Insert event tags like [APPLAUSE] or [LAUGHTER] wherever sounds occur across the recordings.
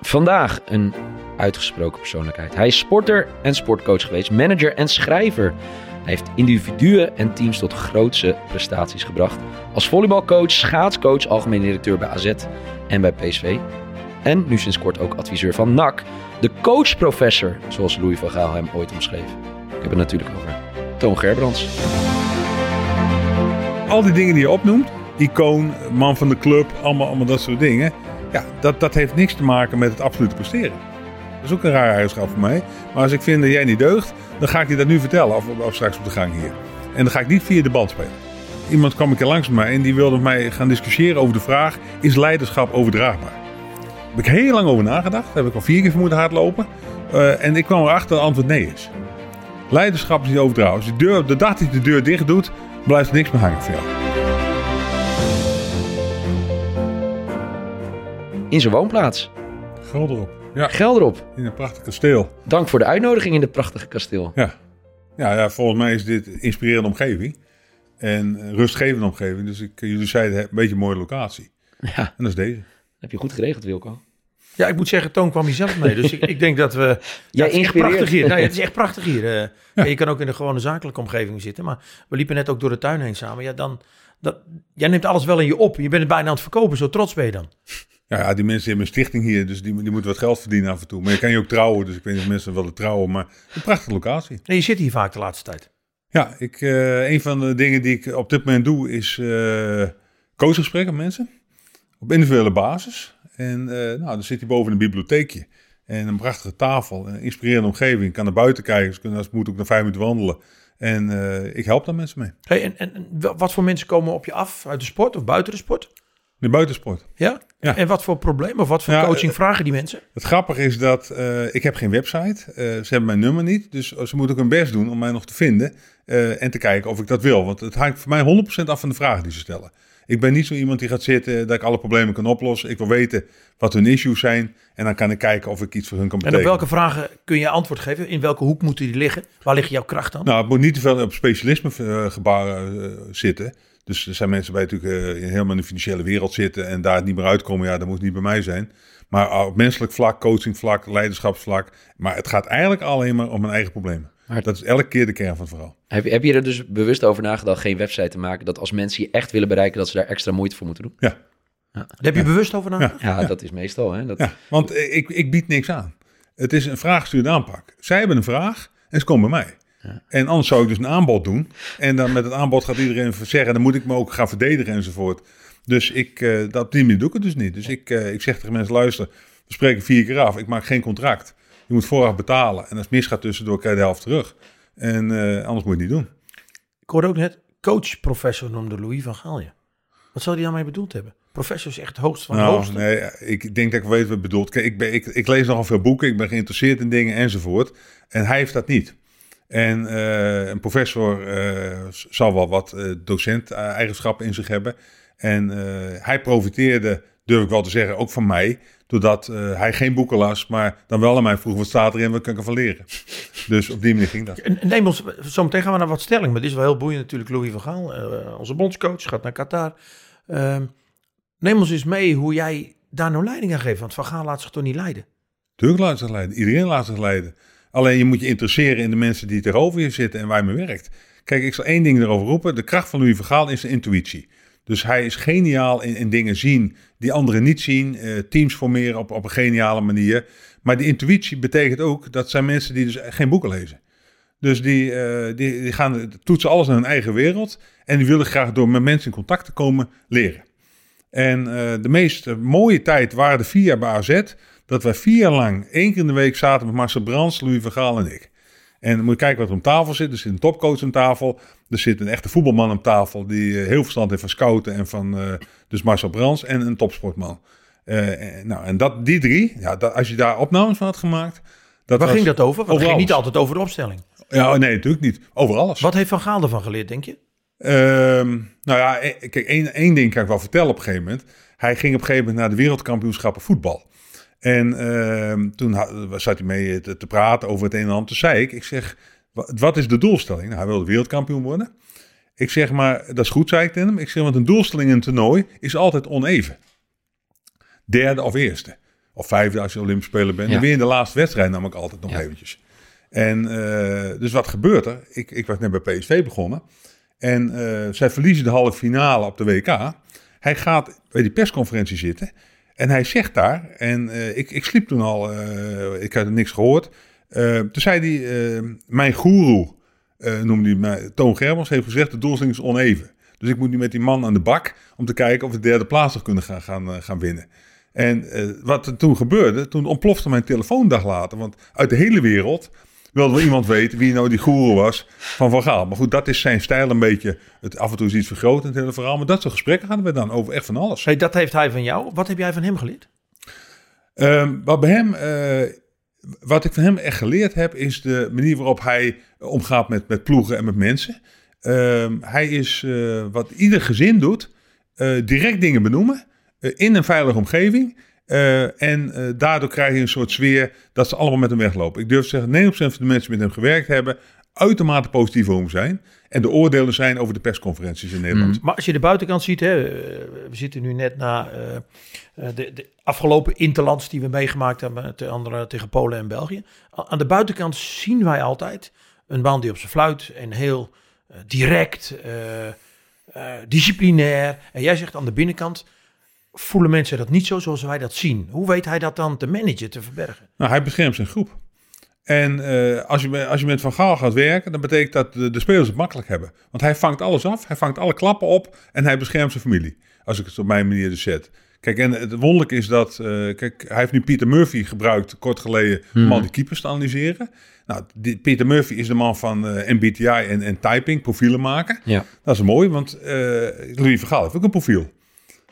Vandaag een uitgesproken persoonlijkheid. Hij is sporter en sportcoach geweest, manager en schrijver. Hij heeft individuen en teams tot grootse prestaties gebracht. Als volleybalcoach, schaatscoach, algemeen directeur bij AZ en bij PSV. En nu sinds kort ook adviseur van NAC. De coachprofessor, zoals Louis van Gaal hem ooit omschreef. Ik heb het natuurlijk over Toon Gerbrands. Al die dingen die je opnoemt, icoon, man van de club, allemaal, allemaal dat soort dingen. Ja, dat, dat heeft niks te maken met het absolute presteren. Dat is ook een raar eigenschap voor mij. Maar als ik vind dat jij niet deugt, dan ga ik je dat nu vertellen. Of, of straks op de gang hier. En dan ga ik niet via de band spelen. Iemand kwam een keer langs mij en die wilde met mij gaan discussiëren over de vraag: is leiderschap overdraagbaar? Daar heb ik heel lang over nagedacht. Daar heb ik al vier keer voor moeten hardlopen. Uh, en ik kwam erachter dat het antwoord nee is. Leiderschap is niet overdragen. Als je de, deur, de dag dat je de deur dicht doet, blijft er niks meer hangen voor jou. In zijn woonplaats. Gelderop. Ja, Gelderop. in een prachtig kasteel. Dank voor de uitnodiging in dit prachtige kasteel. Ja. Ja, ja, volgens mij is dit een inspirerende omgeving. En een rustgevende omgeving. Dus ik, jullie zeiden een beetje een mooie locatie. Ja, En dat is deze. heb je goed geregeld, Wilco. Ja, ik moet zeggen, Toon kwam hier zelf mee. Dus ik, ik denk dat we... [LAUGHS] Ja, het is echt inspireert. prachtig hier. Nee, het is echt prachtig hier. eh. [LAUGHS] Ja, je kan ook in de gewone zakelijke omgeving zitten. Maar we liepen net ook door de tuin heen samen. Ja, dan... Dat, jij neemt alles wel in je op. Je bent het bijna aan het verkopen. Zo trots ben je dan. Ja, ja, die mensen hebben een stichting hier. Dus die, die moeten wat geld verdienen af en toe. Maar je kan je ook trouwen. Dus ik weet niet of mensen willen trouwen. Maar een prachtige locatie. Nee, je zit hier vaak de laatste tijd. Ja, ik, eh, een van de dingen die ik op dit moment doe is eh coachgesprekken met mensen. Op individuele basis. En eh, nou, dan zit hij boven een bibliotheekje. En een prachtige tafel. Een inspirerende omgeving. Ik kan naar buiten kijken. Ze kunnen als het moet ook naar vijf minuten wandelen. En ik help daar mensen mee. Hey, en, en en wa- wat voor mensen komen op je af? Uit de sport of buiten de sport? De buitensport. Ja? Ja. En wat voor problemen of wat voor Ja, coaching eh, vragen die mensen? Het grappige is dat eh, ik heb geen website. Eh, ze hebben mijn nummer niet. Dus ze moeten ook hun best doen om mij nog te vinden. en te kijken of ik dat wil. Want het hangt voor mij 100% af van de vragen die ze stellen. Ik ben niet zo iemand die gaat zitten dat ik alle problemen kan oplossen. Ik wil weten wat hun issues zijn. En dan kan ik kijken of ik iets voor hun kan En op betekenen. welke vragen kun je antwoord geven? In welke hoek moeten die liggen? Waar ligt jouw kracht dan? Nou, het moet niet te veel op specialisme gebaren zitten. Dus er zijn mensen bij natuurlijk eh, in helemaal in de financiële wereld zitten en daar het niet meer uitkomen. Ja, dat moet niet bij mij zijn. Maar op menselijk vlak, coachingvlak, leiderschapsvlak. Maar het gaat eigenlijk alleen maar om mijn eigen problemen. Maar- dat is elke keer de kern van het verhaal. Heb je, heb je er dus bewust over nagedacht geen website te maken? Dat als mensen je echt willen bereiken, dat ze daar extra moeite voor moeten doen? Ja, Daar heb je bewust over nagedacht? Ja, dat is meestal. Hè? Dat, ja want eh, ik, ik bied niks aan. Het is een vraaggestuurde aanpak. Zij hebben een vraag en ze komen bij mij. En anders zou ik dus een aanbod doen. En dan met het aanbod gaat iedereen zeggen, dan moet ik me ook gaan verdedigen enzovoort. Dus ik, eh, dat, op die manier doe ik het dus niet. Dus ik, eh, ik zeg tegen mensen, luister, we spreken vier keer af. Ik maak geen contract. Je moet vooraf betalen. En als het misgaat tussendoor, krijg je de helft terug. En eh, anders moet je het niet doen. Ik hoorde ook net, coach-professor noemde Louis van Gaal je. Wat zou hij daarmee bedoeld hebben? Professor is echt het hoogste van Nou, hoogste. nee, ik denk dat ik weet wat bedoelt. Kijk, ik, ben, ik, ik lees nogal veel boeken, ik ben geïnteresseerd in dingen enzovoort. En hij heeft dat niet. En eh, een professor eh, zal wel wat eh, docent-eigenschappen in zich hebben. En hij profiteerde, durf ik wel te zeggen, ook van mij. Doordat hij geen boeken las, maar dan wel aan mij vroeg, wat staat erin, wat kan ik ervan leren? [LAUGHS] Dus op die manier ging dat. Neem ons, zometeen gaan we naar wat stelling, maar dit is wel heel boeiend natuurlijk. Louis van Gaal, onze bondscoach, gaat naar Qatar. Ehm, neem ons eens mee hoe jij daar nou leiding aan geeft, want Van Gaal laat zich toch niet leiden? Tuurlijk laat zich leiden. Iedereen laat zich leiden. Alleen je moet je interesseren in de mensen die tegenover je zitten en waar je mee werkt. Kijk, ik zal één ding erover roepen. De kracht van Louis van Gaal is de intuïtie. Dus hij is geniaal in, in dingen zien die anderen niet zien. eh, teams formeren op, op een geniale manier. Maar die intuïtie betekent ook dat zijn mensen die dus geen boeken lezen. Dus die, eh, die, die gaan toetsen alles naar hun eigen wereld. En die willen graag door met mensen in contact te komen leren. En eh, de meest mooie tijd waren de vier bij AZ. Dat wij vier jaar lang één keer in de week zaten met Marcel Brands, Louis van Gaal en ik. En dan moet je kijken wat er om tafel zit. Er zit een topcoach aan tafel. Er zit een echte voetbalman aan tafel die eh, heel verstand heeft van scouten en van eh, dus Marcel Brands en een topsportman. Eh, en, nou, en dat, die drie, ja, dat, als je daar opnames van had gemaakt. Dat Waar was- ging dat over? Want het ging niet altijd over de opstelling. Ja, nee, natuurlijk niet. Over alles. Wat heeft Van Gaal ervan geleerd, denk je? Ehm, nou ja, kijk, één, één ding kan ik wel vertellen op een gegeven moment. Hij ging op een gegeven moment naar de wereldkampioenschappen voetbal. En ehm, toen zat hij mee te, te praten over het een en ander. Toen zei ik, ik zeg, wa- wat is de doelstelling? Nou, hij wilde wereldkampioen worden. Ik zeg maar, dat is goed, zei ik tegen hem. Ik zeg, want een doelstelling in een toernooi is altijd oneven. Derde of eerste. Of vijfde als je Olympisch speler bent. Ja. Dan win je de laatste wedstrijd namelijk altijd nog Ja. eventjes. En eh, dus wat gebeurt er? Ik, ik was net bij PSV begonnen. En eh, zij verliezen de halve finale op de WK. Hij gaat bij die persconferentie zitten. En hij zegt daar, en eh, ik, ik sliep toen al, eh, ik had niks gehoord. Eh, toen zei hij, mijn goeroe, noemde hij mij, Toon Gerbers, heeft gezegd, de doelstelling is oneven. Dus ik moet nu met die man aan de bak om te kijken of we de derde plaats nog kunnen gaan, gaan, gaan winnen. En wat er toen gebeurde, toen ontplofte mijn telefoon dag later. Want uit de hele wereld wilde wel iemand weten wie nou die goeroe was van Van Gaal. Maar goed, dat is zijn stijl een beetje. Het af en toe is iets vergroot in het hele verhaal. Maar dat soort gesprekken hadden we dan over echt van alles. Hey, dat heeft hij van jou. Wat heb jij van hem geleerd? Ehm, wat bij hem, eh, wat ik van hem echt geleerd heb, is de manier waarop hij omgaat met, met ploegen en met mensen. Ehm, hij is, eh, wat ieder gezin doet, eh, direct dingen benoemen in een veilige omgeving. Eh, en eh, daardoor krijg je een soort sfeer dat ze allemaal met hem weglopen. Ik durf te zeggen, 90% van de mensen met hem gewerkt hebben, uitermate positief over hem zijn. En de oordelen zijn over de persconferenties in Nederland. Maar als je de buitenkant ziet, hè, eh, we zitten nu net na de, de afgelopen interlands die we meegemaakt hebben, andere, tegen Polen en België. Aan de buitenkant zien wij altijd een man die op zijn fluit en heel direct, disciplinair. En jij zegt aan de binnenkant, voelen mensen dat niet zo zoals wij dat zien. Hoe weet hij dat dan te managen, te verbergen? Nou, hij beschermt zijn groep. En eh, als, je, met- als je met Van Gaal gaat werken, dan betekent dat de, de spelers het makkelijk hebben. Want hij vangt alles af, hij vangt alle klappen op en hij beschermt zijn familie. Als ik het op mijn manier dus zet. Kijk, en het wonderlijke is dat, eh, kijk, hij heeft nu Pieter Murphy gebruikt, kort geleden, om al die keepers te analyseren. Nou, die, Pieter Murphy is de man van eh, MBTI en, en typing, profielen maken. Ja. Dat is mooi, want eh Louis van Gaal heeft ook een profiel.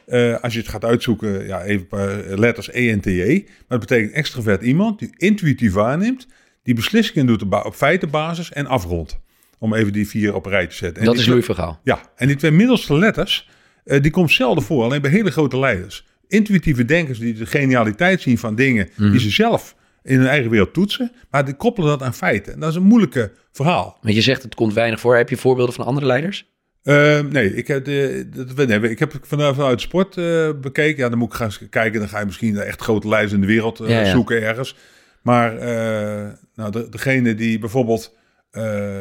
Eh, als je het gaat uitzoeken, ja, even letters E en T, E. Maar dat betekent extravert iemand die intuïtief waarneemt, die beslissingen doet op ba- op feitenbasis en afrondt. Om even die vier op een rij te zetten. En Dat is Louis van Gaal. Ja, en die twee middelste letters, eh, die komt zelden voor, alleen bij hele grote leiders. Intuïtieve denkers die de genialiteit zien van dingen die ze zelf in hun eigen wereld toetsen, maar die koppelen dat aan feiten. En dat is een moeilijke verhaal. Want je zegt het komt weinig voor. Heb je voorbeelden van andere leiders? Eh, nee, ik heb, de, dat, nee, ik heb vanuit, sport eh, bekeken. Ja, dan moet ik gaan kijken. Dan ga je misschien naar echt grote leiders in de wereld eh, Ja, ja. zoeken ergens. Maar eh, nou, de, degene die bijvoorbeeld...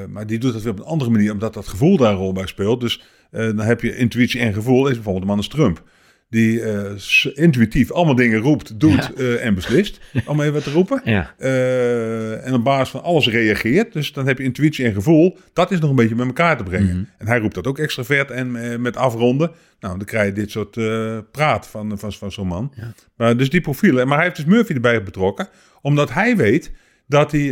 maar die doet dat weer op een andere manier, omdat dat gevoel daar een rol bij speelt. Dus dan heb je intuïtie en gevoel. Is bijvoorbeeld de man als Trump. Die eh, intuïtief allemaal dingen roept, doet eh, en beslist. [LAUGHS] Om even wat te roepen. Ja. Eh, en op basis van alles reageert. Dus dan heb je intuïtie en gevoel. Dat is nog een beetje met elkaar te brengen. En hij roept dat ook extravert en met afronden. Nou, dan krijg je dit soort praat van, van, van zo'n man. Maar dus die profielen. Maar hij heeft dus Murphy erbij betrokken. Omdat hij weet dat hij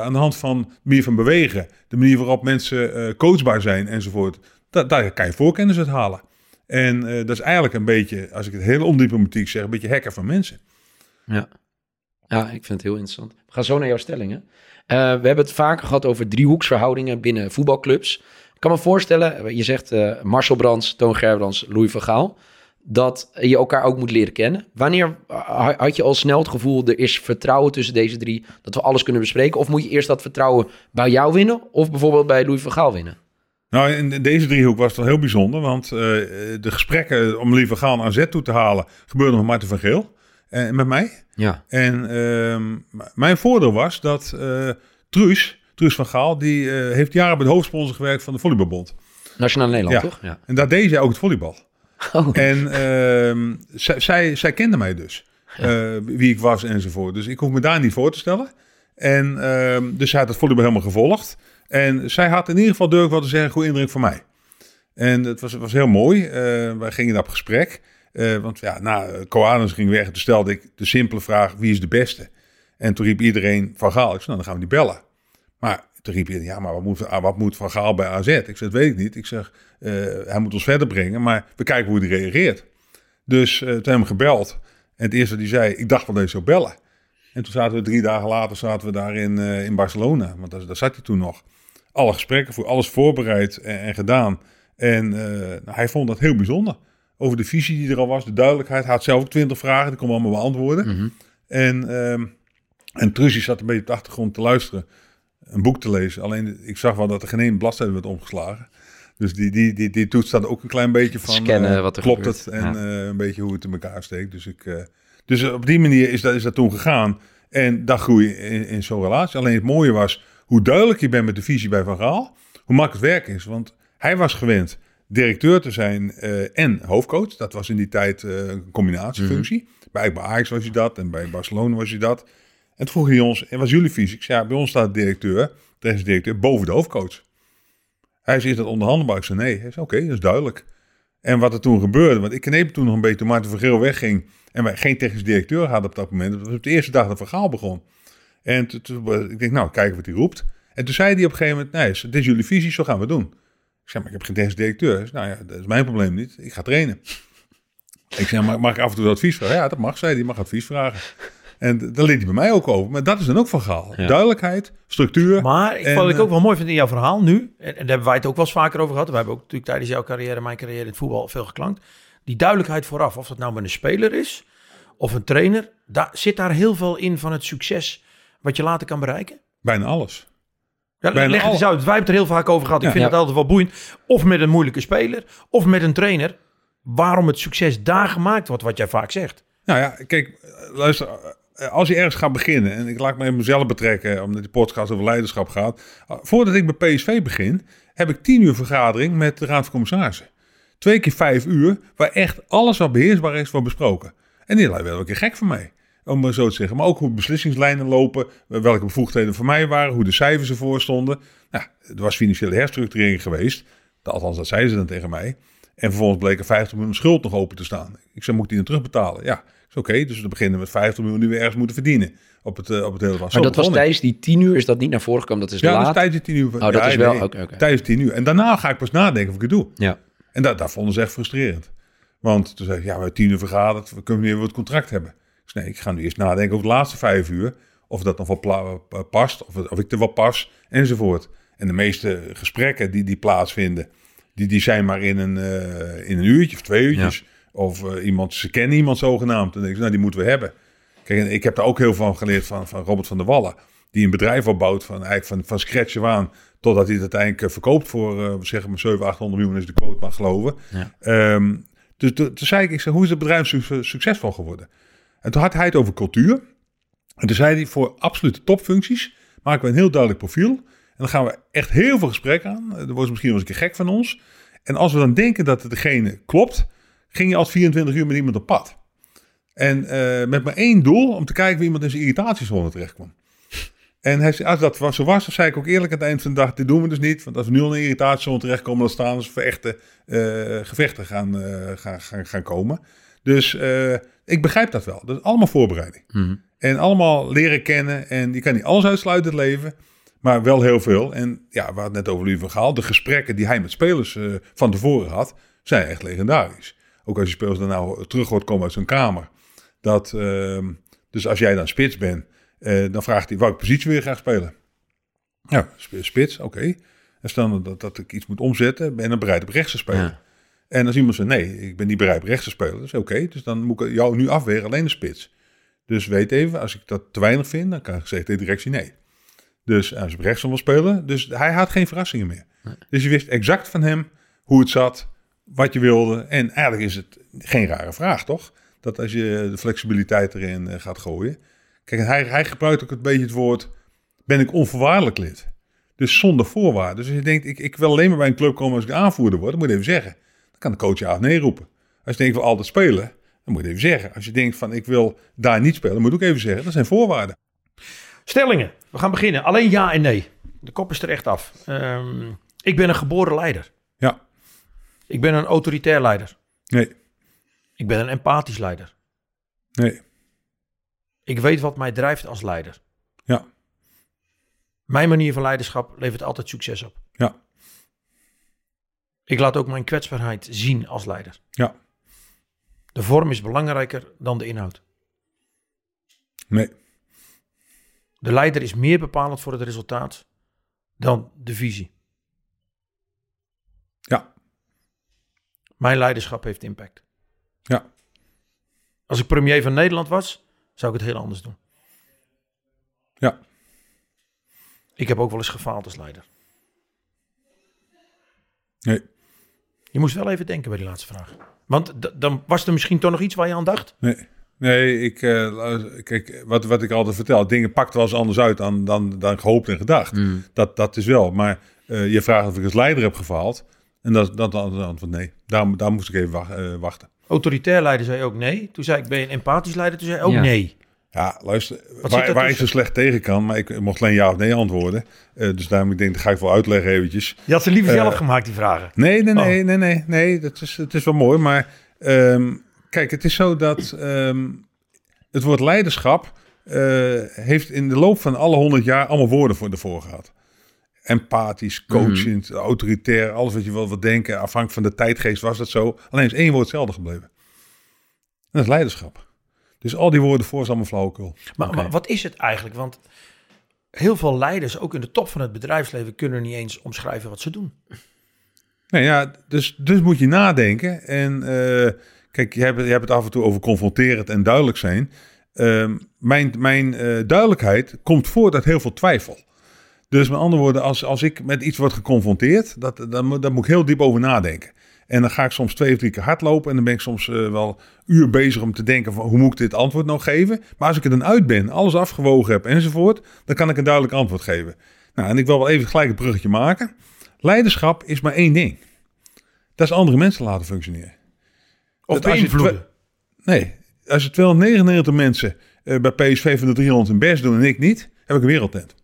aan de hand van de manier van bewegen... de manier waarop mensen coachbaar zijn enzovoort... Dat, daar kan je voorkennis uit halen. En eh, dat is eigenlijk een beetje, als ik het heel ondiplomatiek zeg... een beetje hacken van mensen. Ja. ja, ik vind het heel interessant. We gaan zo naar jouw stellingen. Eh, we hebben het vaker gehad over driehoeksverhoudingen binnen voetbalclubs. Ik kan me voorstellen, je zegt eh, Marcel Brands, Toon Gerbrands, Louis van Gaal... dat je elkaar ook moet leren kennen. Wanneer ha- had je al snel het gevoel... er is vertrouwen tussen deze drie, dat we alles kunnen bespreken? Of moet je eerst dat vertrouwen bij jou winnen... of bijvoorbeeld bij Louis van Gaal winnen? Nou, in deze driehoek was het wel heel bijzonder, want eh, de gesprekken om liever gaan aan Z toe te halen gebeurden met Marten van Geel en met mij. Ja, En ehm, mijn voordeel was dat eh Truus, Truus van Gaal, die eh, heeft jaren bij de hoofdsponsor gewerkt van de Volleybalbond. Nationaal Nederland, Ja. toch? Ja. En daar deed zij ook het volleybal. Oh, En ehm, zij, zij, zij kende mij dus, eh, wie ik was enzovoort. Dus ik hoef me daar niet voor te stellen. En ehm, dus zij had het volleybal helemaal gevolgd. En zij had in ieder geval, durf wel te zeggen, goede indruk van mij. En het was, was heel mooi. Eh, wij gingen op gesprek. Eh, want ja, na uh, Koanus ging weg, toen stelde ik de simpele vraag, wie is de beste? En toen riep iedereen Van Gaal. Ik zei, nou, dan gaan we die bellen. Maar toen riep iedereen, ja, maar wat moet, ah, wat moet Van Gaal bij AZ? Ik zeg, dat weet ik niet. Ik zeg, eh, hij moet ons verder brengen, maar we kijken hoe hij reageert. Dus eh toen hebben we gebeld. En het eerste wat hij zei, ik dacht wel dat hij zou bellen. En toen zaten we drie dagen later zaten we daar in, eh, in Barcelona. Want daar, daar zat hij toen nog. Alle gesprekken, voor alles voorbereid en, en gedaan. En eh, nou, hij vond dat heel bijzonder. Over de visie die er al was, de duidelijkheid. Hij had zelf ook twintig vragen, die kon we allemaal beantwoorden. Mhm. En, ehm en zat een beetje op de achtergrond te luisteren. Een boek te lezen. Alleen ik zag wel dat er geen één bladzijde werd omgeslagen. Dus die, die, die, die toets staat ook een klein beetje van... Scannen eh, wat er Klopt gebeurt. het? En Ja. eh, een beetje hoe het in elkaar steekt. Dus ik... Dus op die manier is dat, is dat toen gegaan. En daar groei in, in zo'n relatie. Alleen het mooie was hoe duidelijk je bent met de visie bij Van Gaal. Hoe makkelijk het werk is. Want hij was gewend directeur te zijn eh, en hoofdcoach. Dat was in die tijd eh, een combinatiefunctie. bij, bij Ajax was hij dat en bij Barcelona was hij dat. En toen vroeg hij ons, en was jullie visie? Ik zei, ja, bij ons staat de directeur, de directeur, boven de hoofdcoach. Hij zei, is dat onderhandelbaar? Ik zei, nee. Hij zei, oké, dat is duidelijk. En wat er toen gebeurde, want ik kneep toen nog een beetje toen Maarten van Geel wegging en wij geen technisch directeur hadden op dat moment. Dat was op de eerste dag dat verhaal begon. En toen, ik denk, nou, kijken wat hij roept. En toen zei hij op een gegeven moment, nee, dit is jullie visie, zo gaan we doen. Ik zei, maar ik heb geen directeur. nou ja, dat is mijn probleem niet. Ik ga trainen. ik zei, mag, mag ik af en toe advies vragen? Ja, dat mag, zei hij. mag advies vragen. En daar liet hij bij mij ook over. Maar dat is dan ook van Gaal. Duidelijkheid, structuur. Maar ik, wat ik ook wel mooi vind in jouw verhaal nu, en, daar hebben wij het ook wel eens vaker over gehad. We hebben ook natuurlijk tijdens jouw carrière, mijn carrière in het voetbal veel geklankt. Die duidelijkheid vooraf, of dat nou met een speler is of een trainer, daar zit daar heel veel in van het succes wat je later kan bereiken? Bijna alles. Ja, leg het eens uit. Wij hebben het er heel vaak over gehad. Ik vind het altijd wel boeiend. Of met een moeilijke speler, of met een trainer. Waarom het succes daar gemaakt wordt, wat jij vaak zegt. Nou ja, kijk, luister. Als je ergens gaat beginnen, en ik laat me even mezelf betrekken, omdat die podcast over leiderschap gaat. Voordat ik bij PSV begin, heb ik tien uur vergadering met de Raad van Commissarissen. Twee keer vijf uur, waar echt alles wat beheersbaar is, wordt besproken. En die lijkt wel een keer gek voor mij om maar zo te zeggen. Maar ook hoe beslissingslijnen lopen, welke bevoegdheden voor mij waren, hoe de cijfers ervoor stonden. Nou, er was financiële herstructurering geweest, althans dat zeiden ze dan tegen mij. En vervolgens bleek er 50 miljoen schuld nog open te staan. Ik zei, moet ik die dan terugbetalen? Ja, is oké. dus we beginnen met 50 miljoen die we ergens moeten verdienen op het, uh, op het hele was. Maar dat was tijdens die 10 uur, is dat niet naar voren gekomen? Dat is ja, laat? dat is tijdens die 10 uur. Oh, dat is wel, oké. Okay, Tijdens 10 uur. En daarna ga ik pas nadenken of ik het doe. Ja. En dat, dat vonden ze echt frustrerend. Want toen zei ik, ja, we hebben 10 uur vergaderd, we kunnen weer het contract hebben. Dus nee, ik ga nu eerst nadenken over de laatste vijf uur. Of dat nog wel past, of, of ik er wel pas, enzovoort. En de meeste gesprekken die, die plaatsvinden, die, die zijn maar in een, uh, in een uurtje of twee uurtjes. Of uh, iemand, ze kennen iemand zogenaamd. En dan denk ik, nou, die moeten we hebben. Kijk, ik heb daar ook heel veel van geleerd van, van Robert van der Wallen. Die een bedrijf opbouwt van, eigenlijk van, van scratch aan. Totdat hij het uiteindelijk verkoopt voor, uh, zeg maar, 700, 800 miljoen is de quote maar geloven. Ja. Um, dus toen zei ik, ik hoe is het bedrijf succesvol geworden? En toen had hij het over cultuur. En toen zei hij, voor absolute topfuncties maken we een heel duidelijk profiel. En dan gaan we echt heel veel gesprekken aan. Dat wordt misschien wel eens een keer gek van ons. En als we dan denken dat het degene klopt, ging je als 24 uur met iemand op pad. En uh, met maar één doel, om te kijken wie iemand in zijn irritatiezone terecht kwam. En hij, als dat zo was, dan zei ik ook eerlijk aan het eind van de dag, dit doen we dus niet. Want als we nu al in een irritatiezone terechtkomen, dan staan ze voor echte uh, gevechten gaan, uh, gaan, gaan, gaan komen. Dus uh, ik begrijp dat wel. Dat is allemaal voorbereiding. Mm. En allemaal leren kennen. En je kan niet alles uitsluiten in het leven. Maar wel heel veel. En ja, we hadden net over Louis van Gaal. De gesprekken die hij met spelers uh, van tevoren had, zijn echt legendarisch. Ook als je spelers dan nou terug hoort komen uit zijn kamer. Dat, uh, dus als jij dan spits bent, uh, dan vraagt hij welke positie wil je graag spelen. Ja, spits, oké. Okay. En stel dat, dat ik iets moet omzetten, ben je dan bereid op rechts te spelen. Ja. En als iemand zegt, nee, ik ben niet bereid rechts te spelen, dat is oké. Dus dan moet ik jou nu afweren, alleen de spits. Dus weet even, als ik dat te weinig vind, dan kan ik zeggen de directie nee. Dus als ik rechts wil spelen, dus hij had geen verrassingen meer. Nee. Dus je wist exact van hem hoe het zat, wat je wilde. En eigenlijk is het geen rare vraag, toch? Dat als je de flexibiliteit erin eh, gaat gooien. Kijk, hij, hij gebruikt ook een beetje het woord, ben ik onvoorwaardelijk lid? Dus zonder voorwaarden. Dus als je denkt, ik, ik wil alleen maar bij een club komen als ik aanvoerder word, dan moet je even zeggen. Dan kan de coach ja of nee roepen. Als je denkt, ik wil altijd spelen, dan moet je even zeggen. Als je denkt van, ik wil daar niet spelen, moet je ook even zeggen. Dat zijn voorwaarden. Stellingen. We gaan beginnen. Alleen ja en nee. De kop is er echt af. Um, ik ben een geboren leider. Ja. Ik ben een autoritair leider. Nee. Ik ben een empathisch leider. Nee. Ik weet wat mij drijft als leider. Ja. Mijn manier van leiderschap levert altijd succes op. Ja. Ik laat ook mijn kwetsbaarheid zien als leider. Ja. De vorm is belangrijker dan de inhoud. Nee. De leider is meer bepalend voor het resultaat dan de visie. Ja. Mijn leiderschap heeft impact. Ja. Als ik premier van Nederland was, zou ik het heel anders doen. Ja. Ik heb ook wel eens gefaald als leider. Nee. Je moest wel even denken bij die laatste vraag. Want dan was er misschien toch nog iets waar je aan dacht? Nee. Nee, ik, eh, kijk, wat, wat ik altijd vertel, dingen pakt wel eens anders uit dan, dan, dan gehoopt en gedacht. Mm. Dat, dat is wel. Maar eh, je vraagt of ik als leider heb gefaald. En dat, dat, dat antwoord nee. Daar, daar moest ik even eh, wachten. Autoritair leider zei ook nee. Toen zei ik, ben je een empathisch leider? Toen zei hij ook Ja. nee. Ja, luister, waar, waar ik zo slecht tegen kan, maar ik mocht alleen ja of nee antwoorden. Eh, dus daarom ik denk, dat ga ik wel uitleggen eventjes. Je had ze liever Eh, zelf gemaakt, die vragen. Nee, nee, nee, Oh. nee, nee, nee. Dat is, het is wel mooi. Maar ehm, kijk, het is zo dat ehm, het woord leiderschap eh, heeft in de loop van alle honderd jaar allemaal woorden voor ervoor gehad. Empathisch, coachend, autoritair, alles wat je wel wat denken. Afhankelijk van de tijdgeest was dat zo. Alleen is één woord hetzelfde gebleven. En dat is leiderschap. Dus al die woorden voor is allemaal flauwekul. Maar, wat is het eigenlijk? Want heel veel leiders, ook in de top van het bedrijfsleven, kunnen niet eens omschrijven wat ze doen. Nee, ja, dus, dus moet je nadenken. En eh, kijk, je hebt, je hebt het af en toe over confronterend en duidelijk zijn. Ehm, mijn mijn eh, duidelijkheid komt voort uit heel veel twijfel. Dus met andere woorden, als, als ik met iets word geconfronteerd, dat, dan, dan moet ik heel diep over nadenken. En dan ga ik soms twee of drie keer hardlopen. En dan ben ik soms eh, wel uur bezig om te denken van hoe moet ik dit antwoord nou geven. Maar als ik er dan uit ben, alles afgewogen heb enzovoort, dan kan ik een duidelijk antwoord geven. Nou, en ik wil wel even gelijk een bruggetje maken. Leiderschap is maar één ding. Dat is andere mensen laten functioneren. Of je beïnvloeden. Nee, als er 299 mensen eh, bij PSV van de 300 hun best doen en ik niet, heb ik een wereldtent.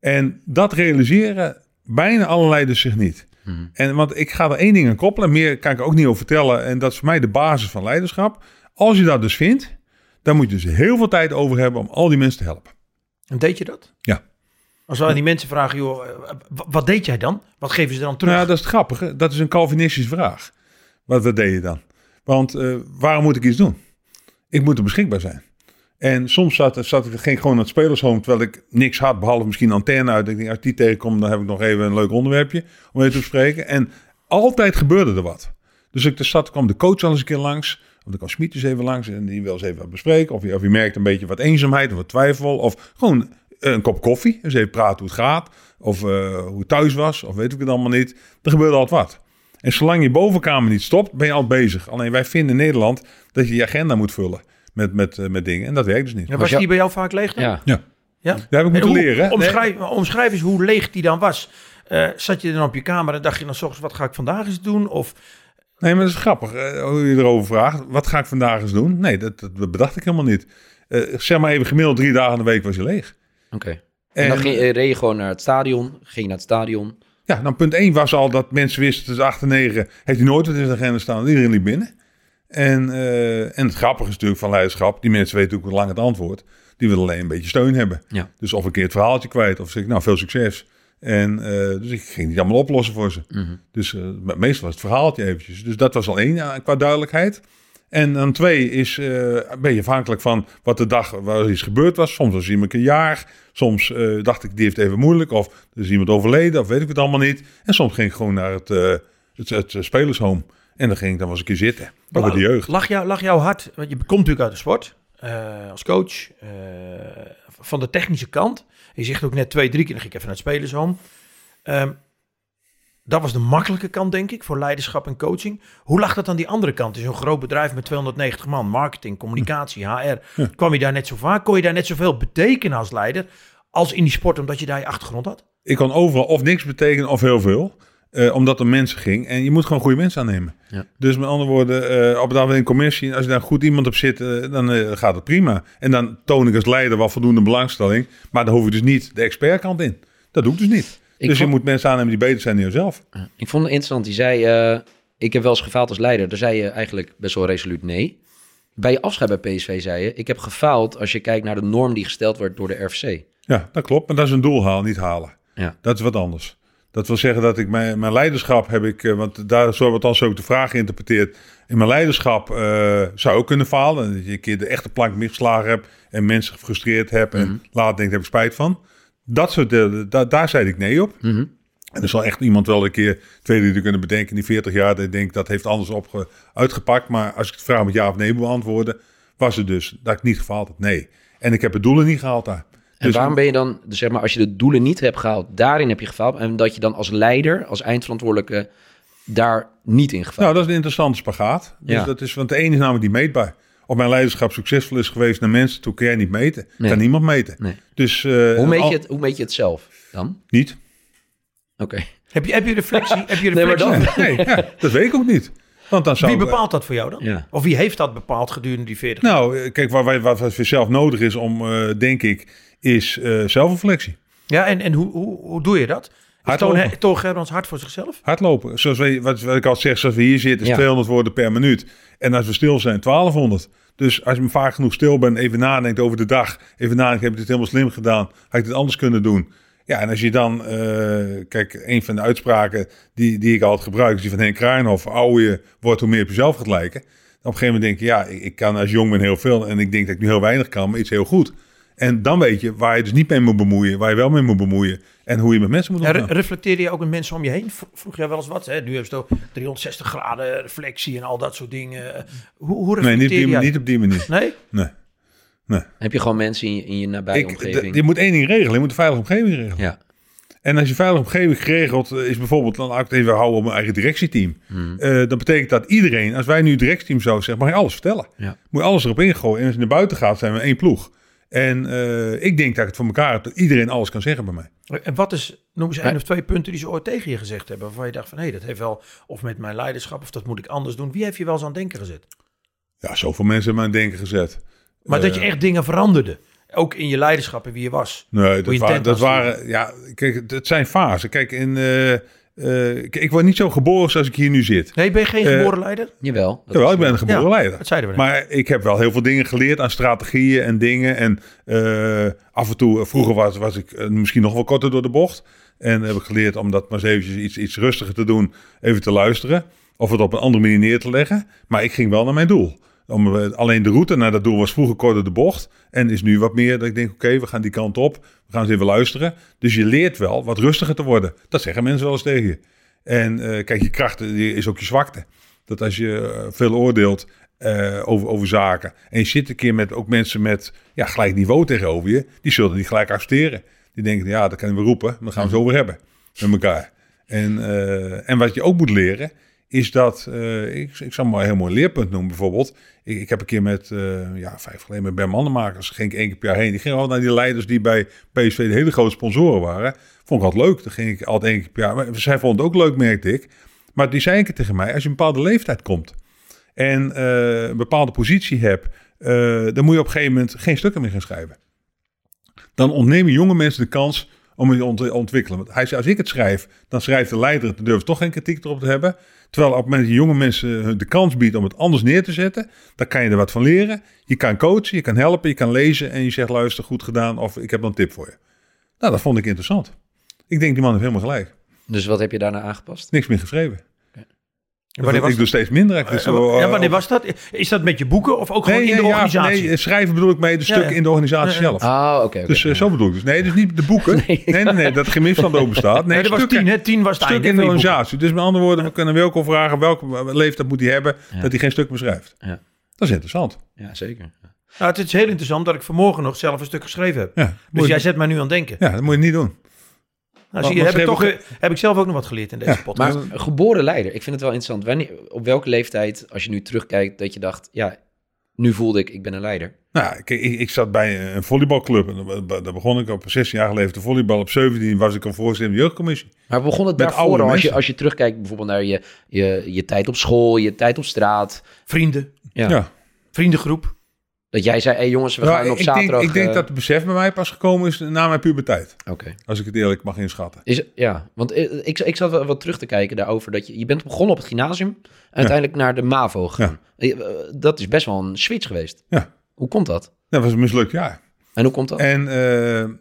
En dat realiseren bijna alle leiders zich niet. En want ik ga er één ding aan koppelen, meer kan ik ook niet over vertellen. En dat is voor mij de basis van leiderschap. Als je dat dus vindt, dan moet je dus heel veel tijd over hebben om al die mensen te helpen. En deed je dat? Ja. Als we aan die mensen vragen, joh, eh, wat deed jij dan? Wat geven ze dan terug? Nou, ja, dat is het grappige. Dat is een Calvinistische vraag. Wat, wat deed je dan? Want eh, waarom moet ik iets doen? Ik moet er beschikbaar zijn. En soms zat, zat ik, ging gewoon naar het spelershome terwijl ik niks had, behalve misschien antenne uit. Ik denk, als die tegenkom, dan heb ik nog even een leuk onderwerpje om even te bespreken. En altijd gebeurde er wat. Dus ik de stad kwam de coach al eens een keer langs. Of dan kwam Smit eens even langs en die wil eens even wat bespreken. Of je, of je merkt een beetje wat eenzaamheid of wat twijfel. Of gewoon een kop koffie. Dus even praten hoe het gaat. Of eh, hoe het thuis was. Of weet ik het allemaal niet. Er gebeurde altijd wat. En zolang je bovenkamer niet stopt, ben je al bezig. Alleen wij vinden in Nederland dat je je agenda moet vullen met, met, eh, met dingen. En dat werkt dus niet. Ja, Ja, was ja- die bij jou vaak leeg dan? Ja. ja? dat heb ik En moeten hoe- leren. Omschrijf, omschrijf eens hoe leeg die dan was. Eh, zat je dan op je kamer en dacht je dan 's ochtends, wat ga ik vandaag eens doen? Of Nee, maar dat is grappig eh, hoe je erover vraagt. Wat ga ik vandaag eens doen? Nee, dat, dat bedacht ik helemaal niet. Eh, zeg maar even gemiddeld drie dagen in de week was je leeg. Oké. En, En, dan ging, je- reed je gewoon naar het stadion. Ging je naar het stadion. Ja, nou punt 1 was al dat mensen wisten tussen 8 en 9 heeft hij nooit wat in zijn agenda staan. Iedereen liep binnen. En, eh, en het grappige is natuurlijk van leiderschap, die mensen weten ook lang het antwoord. Die willen alleen een beetje steun hebben. Ja. Dus of een keer het verhaaltje kwijt of zeg ik nou veel succes. En eh, dus ik ging niet allemaal oplossen voor ze. Mhm. Dus eh, meestal was het verhaaltje eventjes. Dus dat was al één qua duidelijkheid. En dan twee is, ben je afhankelijk van wat de dag waar iets gebeurd was. Soms was iemand een jaar. Soms dacht ik, die heeft even moeilijk. Of er is iemand overleden, of weet ik het allemaal niet. En soms ging ik gewoon naar het, het, het, spelershome. En dan ging ik dan was ik een keer zitten. Over de jeugd. Lag, jou, lag jouw hart, want je komt natuurlijk uit de sport, eh, als coach, eh, van de technische kant. Je zegt ook net twee, drie keer, dan ging ik even naar het spelershome. Ehm, dat was de makkelijke kant, denk ik, voor leiderschap en coaching. Hoe lag dat aan die andere kant? Is een groot bedrijf met 290 man, marketing, communicatie, HR. Kwam je daar net zo vaak? Kon je daar net zoveel betekenen als leider als in die sport, omdat je daar je achtergrond had? Ik kan overal of niks betekenen of heel veel. Eh, omdat het om mensen ging. En je moet gewoon goede mensen aannemen. Ja. Dus met andere woorden, eh op dat in commissie, als je daar goed iemand op zit, eh, dan gaat het prima. En dan toon ik als leider wel voldoende belangstelling. Maar dan hoef je dus niet de expertkant in. Dat doe ik dus niet. Ik dus je moet mensen aannemen die beter zijn dan jezelf. Ik vond het interessant. Die zei, ik heb wel eens gefaald als leider. Daar zei je eigenlijk best wel resoluut nee. Bij je afscheid bij PSV zei je, ik heb gefaald als je kijkt naar de norm die gesteld werd door de RFC. Ja, dat klopt. Maar dat is een doel halen, niet halen. Ja. Dat is wat anders. Dat wil zeggen dat ik mijn, mijn leiderschap heb ik, eh, want daar zo wordt dan zo ook de vraag geïnterpreteerd. In mijn leiderschap eh, zou ook kunnen falen. Dat je een keer de echte plank misgeslagen hebt en mensen gefrustreerd hebt en later denkt, heb ik spijt van. Dat soort, da- daar zei ik nee op. Mhm. En er zal echt iemand wel een keer twee drie kunnen bedenken in die 40 jaar. Dat ik denk dat heeft anders opge, uitgepakt. Maar als ik de vraag met ja of nee beantwoordde, was het dus dat ik niet gefaald had. Nee. En ik heb de doelen niet gehaald daar. En Dus- waarom ben je dan, dus zeg maar, als je de doelen niet hebt gehaald, daarin heb je gefaald. En dat je dan als leider, als eindverantwoordelijke, daar niet in gefaald Nou, dat is een interessante spagaat. Dus Ja. dat is, want de ene is namelijk niet meetbaar. of mijn leiderschap succesvol is geweest naar mensen toe, kun jij niet meten. Nee. Kan niemand meten. Nee. Dus, eh, Hoe meet, al- je het, hoe meet je het zelf dan? Niet. Oké. Heb je, heb je reflectie? Heb je Nee, maar reflectie? dan- Nee, ja, dat weet ik ook niet. Want dan zou Wie bepaalt dat voor jou dan? Ja. Of wie heeft dat bepaald gedurende die 40 Nou, eh, kijk, wat, wat, wat voor zelf nodig is om, eh, denk ik, is eh, zelfreflectie. Ja, en, en hoe, hoe, hoe doe je dat? Hardlopen. Toon, Toon Gerbrands hard voor zichzelf? Hardlopen. Zoals we, wat, wat ik al zeg, zoals we hier zitten, is Ja. 200 woorden per minuut. En als we stil zijn, 1200. Dus als je me vaak genoeg stil bent, even nadenkt over de dag. Even nadenkt, heb ik dit helemaal slim gedaan? Had ik dit anders kunnen doen? Ja, en als je dan, eh, kijk, een van de uitspraken die, die ik altijd gebruik, is die van Henk Kruijnhoff. Hoe ouder je wordt, hoe meer op jezelf gaat lijken. Op een gegeven moment denk je, ja, ik, ik kan als jong ben heel veel. En ik denk dat ik nu heel weinig kan, maar iets heel goed. En dan weet je waar je dus niet mee moet bemoeien, waar je wel mee moet bemoeien. En hoe je met mensen moet Ja, omgaan. reflecteer je ook met mensen om je heen? Vroeg jij wel eens wat? Hè? Nu hebben ze toch 360 graden reflectie en al dat soort dingen. Hoe, hoe Nee, niet op, reflecteer die, niet op die manier. Nee? Nee. Heb je gewoon mensen in je, in je nabije Ik, omgeving? je moet één ding regelen. Je moet een veilige omgeving regelen. Ja. En als je veilige omgeving geregeld is bijvoorbeeld, dan laat ik het even houden op mijn eigen directieteam. Hmm. Eh, dat betekent dat iedereen, als wij nu het directieteam zouden zeggen, mag je alles vertellen. Ja. Moet je alles erop ingooien. En als je naar buiten gaat, zijn we één ploeg. En eh, ik denk dat ik het voor elkaar heb, dat iedereen alles kan zeggen bij mij. En wat is, noem eens één of twee punten die ze ooit tegen je gezegd hebben. Waarvan je dacht van, hé, dat heeft wel, of met mijn leiderschap, of dat moet ik anders doen. Wie heeft je wel eens aan het denken gezet? Ja, zoveel mensen hebben me aan het denken gezet. Maar Eh, dat je echt dingen veranderde. Ook in je leiderschap en wie je was. Nee, dat, wa- dat waren, ja, kijk, het- zijn fasen. Kijk, in, eh, eh, kijk, ik word niet zo geboren zoals ik hier nu zit. Nee, ben je geen Eh, geboren leider? Jawel. Jawel, ik ben een geboren Ja, leider. Dat zeiden we net. Maar ik heb wel heel veel dingen geleerd aan strategieën en dingen. En eh, af en toe, vroeger was, was ik eh, misschien nog wel korter door de bocht. En heb ik geleerd om dat maar eens eventjes iets, iets rustiger te doen. Even te luisteren. Of het op een andere manier neer te leggen. Maar ik ging wel naar mijn doel. Om, eh, alleen de route naar dat doel was vroeger korter de bocht. En is nu wat meer dat ik denk, oké, we gaan die kant op. We gaan eens even luisteren. Dus je leert wel wat rustiger te worden. Dat zeggen mensen wel eens tegen je. En eh, kijk, je kracht eh, is ook je zwakte. Dat als je veel oordeelt over, over zaken. En je zit een keer met ook mensen met ja, gelijk niveau tegenover je. Die zullen niet gelijk accepteren. Die denken, ja, dat kunnen we roepen. maar Daar gaan we het over hebben met elkaar. En, en wat je ook moet leren, is dat, eh, ik, ik zal maar een heel mooi leerpunt noemen bijvoorbeeld. Ik, ik heb een keer met, eh, ja, vijf geleden met Ben Mandenmakers, ging ik één keer per jaar heen. Die ging altijd naar die leiders die bij PSV de hele grote sponsoren waren. Vond ik altijd leuk. Dan ging ik altijd één keer per jaar. Maar zij vonden het ook leuk, merkte ik. Maar die zei een keer tegen mij, als je een bepaalde leeftijd komt en eh, een bepaalde positie hebt, dan moet je op een gegeven moment geen stukken meer gaan schrijven. Dan ontnemen jonge mensen de kans om je te ontwikkelen. Want hij zei, als ik het schrijf, dan schrijft de leider, dan durft toch geen kritiek erop te hebben. Terwijl op het moment dat je jonge mensen hun de kans biedt om het anders neer te zetten, dan kan je er wat van leren. Je kan coachen, je kan helpen, je kan lezen en je zegt, luister, goed gedaan of ik heb een tip voor je. Nou, dat vond ik interessant. Ik denk, die man heeft helemaal gelijk. Dus wat heb je daarna aangepast? Niks meer geschreven. Wanneer was ik doe steeds minder. Ik dus zo, ja, eh, wanneer was dat? Is dat met je boeken of ook gewoon Nee, in de ja, organisatie? nee, schrijven bedoel ik mee de stukken ja. in de organisatie Ja, ja. zelf. Ah, oké. oké. Dus eh, zo bedoel ik dus. Nee, dus niet de boeken. [LAUGHS] Nee. Nee, nee, nee, dat er geen misstand over bestaat. Nee, Nee, dat was tien, hè? Tien was het einde in de van organisatie. Dus met andere woorden, we kunnen Wilco vragen welke leeftijd moet hij hebben, Ja. dat hij geen stuk beschrijft. Ja. Dat is interessant. Ja, zeker. Nou, het is heel interessant dat ik vanmorgen nog zelf een stuk geschreven heb. Ja, Dus jij zet mij nu aan het denken. ja dat moet je niet doen. Nou, zie je, heb, ik toch, heb ik zelf ook nog wat geleerd in deze Ja, podcast. Maar een geboren leider, ik vind het wel interessant. Wanneer, op welke leeftijd, als je nu terugkijkt, dat je dacht, ja, nu voelde ik, ik ben een leider. Nou, ik, ik zat bij een volleybalclub. En daar- begon ik op 16 jaar geleden te volleybal. Op 17 was ik al voorzitter van de jeugdcommissie. Maar begon het Met daarvoor, als je, als je terugkijkt bijvoorbeeld naar je, je, je tijd op school, je tijd op straat. Vrienden, Ja. Ja. vriendengroep. Dat jij zei, hé hey jongens, we Nou, gaan op ik, denk, zaterdag... ik denk eh, dat het besef bij mij pas gekomen is na mijn puberteit. Oké. Als ik het eerlijk mag inschatten. Is, ja, want eh, ik, ik zat wel wat terug te kijken daarover. Dat je, je bent begonnen op het gymnasium. En uiteindelijk naar de MAVO gegaan. Eh, Dat is best wel een switch geweest. Ja. Hoe komt dat? Dat was een mislukt jaar. En hoe komt dat? En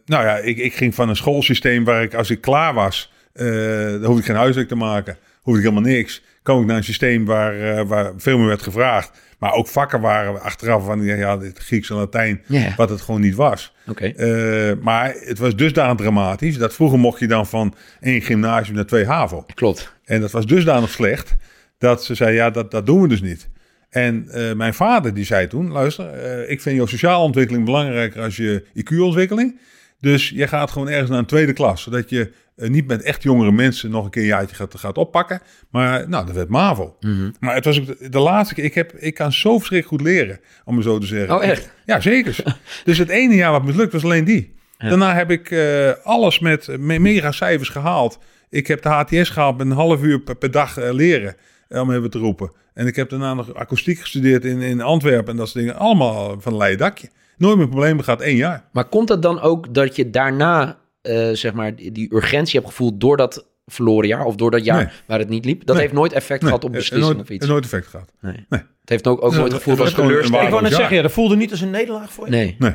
nou ja, ik, ik ging van een schoolsysteem waar ik, als ik klaar was, eh dan hoefde ik geen huiswerk te maken, hoefde ik helemaal niks. Kwam ik naar een systeem waar, waar veel meer werd gevraagd. Maar ook vakken waren achteraf van ja, dit Grieks en Latijn, wat het gewoon niet was. Eh, maar het was dusdanig dramatisch dat vroeger mocht je dan van één gymnasium naar twee HAVO. Klopt. En dat was dusdanig slecht dat ze zei, ja, dat, dat doen we dus niet. En eh, mijn vader die zei toen, luister, eh, ik vind jouw sociale ontwikkeling belangrijker als je IQ-ontwikkeling. Dus je gaat gewoon ergens naar een tweede klas, zodat je eh, niet met echt jongere mensen nog een keer een jaartje gaat, gaat oppakken. Maar nou, dat werd MAVO. Mhm. Maar het was ook de, de laatste keer. Ik, heb, ik kan zo verschrikkelijk goed leren, om het zo te zeggen. Oh, echt? Ja, zeker. [LAUGHS] dus het ene jaar wat mislukt was alleen die. Ja. Daarna heb ik eh, alles met me- mega cijfers gehaald. Ik heb de HTS gehaald met een half uur per, per dag eh, leren, eh, om even te roepen. En ik heb daarna nog akoestiek gestudeerd in, in Antwerpen en dat soort dingen. Allemaal van een leien dakje. Nooit meer problemen gehad, één jaar. Maar komt het dan ook dat je daarna, eh, zeg maar, die, urgentie hebt gevoeld door dat verloren jaar of door dat jaar Nee. waar het niet liep? Dat Nee. heeft nooit effect gehad op beslissing nooit, of iets. nooit effect gehad. Nee. Nee. Het heeft ook, ook nooit gevoeld als was gewoon een Ik teleurstelling. wou net zeggen, ja, dat voelde niet als een nederlaag voor je. Nee. Nee.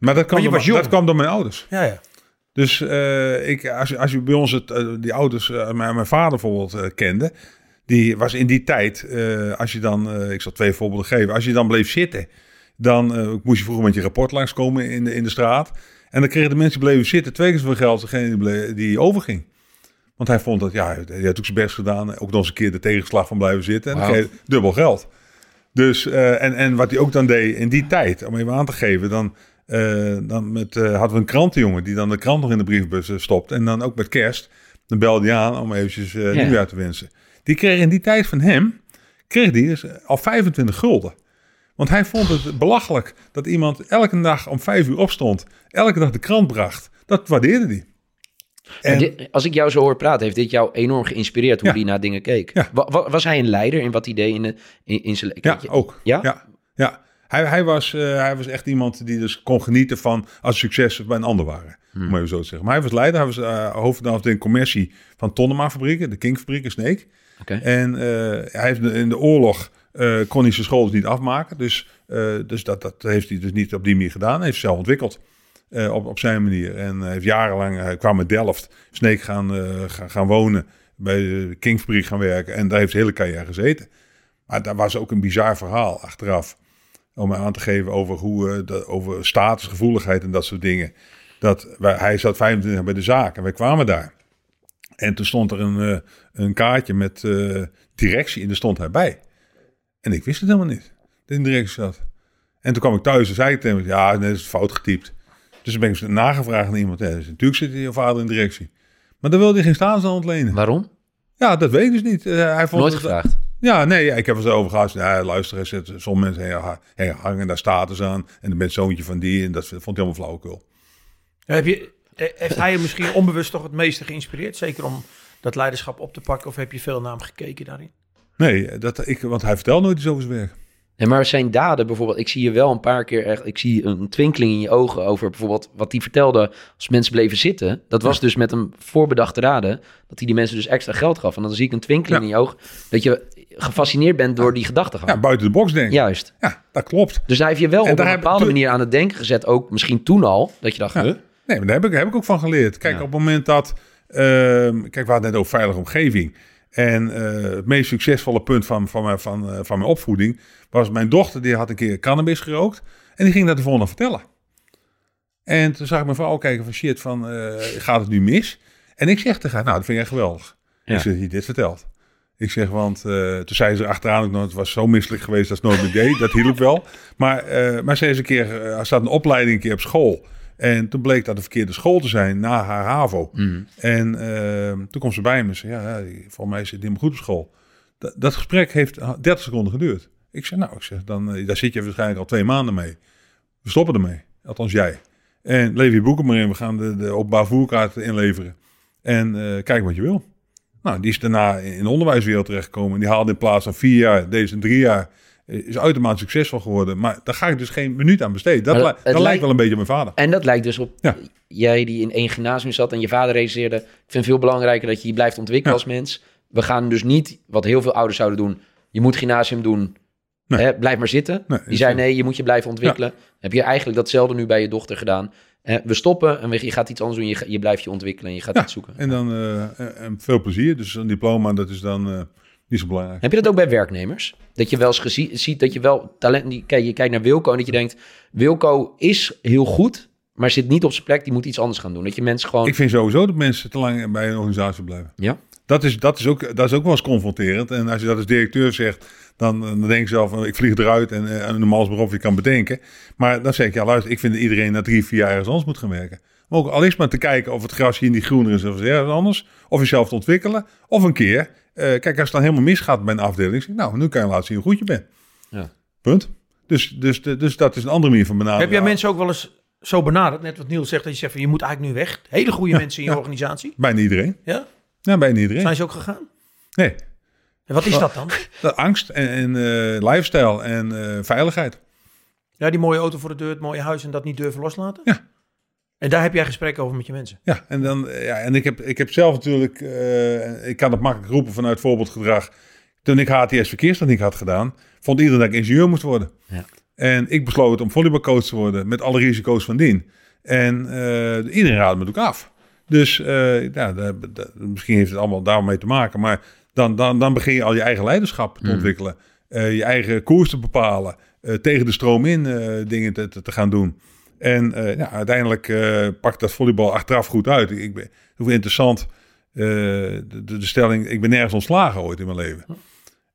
Maar dat kwam, je door, was jong. dat kwam door mijn ouders. Ja, ja. Dus eh, ik, als, je- als je bij ons het, eh, die ouders, mijn, mijn vader bijvoorbeeld kende, die was in die tijd, eh, als je dan, eh, ik zal twee voorbeelden geven, als je dan bleef zitten, dan moest je vroeger met je rapport langskomen in de, in de straat. En dan kregen de mensen die bleven zitten twee keer zoveel geld als degene die, die overging. Want hij vond dat, ja, hij had ook zijn best gedaan. Ook nog eens een keer de tegenslag van blijven zitten. En dubbel geld. Dus, eh, en, en wat hij ook dan deed in die tijd, om even aan te geven, dan, eh, dan met, eh, hadden we een krantenjongen die dan de krant nog in de briefbus stopt. En dan ook met kerst, dan belde hij aan om eventjes Ja. nieuwjaar te wensen. Die kreeg in die tijd van hem, kreeg die dus al 25 gulden. Want hij vond het belachelijk dat iemand elke dag om vijf uur opstond, elke dag de krant bracht. Dat waardeerde hij. En, dit- als ik jou zo hoor praten, heeft dit jou enorm geïnspireerd hoe Ja. hij naar dingen keek. Ja. Was hij een leider in wat hij deed in, de, in, in zijn... ja, ook. Ja? Ja, ja. Hij, hij, was, eh, hij was echt iemand die dus kon genieten van als successen bij een ander waren. Om even zo te zeggen. Maar hij was leider. Hij was uh, hoofd van de commercie van Tonnema fabrieken, de King-fabriek in Sneek. Oké. En eh, hij heeft in de oorlog eh, kon hij zijn school dus niet afmaken. Dus, eh, dus dat, dat heeft hij dus niet op die manier gedaan. Hij heeft zelf ontwikkeld. eh, op, op zijn manier. En heeft jarenlang, hij kwam uit Delft, Sneek gaan, gaan, gaan wonen. Bij de Kingfabriek gaan werken. En daar heeft hij hele carrière gezeten. Maar daar was ook een bizar verhaal achteraf. Om aan te geven over, hoe, de, over statusgevoeligheid en dat soort dingen. Dat, hij zat 25 jaar bij de zaak en wij kwamen daar. En toen stond er een, een kaartje met directie en daar stond hij bij. En ik wist het helemaal niet, dat in de directie zat. En toen kwam ik thuis en zei ik tegen hem, ja, nee, dat is fout getypt. Dus toen ben ik eens nagevraagd aan iemand. Ja, dus natuurlijk zit je vader in de directie. Maar dan wilde hij geen staatsland ontlenen. Waarom? Ja, dat weet ik dus niet. Eh, hij vond Nooit het- gevraagd. ja, nee, ja, ik heb het erover gehad. Ja, luister, zegt, sommige mensen ja, ja, hangen daar status aan. En dan bent zoontje van die. En dat vond hij helemaal flauwekul. Heb je, heeft hij je misschien onbewust toch het meeste geïnspireerd? Zeker om dat leiderschap op te pakken? Of heb je veel naar hem gekeken daarin? Nee, dat, ik, want hij vertelt nooit iets over zijn werk. Nee, maar zijn daden bijvoorbeeld, ik zie je wel een paar keer echt, ik zie een twinkeling in je ogen over bijvoorbeeld wat hij vertelde als mensen bleven zitten. Dat was dus met een voorbedachte raden, dat hij die mensen dus extra geld gaf. En dan zie ik een twinkeling Ja. in je ogen, dat je gefascineerd bent door die gedachtegang. Ja, buiten de box denken. Juist. Ja, dat klopt. Dus hij heeft je wel En op een bepaalde toen- manier aan het denken gezet, ook misschien toen al, dat je dacht, Ja. huh? Nee, maar daar heb ik, heb ik ook van geleerd. Kijk, op het moment dat... ehm, kijk, we hadden net over veilige omgeving. En eh, het meest succesvolle punt van, van, mijn, van, eh, van mijn opvoeding... was mijn dochter, die had een keer cannabis gerookt. En die ging dat de volgende vertellen. En toen zag ik mijn vrouw kijken van shit, van, eh, gaat het nu mis? En ik zeg tegen haar, nou, dat vind ik echt geweldig. Ja. Ik zeg, je dit vertelt. Ik zeg, want toen zei ze er achteraan ook nog, het was zo misselijk geweest dat het nooit meer deed. Dat hielp wel. Maar, maar ze is een keer, staat een opleiding een keer op school. En toen bleek dat de verkeerde school te zijn na haar HAVO. Mhm. En eh, toen kwam ze bij me en zei, ja, volgens mij zit het helemaal goed op school. Dat, dat gesprek heeft 30 seconden geduurd. Ik zeg, nou, ik zeg, dan, eh, daar zit je waarschijnlijk al twee maanden mee. We stoppen ermee. Althans jij. En lever je boeken maar in. We gaan de, de openbaar voerkaart inleveren. En eh, kijk wat je wil. Nou, die is daarna in de onderwijswereld terechtgekomen. En die haalde in plaats van vier jaar, deze in drie jaar. Eh, Is uitermate succesvol geworden. Maar daar ga ik dus geen minuut aan besteden. Dat, li- dat lijkt lijkt- wel een beetje op mijn vader. En dat lijkt dus op Ja. jij die in één gymnasium zat en je vader realiseerde. Ik vind het veel belangrijker dat je je blijft ontwikkelen Ja. als mens. We gaan dus niet, wat heel veel ouders zouden doen, je moet gymnasium doen, Nee. hè, blijf maar zitten. Nee, die zei nee, je moet je blijven ontwikkelen. Heb je eigenlijk datzelfde nu bij je dochter gedaan. We stoppen en we- je gaat iets anders doen, je, je blijft je ontwikkelen en je gaat iets zoeken. En dan eh, en- en veel plezier. Dus een diploma, dat is dan eh, zo belangrijk. Heb je dat ook bij werknemers? Dat je wel eens ziet dat je wel talent... Die, kijk, je kijkt naar Wilco en dat je denkt... Wilco is heel goed, maar zit niet op zijn plek. Die moet iets anders gaan doen. Dat je mensen gewoon... Ik vind sowieso dat mensen te lang bij een organisatie blijven. Ja? Dat is, dat, is ook, dat is ook wel eens confronterend. En als je dat als directeur zegt, dan, dan denk je zelf, van, ik vlieg eruit en, eh, en normaal is maar of je kan bedenken. Maar dan zeg ik, ja luister, ik vind dat iedereen na drie, vier jaar ergens anders moet gaan werken. Maar ook al is maar te kijken of het gras hier niet groener is of ergens anders. Of jezelf te ontwikkelen. Of een keer, kijk, als het dan helemaal misgaat bij een afdeling. zeg ik, nou, nu kan je laten zien hoe goed je bent. Ja. Punt. Dus, dus, dus dat is een andere manier van benaderen. Heb jij mensen ook wel eens zo benaderd? Net wat Niels zegt, dat je zegt van je moet eigenlijk nu weg. Hele goede mensen in je ja. organisatie. Bijna iedereen. Ja? Ja, bijna iedereen. Zijn ze ook gegaan? Nee, En wat is dat dan? dat angst en, en eh, lifestyle en eh, veiligheid. Ja, die mooie auto voor de deur, het mooie huis en dat niet durven loslaten? Ja. En daar heb jij gesprekken over met je mensen? Ja, en, dan, eh, ja, en ik, heb, ik heb zelf natuurlijk, eh, ik kan het makkelijk roepen vanuit voorbeeldgedrag. Toen ik HTS verkeerstechniek had gedaan, vond iedereen dat ik ingenieur moest worden. Ja. En ik besloot om volleybalcoach te worden met alle risico's van dien. En eh, iedereen raadde me ook af. Dus eh, ja, misschien heeft het allemaal daarmee te maken. Maar dan, dan, dan begin je al je eigen leiderschap te Mm. ontwikkelen. Eh, je eigen koers te bepalen. eh, tegen de stroom in eh, dingen te, te, te gaan doen. En eh, ja, uiteindelijk eh, pakt dat volleybal achteraf goed uit. Ik ben, hoe interessant eh, de, de, stelling, ik ben nergens ontslagen ooit in mijn leven.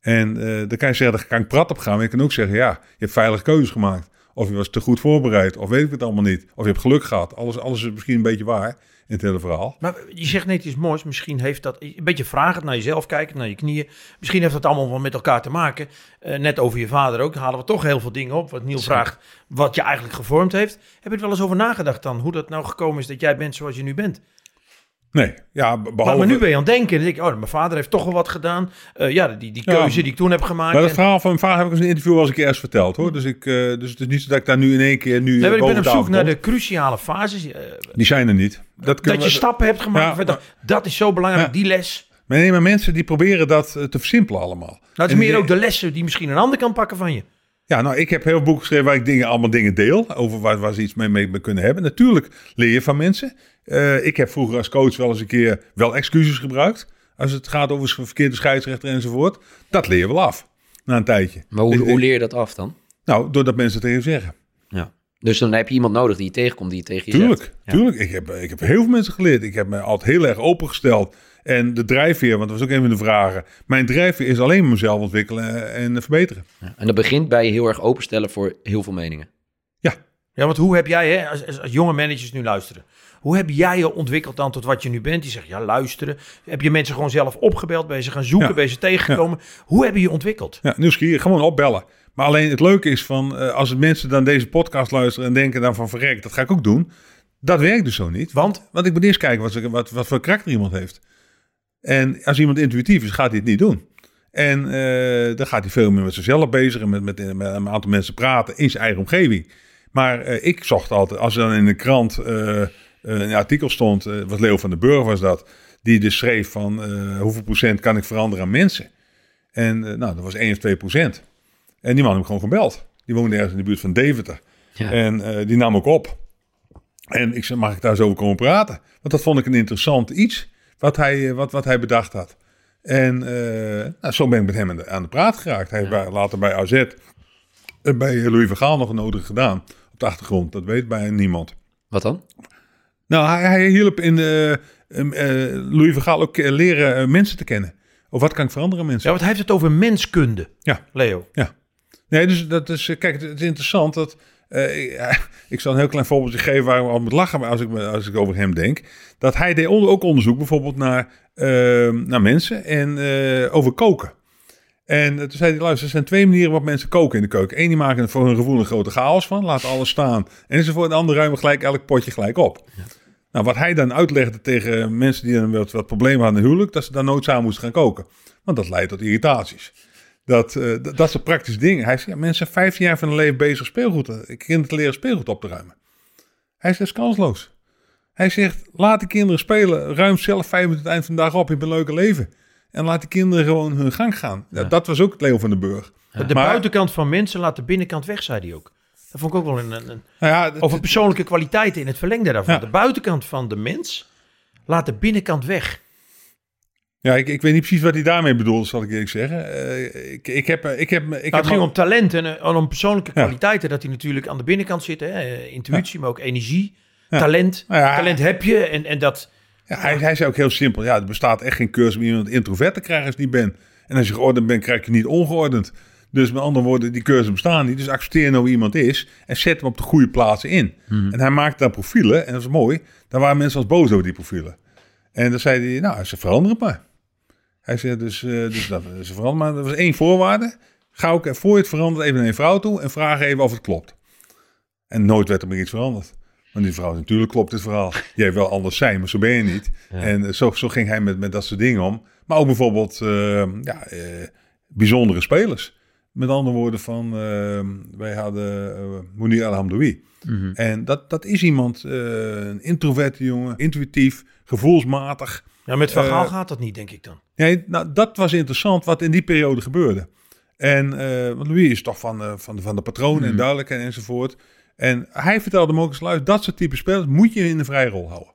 En eh, dan kan je zeggen, daar kan ik prat op gaan. Maar je kan ook zeggen, ja, je hebt veilige keuzes gemaakt. Of je was te goed voorbereid, of weet ik het allemaal niet. Of je hebt geluk gehad. Alles, alles is misschien een beetje waar in het hele verhaal. Maar je zegt net iets moois. Misschien heeft dat een beetje vragend naar jezelf kijken, naar je knieën. Misschien heeft dat allemaal wel met elkaar te maken. Eh, net over je vader ook. Halen we toch heel veel dingen op. Wat Niel Zeker. vraagt, wat je eigenlijk gevormd heeft. Heb je het wel eens over nagedacht dan? Hoe dat nou gekomen is dat jij bent zoals je nu bent? Nee, ja, Maar, behalve... maar nu ben je aan het denken. Dan denk ik, oh, mijn vader heeft toch wel wat gedaan. Eh, ja, die, die Ja. keuze die ik toen heb gemaakt. Maar dat En- verhaal van mijn vader heb ik eens in een interview wel eens een keer eerst verteld hoor. Dus, ik, eh, dus het is niet zo dat ik daar nu in één keer nu Nee, ik ben op zoek naar de cruciale fases. eh, Die zijn er niet. Dat, dat je we- stappen hebt gemaakt. Ja, dat, dat is zo belangrijk, Ja. die les. Maar nee, maar mensen die proberen dat te versimpelen allemaal. Nou, het is En meer die- ook de lessen die misschien een ander kan pakken van je. Ja, nou, ik heb heel veel boeken geschreven waar ik dingen, allemaal dingen deel. Over waar, waar ze iets mee, mee kunnen hebben. Natuurlijk leer je van mensen. Eh, ik heb vroeger als coach wel eens een keer wel excuses gebruikt. Als het gaat over verkeerde scheidsrechter enzovoort. Dat leer je wel af. Na een tijdje. Maar hoe, hoe leer je dat af dan? Nou, doordat mensen het tegen zeggen. Ja. Dus dan heb je iemand nodig die je tegenkomt, die je tegen je zegt. Tuurlijk, tuurlijk. Ik heb, ik heb heel veel mensen geleerd. Ik heb me altijd heel erg opengesteld. En de drijfveer, want dat was ook een van de vragen. Mijn drijfveer is alleen maar mezelf ontwikkelen en verbeteren. Ja. En dat begint bij je heel erg openstellen voor heel veel meningen. Ja, want hoe heb jij, hè, als, als, als jonge managers nu luisteren, hoe heb jij je ontwikkeld dan tot wat je nu bent? Die zegt, ja, luisteren. Heb je mensen gewoon zelf opgebeld, ben je ze gaan zoeken, Ja. ben je ze tegengekomen? Hoe heb je je ontwikkeld? Ja, nieuwsgierig, gewoon opbellen. Maar alleen het leuke is van, eh, als mensen dan deze podcast luisteren en denken dan van verrek, dat ga ik ook doen. Dat werkt dus zo niet. Want? Want ik moet eerst kijken wat, wat, voor karakter iemand heeft. En als iemand intuïtief is, gaat hij het niet doen. En eh, dan gaat hij veel meer met zichzelf bezig en met, met, met een aantal mensen praten in zijn eigen omgeving. Maar eh, ik zocht altijd, als er dan in de krant een artikel stond, wat Leo van den Burg was dat, die dus schreef van hoeveel procent kan ik veranderen aan mensen. En nou, dat was 1 of 2 procent. En die man heb ik gewoon gebeld. Die woonde ergens in de buurt van Deventer. Ja. En eh, die nam ook op. En ik zei, mag ik daar zo over komen praten? Want dat vond ik een interessant iets, wat hij, eh, wat, wat hij bedacht had. En eh, nou, zo ben ik met hem aan de, aan de praat geraakt. Hij heeft later bij AZ, bij Louis van Gaal nog een nodig gedaan. Op de achtergrond, dat weet bij niemand. Wat dan? Nou, hij, hij hielp in eh, Louis van Gaal ook leren mensen te kennen. Of wat kan ik veranderen mensen? Ja, want hij heeft het over menskunde, Ja. Leo. Nee, dus dat is, eh, kijk, het is interessant dat. eh, ik, ik zal een heel klein voorbeeldje geven waar we al moet lachen als ik, als ik over hem denk. Dat hij deed onder- ook onderzoek bijvoorbeeld naar, eh, naar mensen en eh, over koken. En toen zei hij, luister, er zijn twee manieren waarop mensen koken in de keuken. Eén, die maken er voor hun gevoel een grote chaos van, laten alles staan. Enzovoort. De andere ruimen gelijk elk potje gelijk op. Nou, wat hij dan uitlegde tegen mensen die dan wat, wat problemen hadden in huwelijk, dat ze dan nooit samen moesten gaan koken. Want dat leidt tot irritaties. Dat, eh, dat, dat soort praktische dingen. Hij zegt, ja, mensen zijn 15 jaar van hun leven bezig speelgoed, te- kinderen te leren speelgoed op te ruimen. Hij zegt, is kansloos. Hij zegt, laat de kinderen spelen. Ruim zelf vijf minuten het eind van de dag op. Je hebt een leuke leven. En laat de kinderen gewoon hun gang gaan. Ja, dat was ook Leo van den Burg. De Maar- buitenkant van mensen laat de binnenkant weg, zei hij ook. Dat vond ik ook wel een, een, een- Nou ja, het- over persoonlijke kwaliteiten in het verlengde daarvan. De buitenkant van de mens laat de binnenkant weg. Ja ik, ik weet niet precies wat hij daarmee bedoelt, zal ik eerlijk zeggen. Eh, ik, ik heb... Ik heb, ik Nou, heb het ging om talent en eh, om persoonlijke Ja. kwaliteiten. Dat die natuurlijk aan de binnenkant zitten. Hè? eh, Intuïtie, maar ook energie. Ja. Talent. Nou Talent heb je. En, en dat... Ja, hij, hij zei ook heel simpel. Ja, er bestaat echt geen cursus om iemand introvert te krijgen als je niet bent. En als je geordend bent, krijg je niet ongeordend. Dus met andere woorden, die cursussen bestaan niet. Dus accepteer nou wie iemand is en zet hem op de goede plaatsen in. En hij maakte daar profielen en dat is mooi. Daar waren mensen als boos over die profielen. En dan zei hij, nou, ze veranderen het maar. Hij zei dus, eh, dus dat ze veranderen maar. Er was één voorwaarde. Ga ook voor je het verandert even naar een vrouw toe en vraag even of het klopt. En nooit werd er meer iets veranderd. Want die vrouw, natuurlijk klopt dit verhaal. Jij wil anders zijn, maar zo ben je niet. En eh, zo, zo ging hij met, met dat soort dingen om. Maar ook bijvoorbeeld eh, ja, bijzondere spelers. Met andere woorden van, wij hadden uh, Mounir El Hamdoui. En dat, dat is iemand, een introverte jongen, intuïtief, gevoelsmatig. Ja, met Van Gaal Eh, gaat dat niet, denk ik dan. Ja, nou, dat was interessant wat in die periode gebeurde. En eh want Louis is toch van, eh, van, de, van de patronen en duidelijk en enzovoort. En hij vertelde me ook eens, luister, dat soort type spelers moet je in de vrije rol houden.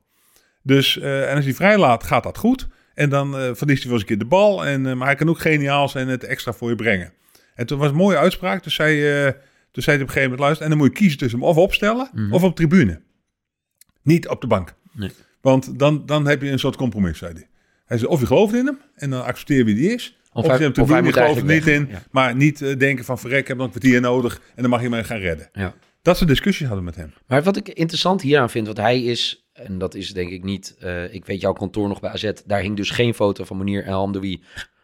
Dus, eh, en als hij vrij laat, gaat dat goed. En dan eh verliest hij wel eens een keer de bal. En, eh, maar hij kan ook geniaal zijn en het extra voor je brengen. En toen was een mooie uitspraak. Toen zei, eh, toen zei hij op een gegeven moment, luister, en dan moet je kiezen tussen hem of opstellen of op tribune. Niet op de bank. Nee. Want dan, dan heb je een soort compromis, zei hij. Hij zei, of je gelooft in hem en dan accepteer wie die is. Of, je of je moet gelooft niet in. Ja. Maar niet eh, denken van, verrek, ik heb nog een kwartier nodig en dan mag je mij gaan redden. Ja. Dat soort discussies hadden we met hem. Maar wat ik interessant hieraan vind, want hij is, en dat is denk ik niet, eh, ik weet jouw kantoor nog bij AZ, daar hing dus geen foto van meneer El Hamdoui,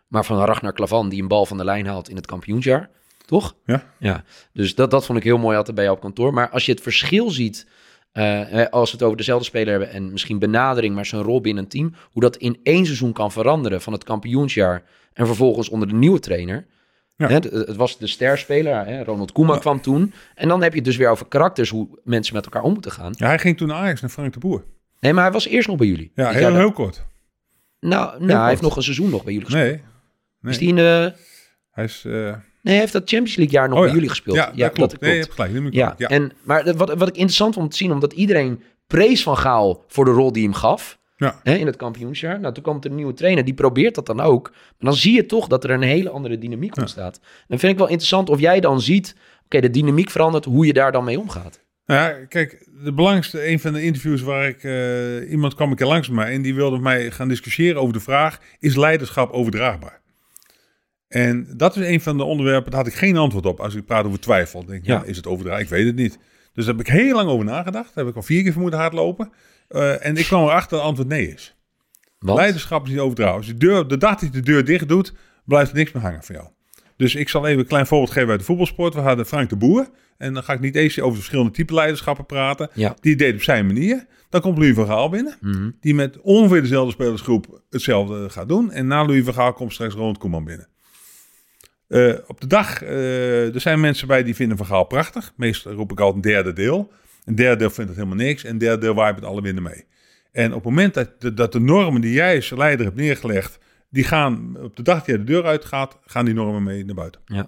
maar van Ragnar Klavan die een bal van de lijn haalt in het kampioensjaar. Toch? Ja. Ja, dus dat, dat vond ik heel mooi altijd bij jou op kantoor. Maar als je het verschil ziet, eh, eh, als we het over dezelfde speler hebben en misschien benadering, maar zijn rol binnen een team, hoe dat in één seizoen kan veranderen van het kampioensjaar en vervolgens onder de nieuwe trainer. Ja. Hè, het, het was de sterspeler, hè, Ronald Koeman kwam toen. En dan heb je het dus weer over karakters, hoe mensen met elkaar om moeten gaan. Ja, hij ging toen naar Ajax, naar Frank de Boer. Nee, maar hij was eerst nog bij jullie. Ja, heel, heel kort. Nou, nou hij kort. heeft nog een seizoen nog bij jullie gespeeld. Nee, nee. Is die in de... hij is... eh, hij heeft dat Champions League jaar nog oh bij jullie gespeeld. Ja, dat klopt. Nee, je klopt. hebt gelijk. Ja. En, maar wat, wat ik interessant vond te zien, omdat iedereen prees van Gaal voor de rol die hem gaf Ja. hè, in het kampioensjaar. Nou, toen kwam er een nieuwe trainer, die probeert dat dan ook. Maar dan zie je toch dat er een hele andere dynamiek ontstaat. Dan vind ik wel interessant of jij dan ziet, oké, de dynamiek verandert, hoe je daar dan mee omgaat. Nou ja, kijk, de belangrijkste, een van de interviews waar ik, eh, iemand kwam een keer langs mij en die wilde met mij gaan discussiëren over de vraag, is leiderschap overdraagbaar? En dat is een van de onderwerpen, daar had ik geen antwoord op als ik praat over twijfel. Denk ik, ja. Ja. is het overdraagbaar? Ik weet het niet. Dus daar heb ik heel lang over nagedacht. Daar heb ik al vier keer voor moeten hardlopen. Eh, en ik kwam erachter dat het antwoord nee is. Want, Leiderschap is niet overdragen. Als je de, deur, de dag dat je de deur dicht doet, blijft er niks meer hangen van jou. Dus ik zal even een klein voorbeeld geven uit de voetbalsport. We hadden Frank de Boer. En dan ga ik niet eens over verschillende typen leiderschappen praten. Ja. Die deed op zijn manier. Dan komt Louis van Gaal binnen. Mhm. Die met ongeveer dezelfde spelersgroep hetzelfde gaat doen. En na Louis van Gaal komt straks Ronald Koeman binnen. Eh, op de dag, eh, er zijn mensen bij die vinden Van Gaal prachtig. Meestal roep ik altijd een derde deel. Een derde deel vindt het helemaal niks. En een derde deel waait met alle winden mee. En op het moment dat de, dat de normen die jij als leider hebt neergelegd, die gaan op de dag dat jij de deur uitgaat, gaan die normen mee naar buiten. Nou,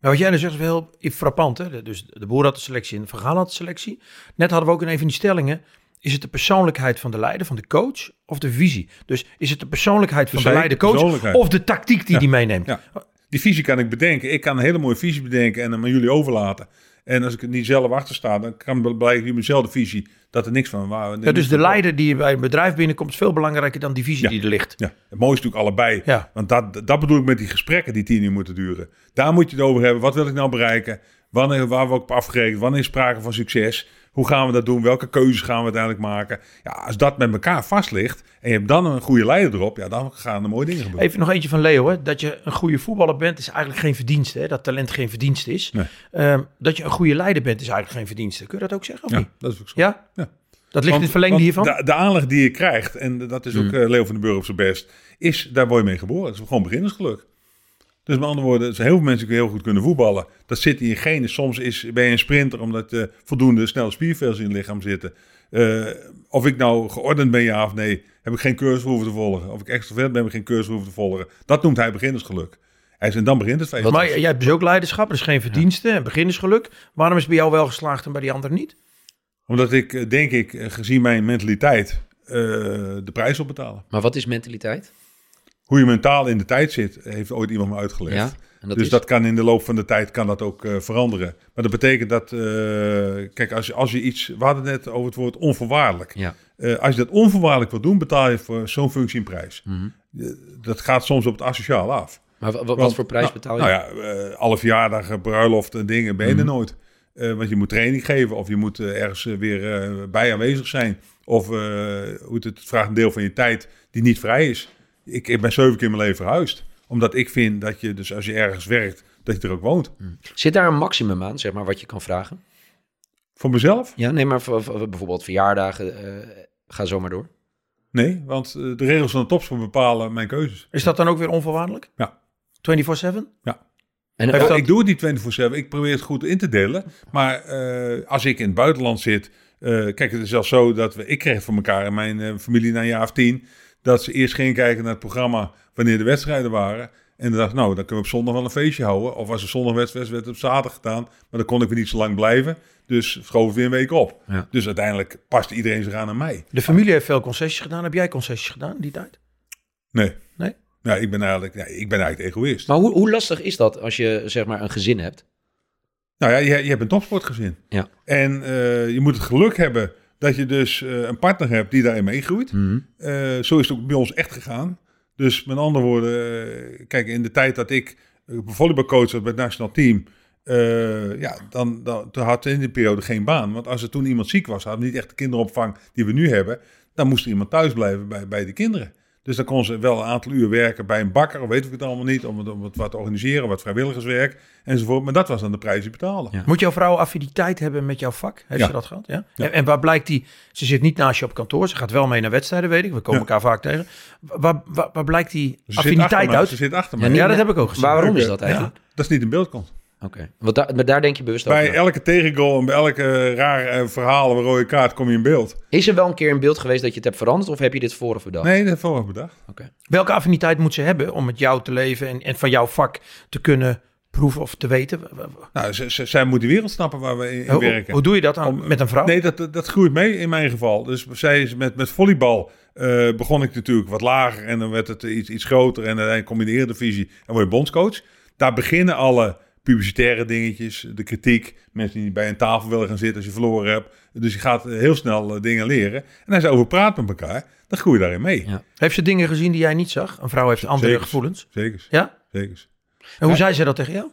wat jij nu zegt is wel heel frappant. Hè? Dus de boer had de selectie en de verhaal had de selectie. Net hadden we ook in een van die stellingen. Is het de persoonlijkheid van de leider, van de coach of de visie? Dus is het de persoonlijkheid van de leider, coach of de tactiek die die meeneemt? Ja. Die visie kan ik bedenken. Ik kan een hele mooie visie bedenken en hem aan jullie overlaten. En als ik er niet zelf achter sta, dan kan blijken jullie dezelfde visie dat er niks van waar. Ja, dus de leider die bij een bedrijf binnenkomt is veel belangrijker dan die visie Ja. die er ligt. Ja, het mooiste is natuurlijk allebei. Ja. Want dat, dat bedoel ik met die gesprekken die tien uur moeten duren. Daar moet je het over hebben. Wat wil ik nou bereiken? Wanneer, waar word ik op afgerekend? Wanneer is sprake van succes? Hoe gaan we dat doen? Welke keuzes gaan we uiteindelijk maken? Ja, als dat met elkaar vast ligt en je hebt dan een goede leider erop, ja, dan gaan er mooie dingen gebeuren. Even nog eentje van Leo. Hè? Dat je een goede voetballer bent is eigenlijk geen verdienste. Hè? Dat talent geen verdienste is. Nee. Ehm, dat je een goede leider bent is eigenlijk geen verdienste. Kun je dat ook zeggen of Ja, niet? dat is ook zo. Ja? Ja. Dat ligt in het verlengde hiervan? De, de aanleg die je krijgt, en dat is ook eh, Leo van den Burg op zijn best, is daar word je mee geboren. Dat is gewoon beginnersgeluk. Dus met andere woorden, er zijn heel veel mensen die heel goed kunnen voetballen. Dat zit in je genen. Soms is, ben je een sprinter omdat eh voldoende snelle spiervels in je lichaam zitten. Eh, of ik nou geordend ben, ja of nee, heb ik geen cursus hoeven te volgen. Of ik extrovert ben, heb ik geen cursus hoeven te volgen. Dat noemt hij beginnersgeluk. Hij is, en dan begint het feest. maar jij hebt dus ook leiderschap. Dat is geen verdienste en beginnersgeluk. Waarom is het bij jou wel geslaagd en bij die ander niet? Omdat ik, eh, denk ik, gezien mijn mentaliteit, eh, de prijs op betalen. Maar wat is mentaliteit? Hoe je mentaal in de tijd zit, heeft ooit iemand me uitgelegd. Ja, en dat dus is... dat kan in de loop van de tijd kan dat ook eh, veranderen. Maar dat betekent dat, eh, kijk, als je, als je iets, we hadden net over het woord onvoorwaardelijk. Ja. Eh, als je dat onvoorwaardelijk wil doen, betaal je voor zo'n functie een prijs. Mhm. Dat gaat soms op het asociaal af. Maar wa- wa- wat voor prijs nou, betaal je? Nou ja, eh, alle verjaardagen, bruiloften en dingen ben je er Mhm. nooit. Want je moet training geven of je moet ergens weer bij aanwezig zijn. Of hoe het, het vraagt een deel van je tijd die niet vrij is. Ik, ik ben zeven keer in mijn leven verhuisd. Omdat ik vind dat je dus als je ergens werkt, dat je er ook woont. Zit daar een maximum aan, zeg maar, wat je kan vragen? Voor mezelf? Ja, nee, maar voor, voor bijvoorbeeld verjaardagen, eh, ga zo maar door. Nee, want eh, de regels van de topsport bepalen mijn keuzes. Is dat dan ook weer onvoorwaardelijk? Ja. 24-7? En, Heeft eh, dat- Ik doe het niet 24-7. Ik probeer het goed in te delen. Maar eh, als ik in het buitenland zit... eh, kijk, het is zelfs zo dat we... Ik kreeg voor elkaar en mijn familie na een jaar of tien... dat ze eerst gingen kijken naar het programma... wanneer de wedstrijden waren... En dan dacht ik, nou, dan kunnen we op zondag wel een feestje houden. Of als er zondag wedstrijd werd, op zaterdag gedaan. Maar dan kon ik weer niet zo lang blijven. Dus schoof weer een week op. Ja. Dus uiteindelijk past iedereen zich aan aan mij. De familie heeft veel concessies gedaan. Heb jij concessies gedaan in die tijd? Nee. Nee? Ja, ik ben eigenlijk, ja, ik ben eigenlijk egoïst. maar hoe, hoe lastig is dat als je, zeg maar, een gezin hebt? Nou ja, je, je hebt een topsportgezin. Ja. En eh, je moet het geluk hebben dat je dus eh, een partner hebt die daarin meegroeit. Eh, zo is het ook bij ons echt gegaan. Dus met andere woorden, eh, kijk, in de tijd dat ik uh, volleybalcoach was bij het nationaal team, eh, ja, dan, dan toen had in die periode geen baan. Want als er toen iemand ziek was, hadden we niet echt de kinderopvang die we nu hebben, dan moest er iemand thuis blijven bij, bij de kinderen. Dus dan kon ze wel een aantal uur werken bij een bakker, of weet ik het allemaal niet, om het, om het wat te organiseren, wat vrijwilligerswerk enzovoort. Maar dat was dan de prijs die betaalde. Ja. Moet jouw vrouw affiniteit hebben met jouw vak? Heeft Ja. ze dat gehad? Ja? Ja. En, en waar blijkt die? Ze zit niet naast je op kantoor. Ze gaat wel mee naar wedstrijden, weet ik. We komen Ja. elkaar vaak tegen. Waar, waar, waar blijkt die Ze affiniteit uit? Ze zit achter niet- Ja, dat heb ik ook gezien. Waarom is dat eigenlijk? Dat is niet in beeld komt. Oké, want daar, maar daar denk je bewust Bij over. na. elke tegengoal en bij elke raar eh, verhaal of een rode kaart kom je in beeld. Is er wel een keer een beeld geweest dat je het hebt veranderd of heb je dit voor of bedacht? Nee, dat vorige bedacht. Oké. Welke affiniteit moet ze hebben om met jou te leven en, en van jouw vak te kunnen proeven of te weten? Nou, ze, ze- zij moet die wereld snappen waar we in, in Hoe, werken. hoe doe je dat dan Om- met een vrouw? Nee, dat, dat, groeit mee in mijn geval. Dus zij is met, met volleybal eh, begon ik natuurlijk wat lager en dan werd het iets, iets groter. En uiteindelijk kom je in de Eredivisie en word je bondscoach. Daar beginnen alle publicitaire dingetjes, de kritiek. Mensen die bij een tafel willen gaan zitten als je verloren hebt. Dus je gaat heel snel eh, dingen leren. En als je over praat met elkaar, dan groei je daarin mee. Ja. Heeft ze dingen gezien die jij niet zag? Een vrouw heeft andere gevoelens. Zeker, Ja? zeker. En hoe Ja. zei ze dat tegen jou?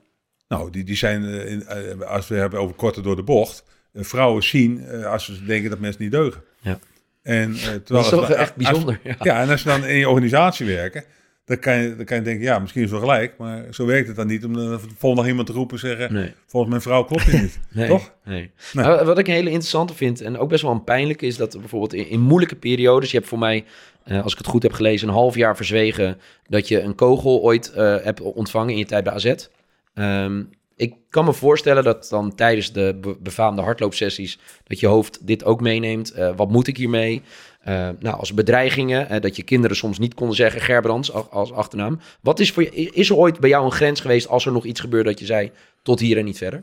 Nou, die, die zijn, eh, eh, als we hebben over korte door de bocht, vrouwen zien als ze denken dat mensen niet deugen. Ja. En, terwijl Dat is toch echt bijzonder. Ja. ja, en als je dan in je organisatie werken, dan kan je, dan kan je denken, ja, misschien is wel gelijk, maar zo werkt het dan niet. Om de volgende dag iemand te roepen en zeggen, Nee. volgens mijn vrouw klopt je niet. [LAUGHS] Nee, Toch? Nee. Nee. Nou, wat ik een hele interessante vind en ook best wel een pijnlijke is dat bijvoorbeeld in, in moeilijke periodes, je hebt voor mij, eh, als ik het goed heb gelezen, een half jaar verzwegen dat je een kogel ooit eh, hebt ontvangen in je tijd bij AZ. Ehm, ik kan me voorstellen dat dan tijdens de be- befaamde hardloopsessies dat je hoofd dit ook meeneemt. Eh, wat moet ik hiermee? Eh, nou, als bedreigingen, eh, dat je kinderen soms niet konden zeggen Gerbrands als, achternaam. Wat is, voor je, is er ooit bij jou een grens geweest als er nog iets gebeurde dat je zei tot hier en niet verder?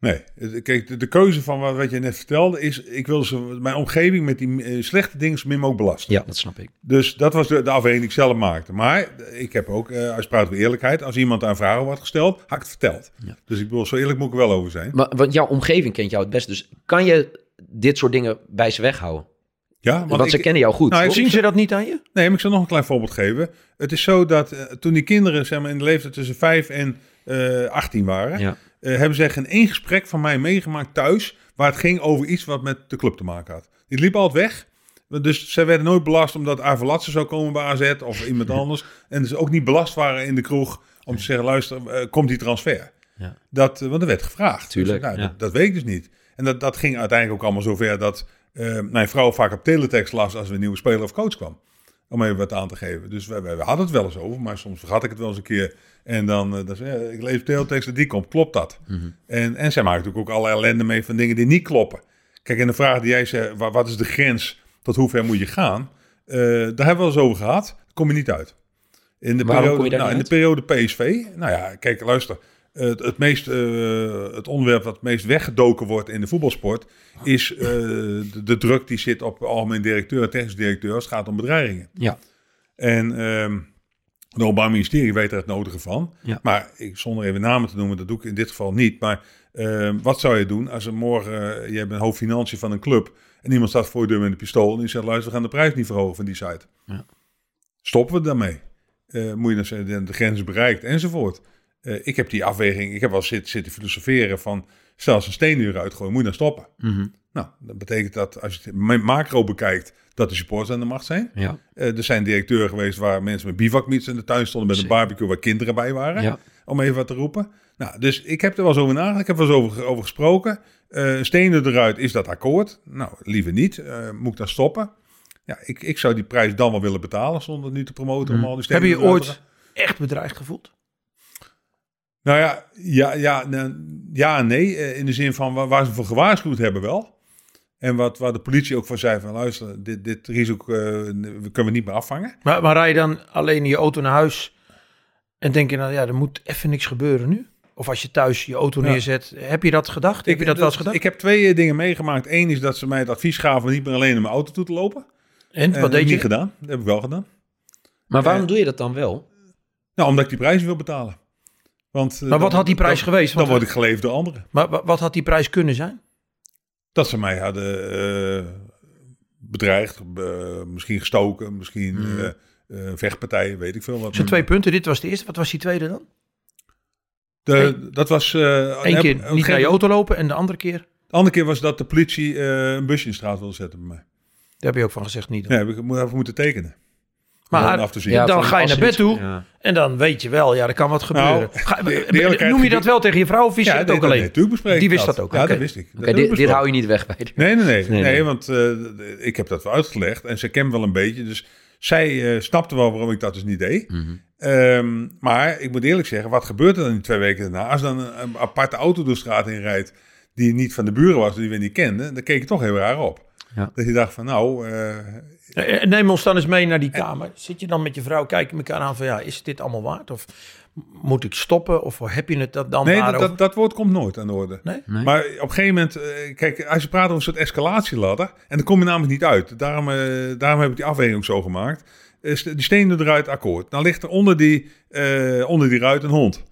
Nee, Het- kijk, de, de keuze van wat, wat je net vertelde is, ik wil ze, mijn omgeving met die eh, slechte dingen zo min mogelijk belasten. Ja, dat snap ik. Dus dat was de, de afweging die ik zelf maakte. Maar ik heb ook, eh, als je praat over eerlijkheid, als iemand aan vragen wordt gesteld, had ik het verteld. Ja. Dus ik bedoel, zo eerlijk moet ik er wel over zijn. Maar, want jouw omgeving kent jou het best. Dus kan je dit soort dingen bij ze weghouden? Ja, Want, ze ik- kennen jou goed. Nou? Zien ze dat niet aan je? Nee, maar ik zal nog een klein voorbeeld geven. Het is zo dat eh, toen die kinderen zeg maar, in de leeftijd tussen 5 en eh 18 waren, Ja. eh, hebben ze geen één gesprek van mij meegemaakt thuis waar het ging over iets wat met de club te maken had. Die liep altijd weg. Dus zij werden nooit belast omdat Avalatse zou komen bij AZ of iemand [LAUGHS] anders. En dus ook niet belast waren in de kroeg om te zeggen, luister, komt die transfer? Ja. Dat, want er werd gevraagd. Tuurlijk, Dus, nou, ja. dat, dat weet ik dus niet. En dat, dat ging uiteindelijk ook allemaal zover dat eh, mijn vrouw vaak op teletext las als er een nieuwe speler of coach kwam. Om even wat aan te geven. Dus we, we, we hadden het wel eens over, maar soms vergat ik het wel eens een keer. En dan, eh, dan zei, ja, ik lees teletext en die komt, klopt dat? Mhm. En, en zij maakt natuurlijk ook alle ellende mee van dingen die niet kloppen. Kijk, en de vraag die jij zei, wa- wat is de grens, tot hoe ver moet je gaan? Eh, daar hebben we wel eens over gehad, daar kom je niet uit. In de, periode, nou, in de periode PSV, nou ja, kijk, luister. Het, het, meest, eh, het onderwerp dat het meest weggedoken wordt in de voetbalsport is eh, de, de druk die zit op algemeen directeur en technisch directeur als het gaat om bedreigingen. Ja. En ehm het Openbaar Ministerie weet er het nodige van. Ja. Maar ik, zonder even namen te noemen, dat doe ik in dit geval niet. Maar ehm, wat zou je doen als er morgen, uh, je bent hoofdfinanciën van een club en iemand staat voor je deur met een pistool en die zegt, luister, we gaan de prijs niet verhogen van die site. Ja. Stoppen we daarmee? eh, moet je dan zeggen, de grens bereikt enzovoort. Eh, ik heb die afweging, ik heb wel zitten, zitten filosoferen van, stel als een steenuur uitgooien, moet je dan stoppen. Mhm. Nou, dat betekent dat als je het ma- macro bekijkt, dat de supporters aan de macht zijn. Ja. Eh, er zijn directeuren geweest waar mensen met bivakmuts in de tuin stonden met een barbecue waar kinderen bij waren. Ja. Om even wat te roepen. Nou, dus ik heb er wel eens over nagedacht. Ik heb er wel eens over, over gesproken. Eh stenen eruit, is dat akkoord? Nou, liever niet. Moet ik dan stoppen? Ja, ik, ik zou die prijs dan wel willen betalen zonder nu te promoten. Om al die stenen Heb je eruit ooit echt bedreigd gevoeld? Nou ja, ja, ja, nou, ja en nee. Eh, In de zin van waar, waar ze voor gewaarschuwd hebben wel. En wat, waar de politie ook van zei van luister, dit, dit risico eh, kunnen we niet meer afvangen. Maar, maar rij je dan alleen in je auto naar huis en denk je nou ja, er moet even niks gebeuren nu? Of als je thuis je auto Ja. neerzet, heb je dat gedacht? heb je dat wel eens gedacht? Ik heb twee eh, dingen meegemaakt. Eén is dat ze mij het advies gaven om niet meer alleen in mijn auto toe te lopen. en wat deed niet je? gedaan. Dat heb ik wel gedaan. Maar waarom doe je dat dan wel? Nou, omdat ik die prijs wil betalen. Want, eh, Maar wat dan- had die prijs dan- geweest? Dan word ik geleefd door anderen. Maar wa- wat had die prijs kunnen zijn? Dat ze mij hadden eh, bedreigd, eh, misschien gestoken, misschien eh, eh, vechtpartijen, weet ik veel wat. Zijn twee punten. Dit was de eerste. Wat was die tweede dan? De, dat was... Eén heb- keer niet naar je auto lopen en de andere keer, De andere keer was dat de politie een busje in de straat wilde zetten bij mij. daar heb je ook van gezegd niet. Ja, heb ik even moeten tekenen. Maar Om af te zien. dan ga je naar bed toe Ja. en dan weet je wel, ja, er kan wat gebeuren. Nou, [LAUGHS] Ga- de- de eerlijkheid noem je dat wel tegen je vrouw of wist je ja, het nee, ook dat- alleen? nee, natuurlijk bespreken Die ik wist dat ook, Ja, dat wist ik. Dat ik dit, hou je niet weg bij de... Nee, nee, nee. Nee, nee, nee. want eh, ik heb dat wel uitgelegd en ze kent wel een beetje. Dus zij eh, snapte wel waarom ik dat dus niet deed. Mhm. Ehm, maar ik moet eerlijk zeggen, wat gebeurt er dan die twee weken daarna? Als dan een, een aparte auto door de straat in rijdt die niet van de buren was, die we niet kenden, dan keek je toch heel raar op. Ja. Dat je dacht van nou, eh, Eh, Neem ons dan eens mee naar die kamer. Zit je dan met je vrouw, kijk je elkaar aan van ja, is dit allemaal waard? Of moet ik stoppen? Of heb je het dat dan nee, dat, dat, dat woord komt nooit aan de orde. Nee? Nee? Maar op een gegeven moment, eh, kijk, als je praat over een soort escalatieladder, en dan kom je namelijk niet uit. Daarom, eh, daarom heb ik die afweging ook zo gemaakt. Die stenen eruit akkoord. Dan ligt er onder die, eh, onder die ruit een hond.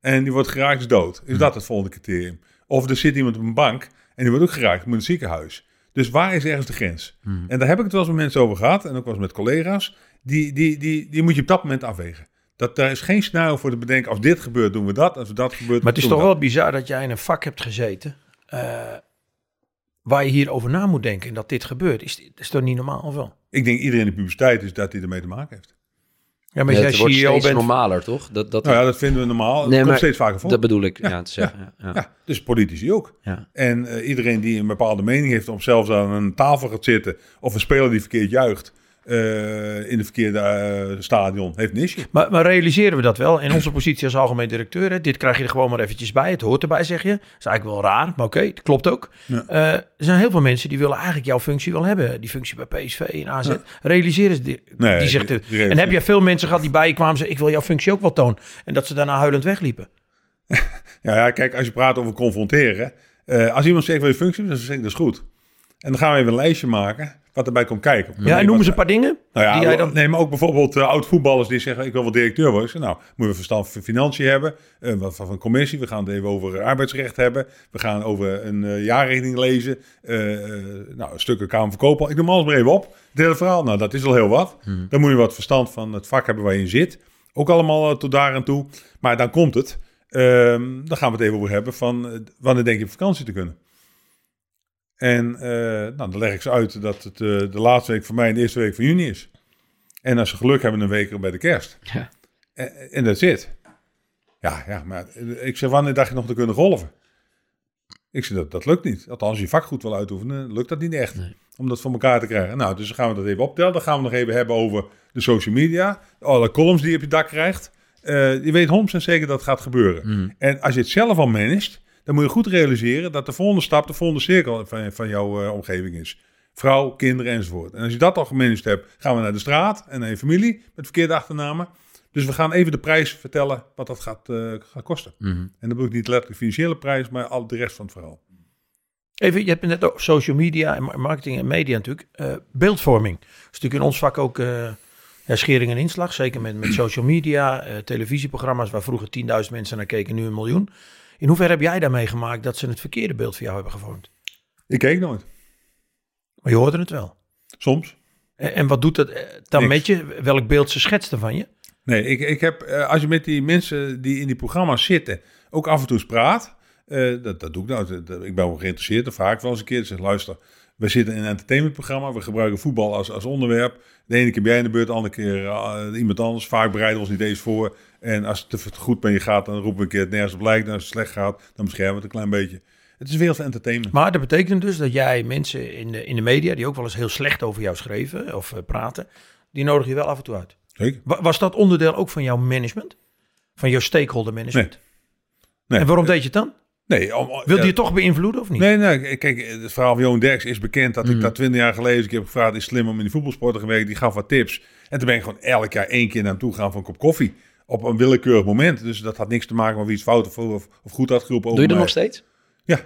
En die wordt geraakt is dood. Is dat het volgende criterium? Of er zit iemand op een bank en die wordt ook geraakt, moet in het ziekenhuis. Dus waar is ergens de grens? Hmm. En daar heb ik het wel eens met mensen over gehad, en ook wel eens met collega's. Die, die, die, die moet je op dat moment afwegen. Dat, daar is geen scenario voor te bedenken. Als dit gebeurt, doen we dat. Als dat gebeurt, Maar het is toch we wel bizar dat jij in een vak hebt gezeten eh, waar je hierover na moet denken en dat dit gebeurt. Is, is toch niet normaal of wel? Ik denk iedereen in de puberteit is dat hij ermee te maken heeft. Ja, maar als het jij wordt CEO steeds bent, normaler, toch? Dat, dat, Nou ja, dat vinden we normaal. Nee, komt maar steeds vaker voor. dat bedoel ik Ja, ja, te zeggen. Ja, ja. dus politici ook. Ja. En eh, iedereen die een bepaalde mening heeft, of zelfs aan een tafel gaat zitten, of een speler die verkeerd juicht eh, in de verkeerde eh, stadion, heeft issue. Maar, maar realiseren we dat wel? In onze positie als algemeen directeur, hè, dit krijg je er gewoon maar eventjes bij. Het hoort erbij, zeg je. Dat is eigenlijk wel raar, maar oké, het klopt ook. Ja. Eh, er zijn heel veel mensen die willen eigenlijk jouw functie wel hebben. Die functie bij PSV en AZ. Realiseren ze die, Nee, die zegt het. En heb je veel mensen gehad die bij je kwamen en zeggen, ik wil jouw functie ook wel tonen. En dat ze daarna huilend wegliepen. [LAUGHS] Ja, ja, kijk, als je praat over confronteren. als iemand zegt, wil je functie? Dan zeg ik, dat is goed. En dan gaan we even een lijstje maken wat erbij komt kijken. Ja, en noem eens een paar dingen. Nou ja, die jij dan... nee, maar ook bijvoorbeeld uh, oud-voetballers die zeggen: Ik wil wel directeur worden. Zeg, nou, moeten we verstand van financiën hebben. eh, wat van een commissie. We gaan het even over arbeidsrecht hebben. We gaan over een eh, jaarrekening lezen. eh, eh, nou, stukken Kamer Koophandel. Ik noem alles maar even op. Het hele verhaal, nou, dat is al heel wat. Dan moet je wat verstand van het vak hebben waar je in zit. Ook allemaal eh, tot daar en toe. Maar dan komt het. Ehm, dan gaan we het even over hebben van eh, wanneer denk je op vakantie te kunnen. En eh, nou, dan leg ik ze uit dat het eh, de laatste week van mei en de eerste week van juni is. En als ze geluk hebben, een week bij de kerst. Ja. En, en dat zit. Ja, ja, maar ik zeg, wanneer dacht je nog te kunnen golven? Ik zeg, dat, dat lukt niet. Althans, als je vak goed wil uitoefenen, lukt dat niet echt. Nee. Om dat voor elkaar te krijgen. Nou, dus dan gaan we dat even optellen. Dan gaan we nog even hebben over de social media. Alle columns die je op je dak krijgt. Eh, je weet 100% zeker dat het gaat gebeuren. Mm. En als je het zelf al managt, dan moet je goed realiseren dat de volgende stap de volgende cirkel van, van jouw eh, omgeving is. Vrouw, kinderen enzovoort. En als je dat al gemanaged hebt, gaan we naar de straat en naar je familie met verkeerde achternamen. Dus we gaan even de prijs vertellen wat dat gaat, gaat kosten. Mhm. En dan bedoel ik niet letterlijk financiële prijs, maar al de rest van het verhaal. Even, je hebt net over social media en ma- marketing en media natuurlijk. Eh, beeldvorming. Dat is natuurlijk in ons vak ook eh, ja, schering en inslag. Zeker met, met social media, televisieprogramma's waar vroeger 10.000 mensen naar keken, nu een miljoen. In hoeverre heb jij daarmee gemaakt dat ze het verkeerde beeld van jou hebben gevormd? Ik keek nooit. Maar je hoorde het wel. Soms. En, en wat doet dat eh, dan Niks. met je? Welk beeld ze schetsten van je? Nee, ik, ik heb, eh, als je met die mensen die in die programma's zitten, ook af en toe praat. eh, dat, dat doe ik nou. Dat- dat- ik ben wel geïnteresseerd. of vaak wel eens een keer. Zeg, luister, we zitten in een entertainmentprogramma. We gebruiken voetbal als, als onderwerp. De ene keer ben jij in de beurt, de andere keer iemand anders. Vaak bereiden we ons niet eens voor. En als het te goed met je gaat, dan roepen we een keer het nergens op lijkt. En als het slecht gaat, dan beschermen we het een klein beetje. Het is veel van entertainment. Maar dat betekent dus dat jij mensen in de, in de media, die ook wel eens heel slecht over jou schreven of eh, praten, die nodig je wel af en toe uit. Zeker. Wa- Was dat onderdeel ook van jouw management? Van jouw stakeholder management? Nee. En waarom deed je het dan? Nee, om, Wilde je toch beïnvloeden of niet? Nee, nee, kijk, het verhaal van Johan Derks is bekend dat ik Mhm. dat twintig jaar geleden keer heb gevraagd, is slim om in die voetbalsporten gewerkt, die gaf wat tips. En toen ben ik gewoon elk jaar één keer naartoe gegaan voor een kop koffie. Op een willekeurig moment. Dus dat had niks te maken met wie iets fout of, of, of goed had geroepen Doe je dat nog steeds? Ja,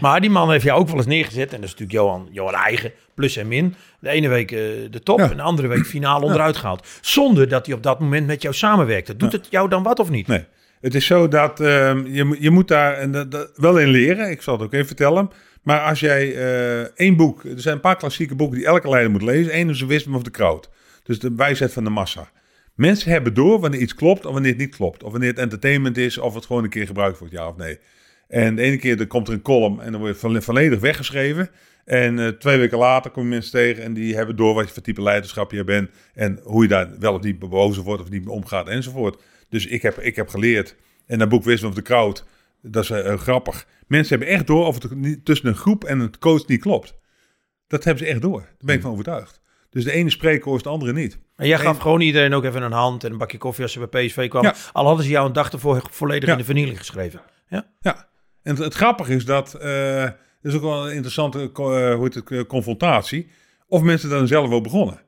Maar die man heeft jou ook wel eens neergezet. En dat is natuurlijk Johan, Johan eigen, plus en min. De ene week eh, de top Ja. en de andere week finaal onderuit gehaald. Zonder dat hij op dat moment met jou samenwerkte. Doet het jou dan wat of niet? nee. Het is zo dat ehm, je, moet- je moet daar en dat, dat wel in leren. Ik zal het ook even vertellen. Maar als jij eh, één boek... Er zijn een paar klassieke boeken die elke leider moet lezen. Eén is The Wisdom of the Crowd. Dus de wijsheid van de massa. Mensen hebben door wanneer iets klopt of wanneer het niet klopt. Of wanneer het entertainment is of het gewoon een keer gebruikt wordt, ja of nee. En de ene keer dan komt er een column en dan wordt het volle- volledig weggeschreven. En eh, twee weken later kom je mensen tegen en die hebben door wat je voor type leiderschap je bent. En hoe je daar wel of niet bewozen wordt of niet mee omgaat enzovoort. Dus ik heb, ik heb geleerd. En dat boek Wisdom of the Crowd, dat is eh, grappig. Mensen hebben echt door of het tussen een groep en een coach niet klopt. Dat hebben ze echt door. Daar ben ik van overtuigd. Dus de ene spreker hoort de andere niet. En jij gaf En- gewoon iedereen ook even een hand en een bakje koffie als ze bij PSV kwamen. Ja. Al hadden ze jou een dag ervoor volledig Ja. in de vernieling geschreven. Ja? Ja, en het, het grappige is dat, eh dat is ook wel een interessante co- eh, hoe heet het, eh, confrontatie, of mensen dan zelf ook begonnen.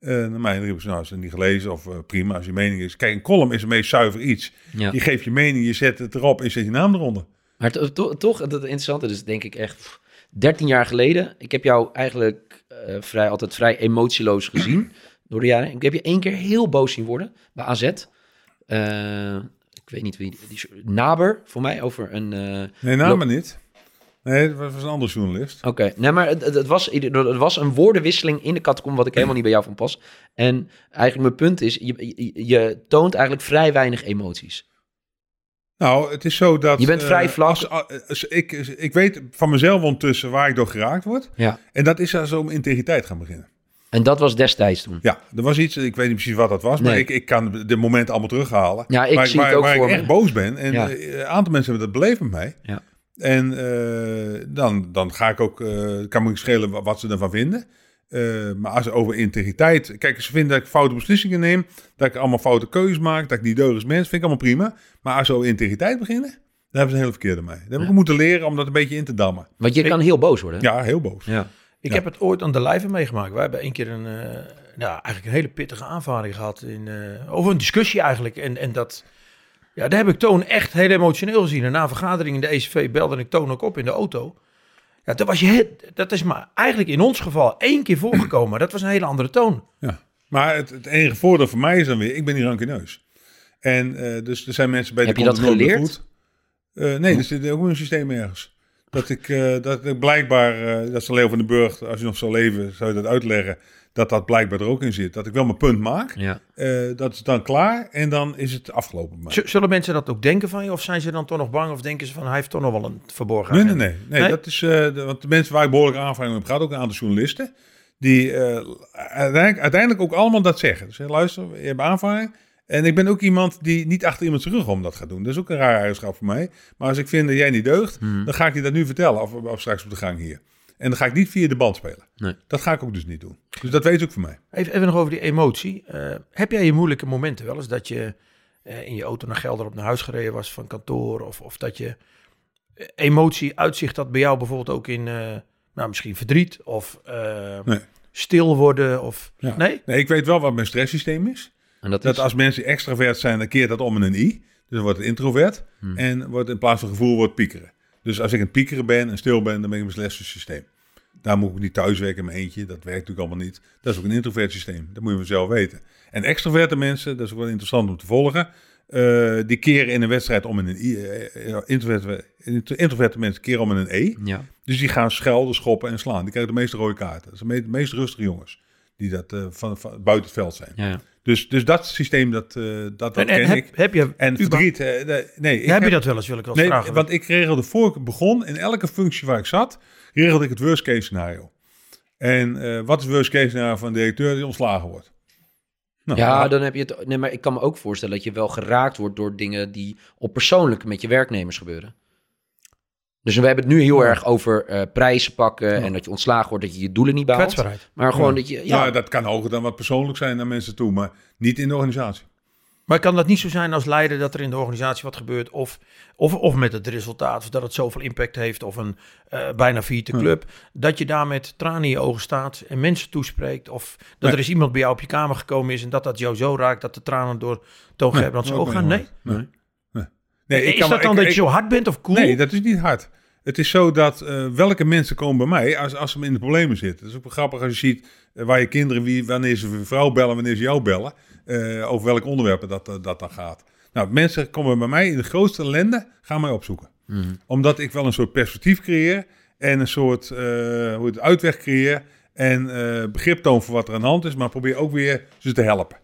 Eh naar mij riepen ze, nou, is het niet gelezen of eh, prima, als je mening is. Kijk, een column is het meest zuiver iets. Ja. Je geeft je mening, je zet het erop en je zet je naam eronder. Maar to- to- toch, dat interessante, dus denk ik echt pff, 13 jaar geleden. Ik heb jou eigenlijk eh, vrij, altijd vrij emotieloos gezien [CLEARS THROAT] door de jaren. Ik heb je één keer heel boos zien worden bij AZ. Eh, ik weet niet wie, die, Naber voor mij over een... eh, Nee, namen niet. Nee, dat was een andere journalist. Oké, nee, maar het, het, was, het was een woordenwisseling in de catacombe wat ik helemaal niet bij jou van pas. En eigenlijk mijn punt is, je, je, je toont eigenlijk vrij weinig emoties. Nou, het is zo dat... Je bent eh, vrij vlak. als- als- ik, ik weet van mezelf ondertussen waar ik door geraakt word. Ja. En dat is als om integriteit gaan beginnen. En dat was destijds toen. Ja, er was iets, ik weet niet precies wat dat was, maar ik, ik kan de momenten allemaal terughalen. Ja, ik waar, zie waar, het ook waar voor ik me. echt boos ben. En Ja. eh, een aantal mensen hebben dat beleefd met mij. Ja. En eh, dan, dan ga ik ook, eh, kan me schelen wa- wat ze ervan vinden. Eh, maar als over integriteit... Kijk, als ze vinden dat ik foute beslissingen neem, dat ik allemaal foute keuzes maak, dat ik niet deug als mens, vind ik allemaal prima. Maar als ze over integriteit beginnen, dan hebben ze een hele verkeerde mij. Dat heb ik moeten leren om dat een beetje in te dammen. Want je kan heel boos worden. Ja, heel boos. Ja. Ik Ja. heb het ooit aan de lijve meegemaakt. We hebben één keer een, eh, nou, eigenlijk een hele pittige aanvaring gehad. In, eh, over een discussie eigenlijk. En, en dat, ja, daar heb ik Toon echt heel emotioneel gezien. En na een vergadering in de ECV belde ik Toon ook op in de auto. Ja, dat, was je, dat is maar eigenlijk in ons geval één keer voorgekomen. Dat was een hele andere toon. Ja. Maar het, het enige voordeel voor mij is dan weer, ik ben niet rancuneus. En eh, dus er zijn mensen bij Heb die je dat geleerd? Eh, nee, er zit ook een systeem ergens. Dat ik, eh, dat ik blijkbaar, eh, dat is Leo van den Burg, als je nog zou leven, zou je dat uitleggen, dat dat blijkbaar er ook in zit. Dat ik wel mijn punt maak, Ja. eh, dat is dan klaar en dan is het afgelopen. Z- Zullen mensen dat ook denken van je? Of zijn ze dan toch nog bang? Of denken ze van hij heeft toch nog wel een verborgen Nee, nee, agenda? nee. nee, Nee? Dat is, eh, de, want de mensen waar ik behoorlijk aanvragen heb gehad, ook een aantal journalisten, die eh, uiteindelijk, uiteindelijk ook allemaal dat zeggen. Dus luister, je hebt aanvaring. En ik ben ook iemand die niet achter iemand rug om dat gaat doen. Dat is ook een raar eigenschap voor mij. Maar als ik vind dat jij niet deugt, Hmm. dan ga ik je dat nu vertellen. Of, of straks op de gang hier. En dan ga ik niet via de band spelen. Nee. Dat ga ik ook dus niet doen. Dus dat weet je ook voor mij. Even, even nog over die emotie. Eh, heb jij je moeilijke momenten wel eens dat je eh, in je auto naar Gelder op naar huis gereden was van kantoor? Of, of dat je eh, emotie uitzicht dat bij jou bijvoorbeeld ook in eh, nou, misschien verdriet of eh, Nee. stil worden? Of, Ja. Nee? Nee, ik weet wel wat mijn stresssysteem is. En dat, Dat is... als mensen extravert zijn, dan keert dat om in een i. Dus dan wordt het introvert. Hmm. En wordt in plaats van gevoel wordt piekeren. Dus als ik aan het piekeren ben en stil ben, dan ben ik in mijn stresssysteem. Daar moet ik niet thuiswerken in mijn eentje. Dat werkt natuurlijk allemaal niet. Dat is ook een introvert systeem. Dat moet je zelf weten. En extroverte mensen, dat is ook wel interessant om te volgen. eh, die keren in een wedstrijd om in een i. eh, introverte, introverte mensen keren om in een e. Ja. Dus die gaan schelden, schoppen en slaan. Die krijgen de meeste rode kaarten. Dat zijn de me- meest rustige jongens. Die dat van, van buiten het veld zijn. Ja, ja. Dus, dus dat systeem, dat, eh, dat, dat En, en ken heb, ik. heb je, En verdriet, eh, de- nee. Ik heb je dat wel eens, wil ik wel Nee, vragen. want ik regelde voor ik begon, in elke functie waar ik zat, regelde ik het worst case scenario. En eh, wat is het worst case scenario van een directeur die ontslagen wordt? Nou, Ja, dan heb je het. Nee, maar ik kan me ook voorstellen dat je wel geraakt wordt door dingen die op persoonlijk met je werknemers gebeuren. Dus we hebben het nu heel erg over eh, prijzen pakken en dat je ontslagen wordt, dat je je doelen niet behaalt. Kwetsbaarheid. Maar gewoon Ja. dat je. Ja, ja, dat kan hoger dan wat persoonlijk zijn naar mensen toe, maar niet in de organisatie. Maar kan dat niet zo zijn als leider dat er in de organisatie wat gebeurt? Of, of, of met het resultaat, of dat het zoveel impact heeft, of een eh, bijna failliete club. Dat je daar met tranen in je ogen staat en mensen toespreekt. Of dat Nee. er eens iemand bij jou op je kamer gekomen is en dat dat jou zo raakt dat de tranen door Toon Nee, Gerbrands ogen gaan. Nee? Nee. Nee. ik is kan dat dan ik- dat je ik- zo hard bent of cool? Nee, dat is niet hard. Het is zo dat eh, welke mensen komen bij mij als, als ze in de problemen zitten. Het is ook wel grappig als je ziet eh, waar je kinderen, wie, wanneer ze voor vrouw bellen, wanneer ze jou bellen. eh, over welke onderwerpen dat, dat dan gaat. Nou, mensen komen bij mij in de grootste ellende, gaan mij opzoeken. Mhm. Omdat ik wel een soort perspectief creëer en een soort hoe het uitweg creëer. En begrip toon voor wat er aan de hand is, maar probeer ook weer ze te helpen.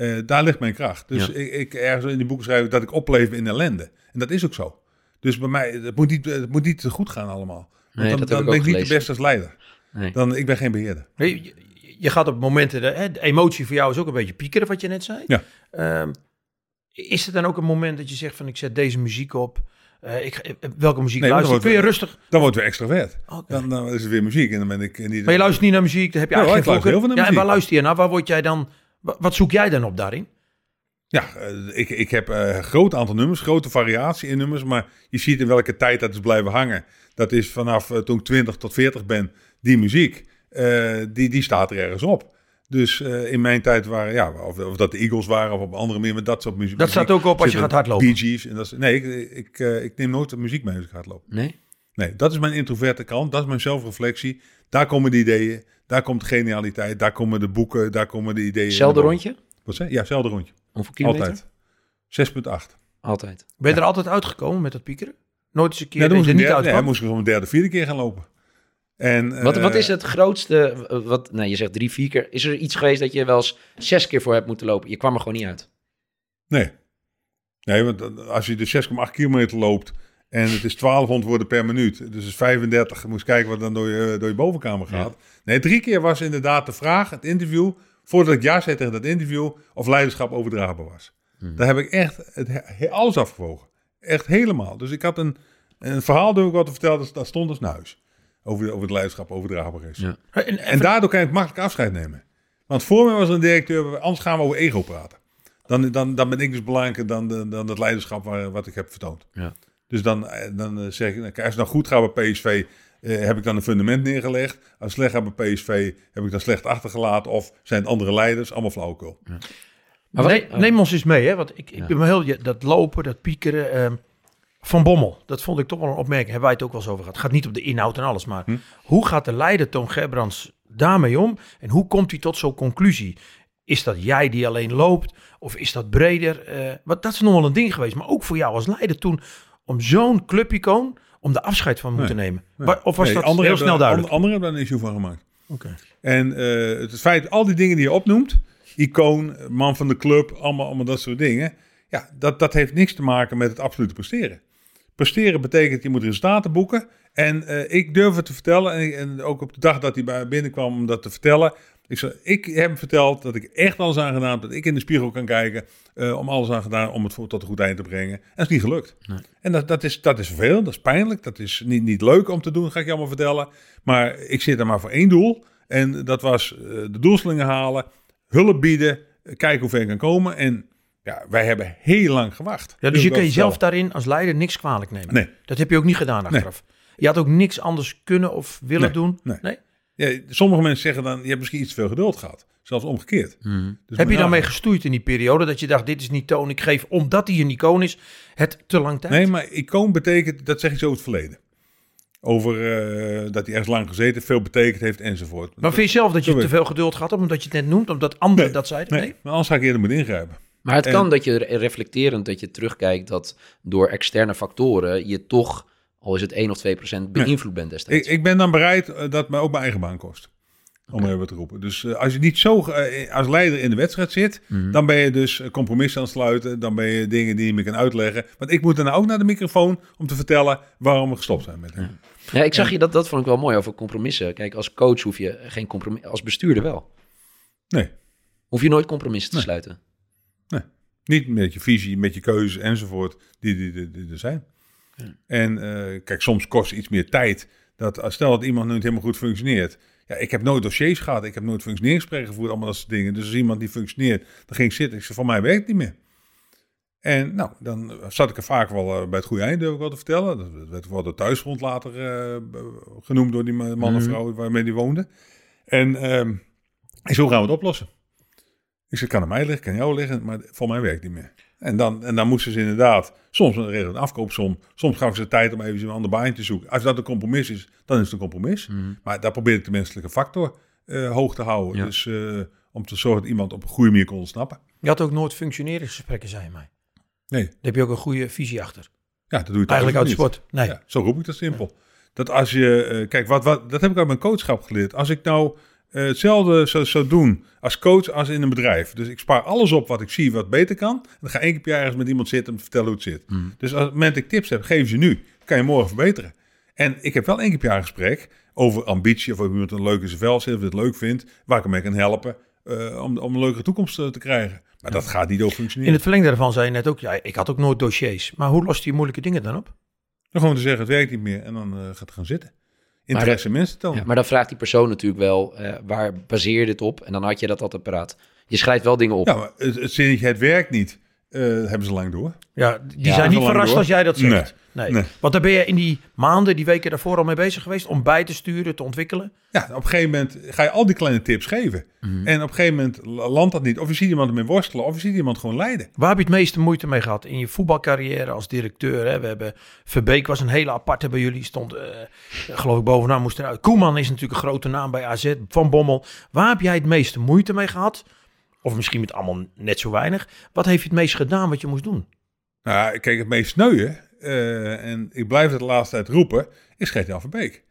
Eh, daar ligt mijn kracht. Dus Ja. ik, ik ergens in die boeken schrijf ik dat ik opleef in ellende. En dat is ook zo. Dus bij mij, het moet niet, het moet niet te goed gaan allemaal. Want Nee, dan, dan ik ben ik niet de beste als leider. Nee. Dan, ik ben geen beheerder. Nee, je, je gaat op momenten, de, hè, de emotie voor jou is ook een beetje piekeren, wat je net zei. Ja. Ehm, is er dan ook een moment dat je zegt van ik zet deze muziek op? Eh, ik, eh, welke muziek Nee, luister je? dan Kun je wordt- rustig... Dan wordt het weer extravert. Oké. Dan, dan is het weer muziek en dan ben ik niet... Maar je luistert niet naar muziek, daar heb je Ja, eigenlijk ik geen luister heel veel naar Ja, en waar muziek. luister je naar? Waar word jij dan... wa- Wat zoek jij dan op daarin? Ja, eh, ik, ik heb eh, een groot aantal nummers, grote variatie in nummers, maar je ziet in welke tijd dat is blijven hangen. Dat is vanaf eh, toen ik 20 tot 40 ben, die muziek, die, die staat er ergens op. Dus in mijn tijd waren, ja, of, of dat de Eagles waren of op andere manier, maar dat soort muziek. Dat staat ook op als je gaat hardlopen. Bee Gees en dat is, nee, ik, ik, ik neem nooit de muziek mee als ik hardloop. Nee? Nee, dat is mijn introverte kant, dat is mijn zelfreflectie. Daar komen de ideeën, daar komt de genialiteit, daar komen de boeken, daar komen de ideeën. Boven. rondje? Wat zei? Ja, hetzelfde rondje. Hoeveel kilometer? Altijd. 6,8. Altijd. Ben je er altijd uitgekomen met dat piekeren? Nooit eens een keer dat moest er niet derde, nee, moest ik zo'n derde, vierde keer gaan lopen. En, Wat, wat eh, is het grootste, eh, wat, nou je zegt drie, vier keer. Is er iets geweest dat je wel eens zes keer voor hebt moeten lopen? Je kwam er gewoon niet uit. Nee. Nee, want als je de 6,8 kilometer loopt en het is 1200 woorden per minuut, dus het is 35, je moest kijken wat dan door je, door je bovenkamer gaat. Nee, drie keer was inderdaad de vraag, het interview, voordat ik ja zei tegen dat interview, of leiderschap overdraagbaar was. Daar heb ik echt het, he- alles afgewogen. Echt helemaal. Dus ik had een, een verhaal durf ik wat te vertellen, dat, dat stond als naar huis. Over, over het leiderschap overdraagbaar is. Ja. En, En daardoor kan ik makkelijk afscheid nemen. Want voor mij was er een directeur, anders gaan we over ego praten. Dan, dan, dan ben ik dus belangrijker dan, dan het leiderschap waar, wat ik heb vertoond. Ja. Dus dan, eh, dan eh, zeg ik, nou, als het nou goed gaat bij PSV, eh, heb ik dan een fundament neergelegd. Als het slecht gaat bij PSV, heb ik dan slecht achtergelaten. Of zijn het andere leiders, allemaal flauwekul. Maar wat, Nee, oh, neem ons eens mee, hè? Want ik, ik Ja. ben wel heel dat lopen, dat piekeren. ehm, van Bommel, dat vond ik toch wel een opmerking. Hebben wij het ook wel eens over gehad. Het gaat niet op de inhoud en alles, maar Hm. hoe gaat de leider Toon Gerbrands daarmee om? En hoe komt hij tot zo'n conclusie? Is dat jij die alleen loopt? Of is dat breder? Eh, wat, dat is nog wel een ding geweest. Maar ook voor jou als leider toen, om zo'n clubicoon, om de afscheid van moeten nemen. Nee. Of was Nee, dat heel snel duidelijk? Anderen hebben daar een issue van gemaakt. Oké. En eh, het feit, al die dingen die je opnoemt, icoon, man van de club, allemaal, allemaal dat soort dingen. Ja, dat, dat heeft niks te maken met het absolute presteren. Presteren betekent, je moet resultaten boeken. En eh, ik durf het te vertellen, en, en ook op de dag dat hij bij binnenkwam om dat te vertellen. Ik, zei, ik heb hem verteld dat ik echt alles aan gedaan heb, dat ik in de spiegel kan kijken, eh, om alles aan gedaan om het voor, tot een goed eind te brengen. En dat is niet gelukt. Nee. En dat, dat, is, dat is vervelend, dat is pijnlijk, dat is niet, niet leuk om te doen, ga ik je allemaal vertellen. Maar ik zit er maar voor één doel. En dat was eh, de doelstellingen halen, hulp bieden, eh, kijken hoe ver ik kan komen. En ja, wij hebben heel lang gewacht. Ja, dus je kan jezelf daarin als leider niks kwalijk nemen. Nee. Dat heb je ook niet gedaan achteraf. Je had ook niks anders kunnen of willen Nee, doen. nee. Ja, sommige mensen zeggen dan, je hebt misschien iets te veel geduld gehad. Zelfs omgekeerd. Mhm. Dus Heb je daarmee gestoeid in die periode dat je dacht, dit is niet Toon, ik geef, omdat hij een icoon is, het te lang tijd? Nee, maar icoon betekent, dat zeg ik zo over het verleden. Over eh, dat hij ergens lang gezeten veel betekend heeft enzovoort. maar vind je zelf dat je te veel geduld gehad hebt, omdat je het net noemt, omdat anderen Nee, dat zeiden? nee, Nee. maar anders zou ik eerder moeten ingrijpen. Maar het En- kan dat je re- reflecterend, dat je terugkijkt dat door externe factoren je toch, al is het 1 of 2 procent, beïnvloed bent Ik, destijds. ik ben dan bereid eh, dat mij ook mijn eigen baan kost. om even te roepen. Dus eh, als je niet zo eh, als leider in de wedstrijd zit, Mhm. dan ben je dus compromissen aan het sluiten. Dan ben je dingen die je me kan uitleggen. Want ik moet daarna ook naar de microfoon om te vertellen waarom we gestopt zijn met hem. Ja, ik zag je dat, dat vond ik wel mooi over compromissen. Kijk, als coach hoef je geen compromis, als bestuurder wel. Nee. Hoef je nooit compromissen te Nee. sluiten. Niet met je visie, met je keuze enzovoort, die, die, die, die er zijn. En eh, kijk, soms kost iets meer tijd. Dat, als- stel dat iemand nu niet helemaal goed functioneert. Ja, ik heb nooit dossiers gehad. Ik heb nooit functioneringsgesprekken gevoerd. Allemaal dat soort dingen. Dus als iemand die functioneert, dan ging ik zitten. Ik zei, van mij werkt het niet meer. En nou, dan zat ik er vaak wel eh, bij het goede einde, durf ik wel te vertellen. Dat werd wel de thuisgrond later eh, genoemd door die ma- man en Mhm. vrouw waarmee die woonde. En ehm ik zo gaan we het oplossen. Ik zei, kan aan mij liggen, kan aan jou liggen, maar voor mij werkt het niet meer. En dan, en dan moesten ze inderdaad, soms een afkoopsom, soms gaf ze tijd om even een ander baantje te zoeken. Als dat een compromis is, dan is het een compromis. Mhm. Maar daar probeer ik de menselijke factor eh, hoog te houden. Ja. Dus eh, om te zorgen dat iemand op een goede manier kon ontsnappen. Je had ook nooit functioneringsgesprekken, zei je mij. Nee, Daar heb je ook een goede visie achter. ja, dat doe je Eigenlijk uit de sport. Nee. Ja, zo roep ik dat simpel. Dat als je, eh, kijk, wat, wat, dat heb ik uit mijn coachschap geleerd. Als ik nou eh, hetzelfde zou, zou doen als coach als in een bedrijf. Dus ik spaar alles op wat ik zie wat beter kan. En dan ga ik één keer per jaar ergens met iemand zitten te vertellen hoe het zit. Mhm. Dus als het moment dat ik tips heb, geef ze nu. Kan je morgen verbeteren. En ik heb wel één keer per jaar een gesprek over ambitie. Of of iemand een leuk in zijn vel zit, of het leuk vindt. Waar ik hem mee kan helpen eh, om, om een leukere toekomst eh, te krijgen. Maar dat gaat niet over In functioneren. het verlengde daarvan zei je net ook, ja, ik had ook nooit dossiers. Maar hoe lost je moeilijke dingen dan op? Dan gewoon te zeggen, het werkt niet meer. En dan eh, gaat het gaan zitten. Interesse mensen tonen. Ja, maar dan vraagt die persoon natuurlijk wel, eh, waar baseer je dit op? En dan had je dat altijd paraat. Je schrijft wel dingen op. Ja, maar het, het zinnetje, het werkt niet, eh, hebben ze lang door. Ja, die Ja, zijn niet verrast als jij dat zegt. Nee. nee. Want daar ben je in die maanden, die weken daarvoor al mee bezig geweest om bij te sturen, te ontwikkelen. Ja, op een gegeven moment ga je al die kleine tips geven. Mhm. En op een gegeven moment landt dat niet. Of je ziet iemand ermee worstelen, of je ziet iemand gewoon lijden. Waar heb je het meeste moeite mee gehad? In je voetbalcarrière als directeur. Hè? We hebben Verbeek was een hele aparte bij jullie. Stond, eh, geloof ik, bovenaan moest eruit. Koeman is natuurlijk een grote naam bij AZ. Van Bommel. Waar heb jij het meeste moeite mee gehad? Of misschien met allemaal net zo weinig. Wat heeft je het meest gedaan wat je moest doen? Nou, kijk, het meest sneuien, eh, en ik blijf het de laatste tijd roepen, is Gert-Jan Verbeek.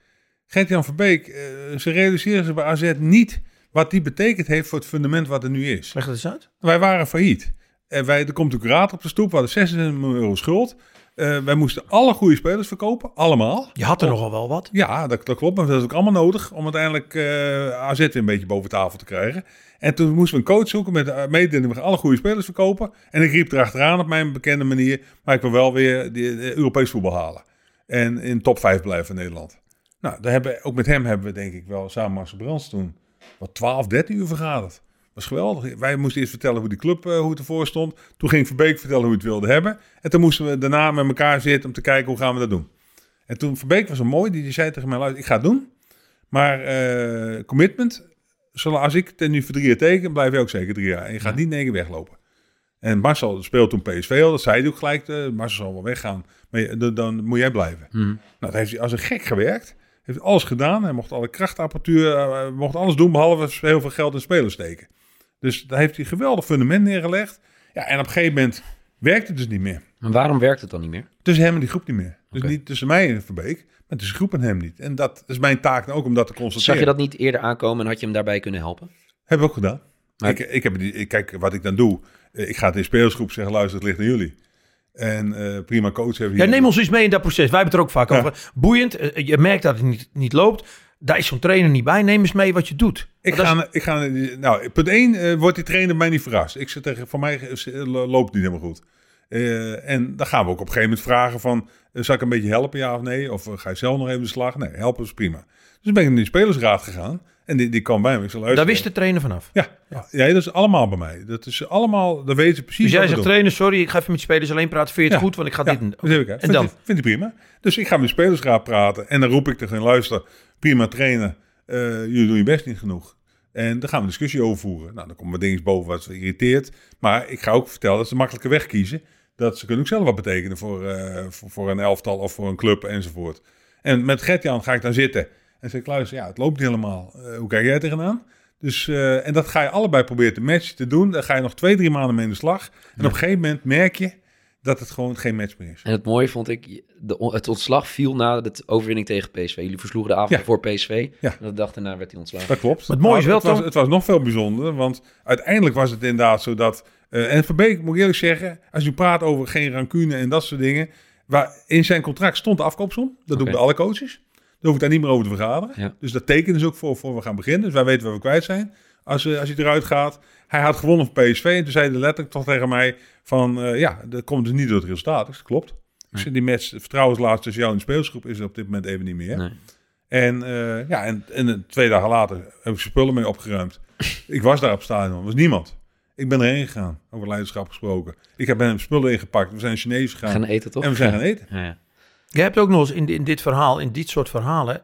Gert-Jan Verbeek, eh, ze realiseren ze bij AZ niet wat die betekend heeft voor het fundament wat er nu is. Leg het eens uit. Wij waren failliet. En wij, er komt een curator op de stoep, we hadden 26 miljoen euro schuld. Eh, wij moesten alle goede spelers verkopen, allemaal. Je had er nogal wel wat. Ja, dat, dat klopt. Maar dat is ook allemaal nodig om uiteindelijk eh AZ weer een beetje boven tafel te krijgen. En toen moesten we een coach zoeken met uh, mededeling. We gaan alle goede spelers verkopen. En ik riep erachteraan op mijn bekende manier. Maar ik wil wel weer die, de Europees voetbal halen. En in top 5 blijven in Nederland. Nou, daar hebben, ook met hem hebben we denk ik wel samen Marcel Brands toen wat 12, 13 uur vergaderd. Was geweldig. Wij moesten eerst vertellen hoe die club uh, hoe het ervoor stond. Toen ging Verbeek vertellen hoe hij het wilde hebben. En toen moesten we daarna met elkaar zitten om te kijken hoe gaan we dat doen. En toen Verbeek was zo mooi, die, die zei tegen mij, luister, ik ga het doen. Maar uh, commitment, als ik het nu voor drie jaar teken, blijf je ook zeker drie jaar. En je gaat ja. niet negen weglopen. En Marcel speelde toen PSV al, dat zei hij ook gelijk. Uh, Marcel zal wel weggaan, maar je, dan, dan moet jij blijven. Hmm. Nou, dat heeft hij als een gek gewerkt. Heeft alles gedaan. Hij mocht alle krachtapparatuur, uh, mocht alles doen, behalve heel veel geld in spelers steken. Dus daar heeft hij een geweldig fundament neergelegd. Ja, en op een gegeven moment werkt het dus niet meer. Maar waarom werkt het dan niet meer? Tussen hem en die groep niet meer. Dus okay. niet tussen mij en Verbeek, maar tussen groep en hem niet. En dat is mijn taak ook om dat te constateren. Zag je dat niet eerder aankomen en had je hem daarbij kunnen helpen? Hebben we ook gedaan. Maar... Ik, ik heb die, ik, kijk, wat ik dan doe, ik ga tegen de spelersgroep zeggen, luister, het ligt aan jullie. En uh, prima coach hebben Ja, neem ons eens mee in dat proces. Wij hebben het er ook vaak ja. over. Boeiend, uh, je merkt dat het niet, niet loopt. Daar is zo'n trainer niet bij. Neem eens mee wat je doet. Ik ga, is... ik ga, nou, punt 1 uh, wordt die trainer mij niet verrast. Ik zeg tegen, voor mij loopt het niet helemaal goed. En dan gaan we ook op een gegeven moment vragen van, zal ik een beetje helpen, ja of nee? Of ga je zelf nog even de slag? Nee, helpen is prima. Dus ben ik naar die spelersraad gegaan en die, die kwam bij me. Ik zei, Daar wist de trainer vanaf? Ja, ja. ja, dat is allemaal bij mij. Dat is allemaal, dat weten ze precies Dus jij zegt, trainer, sorry, ik ga even met spelers alleen praten. Vind je het ja. goed? Want ik ga ja, dit... Dat heb ik, en vind dan? Ik, vind ik prima. Dus ik ga met de spelersraad praten en dan roep ik tegen luister, prima trainer, jullie doen je best niet genoeg. En daar gaan we een discussie over voeren. Nou, dan komen we dingen boven wat ze irriteert. Maar ik ga ook vertellen dat ze makkelijke weg kiezen. Dat ze kunnen ook zelf wat betekenen voor, uh, voor, voor, een elftal of voor een club enzovoort. En met Gertjan ga ik dan zitten. En zeg ik, luister, ja, het loopt niet helemaal. Uh, hoe kijk jij tegenaan? Dus, uh, en dat ga je allebei proberen te matchen, te doen. Daar ga je nog twee, drie maanden mee in de slag. En ja. op een gegeven moment merk je dat het gewoon geen match meer is. En het mooie vond ik, de, het ontslag viel na de overwinning tegen PSV. Jullie versloegen de avond Ja. voor PSV. Ja. En de dag daarna werd hij ontslagen. Dat klopt. Maar het mooie is wel, het was, het was nog veel bijzonder, want uiteindelijk was het inderdaad zo dat... eh, en Verbeek, moet ik eerlijk zeggen, als u praat over geen rancune en dat soort dingen... Waar in zijn contract stond de afkoopsom. Dat doen bij alle coaches. Hoef ik daar niet meer over te vergaderen. Ja. Dus dat tekenen ze ook voor, voor we gaan beginnen. Dus wij weten waar we kwijt zijn als, eh, als hij eruit gaat. Hij had gewonnen van PSV en toen zei hij letterlijk toch tegen mij van... eh, ja, dat komt dus niet door het resultaat. Dus dat klopt. Ik Nee. zeg, die match, de vertrouwenslaatste tussen jou en de speelsgroep is er op dit moment even niet meer. Nee. En, eh, ja, en, en twee dagen later heb ik spullen mee opgeruimd. [LAUGHS] ik was daar op stadion, er was niemand. Ik ben erheen gegaan, over leiderschap gesproken. Ik heb hem spullen ingepakt, we zijn Chinees gegaan gaan eten toch? en we zijn gaan eten. Ja, ja. Je hebt ook nog eens in, in dit verhaal, in dit soort verhalen,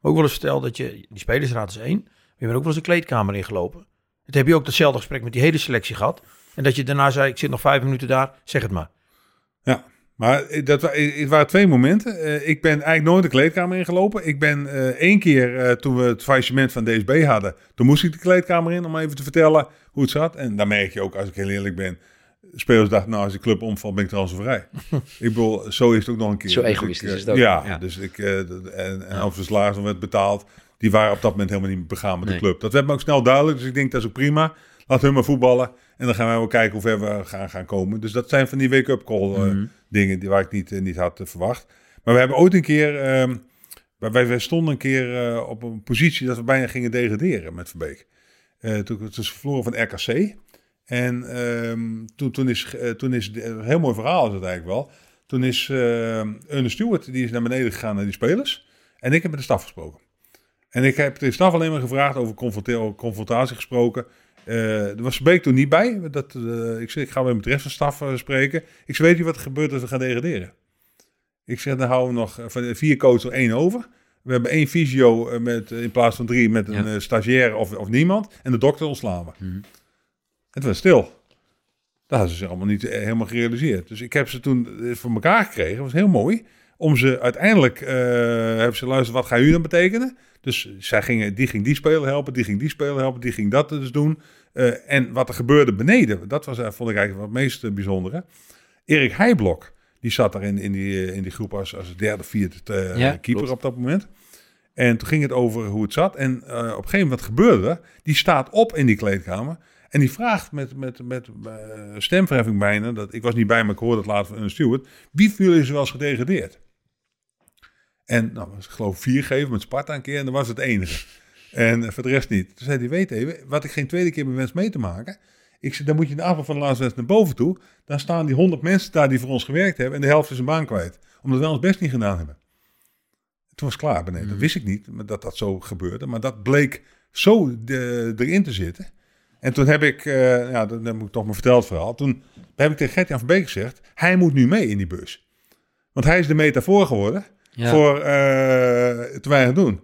ook wel eens verteld dat je, die spelersraad is één, maar je bent ook wel eens de kleedkamer ingelopen. Het heb je ook datzelfde gesprek met die hele selectie gehad. En dat je daarna zei, ik zit nog vijf minuten daar, zeg het maar. Ja, maar dat het waren twee momenten. Eh, ik ben eigenlijk nooit de kleedkamer ingelopen. Ik ben eh, één keer, eh, toen we het faillissement van DSB hadden, toen moest ik de kleedkamer in om even te vertellen hoe het zat. En dan merk je ook, als ik heel eerlijk ben, spelers dachten, nou als de club omvalt ben ik transfervrij. [LAUGHS] ik bedoel, zo is het ook nog een keer. Zo Dus egoïstisch ik, is het ook, Ja, ja. dus ik, eh, en, en als salaris werd betaald, die waren op dat moment helemaal niet begaan met Nee. de club. Dat werd me ook snel duidelijk, dus ik denk dat is ook prima. Laat hun maar voetballen en dan gaan wij wel kijken hoe ver we gaan, gaan komen. Dus dat zijn van die wake-up call eh, Mhm. dingen die waar ik niet, eh, niet had verwacht. Maar we hebben ooit een keer, ehm, wij, wij- stonden een keer op een positie dat we bijna gingen degraderen met Verbeek. Eh toen het is verloren van RKC. En ehm, toen, toen is, eh, toen is een heel mooi verhaal is het eigenlijk wel. Toen is uh, Ernest Stewart, die is naar beneden gegaan naar die spelers. En ik heb met de staf gesproken. En ik heb de staf alleen maar gevraagd over confrontatie gesproken. Eh, er was Verbeek toen niet bij. Dat, eh, ik zei, ik ga weer met de rest van de staf spreken. Ik zei, weet je wat er gebeurt als we gaan degraderen? Ik zeg, dan houden we nog van de vier coaches er één over. We hebben één fysio eh, met, in plaats van drie met een Ja. stagiair of, of niemand. En de dokter ontslaan we. Mhm. Het was stil. Dat hadden ze zich allemaal niet eh, helemaal gerealiseerd. Dus ik heb ze toen eh, voor elkaar gekregen. Dat was heel mooi. Om ze uiteindelijk, eh hebben ze luisterd, wat gaat u dan betekenen? Dus zij gingen, die ging die speler helpen, die ging die speler helpen, die ging dat dus doen. En wat er gebeurde beneden, dat was, vond ik eigenlijk het meest bijzondere. Erik Heijblok, die zat daar in, in, die, in die groep als, als derde, vierde Ja, keeper klopt. op dat moment. En toen ging het over hoe het zat. En op een gegeven moment wat gebeurde er? Die staat op in die kleedkamer. En die vraagt met, met, met eh, stemverheffing bijna, dat, ik was niet bij, maar ik hoorde het later van een steward. Wie van jullie is wel eens gedegradeerd? En nou, ik geloof vier geven met Sparta een keer en dat was het enige. En eh, voor de rest niet. Toen zei hij, weet even, wat ik geen tweede keer ben wens mee te maken. Ik zei, dan moet je de avond van de laatste wedstrijd naar boven toe. Dan staan die honderd mensen daar die voor ons gewerkt hebben en de helft is zijn baan kwijt. Omdat wij ons best niet gedaan hebben. Toen was het klaar beneden. Dat wist ik niet, maar dat dat zo gebeurde. Maar dat bleek zo de, erin te zitten. En toen heb ik, eh, ja, dat heb ik toch maar verteld verhaal. Toen heb ik tegen Gert-Jan van Beek gezegd, hij moet nu mee in die bus. Want hij is de metafoor geworden Ja. voor eh te weinig doen.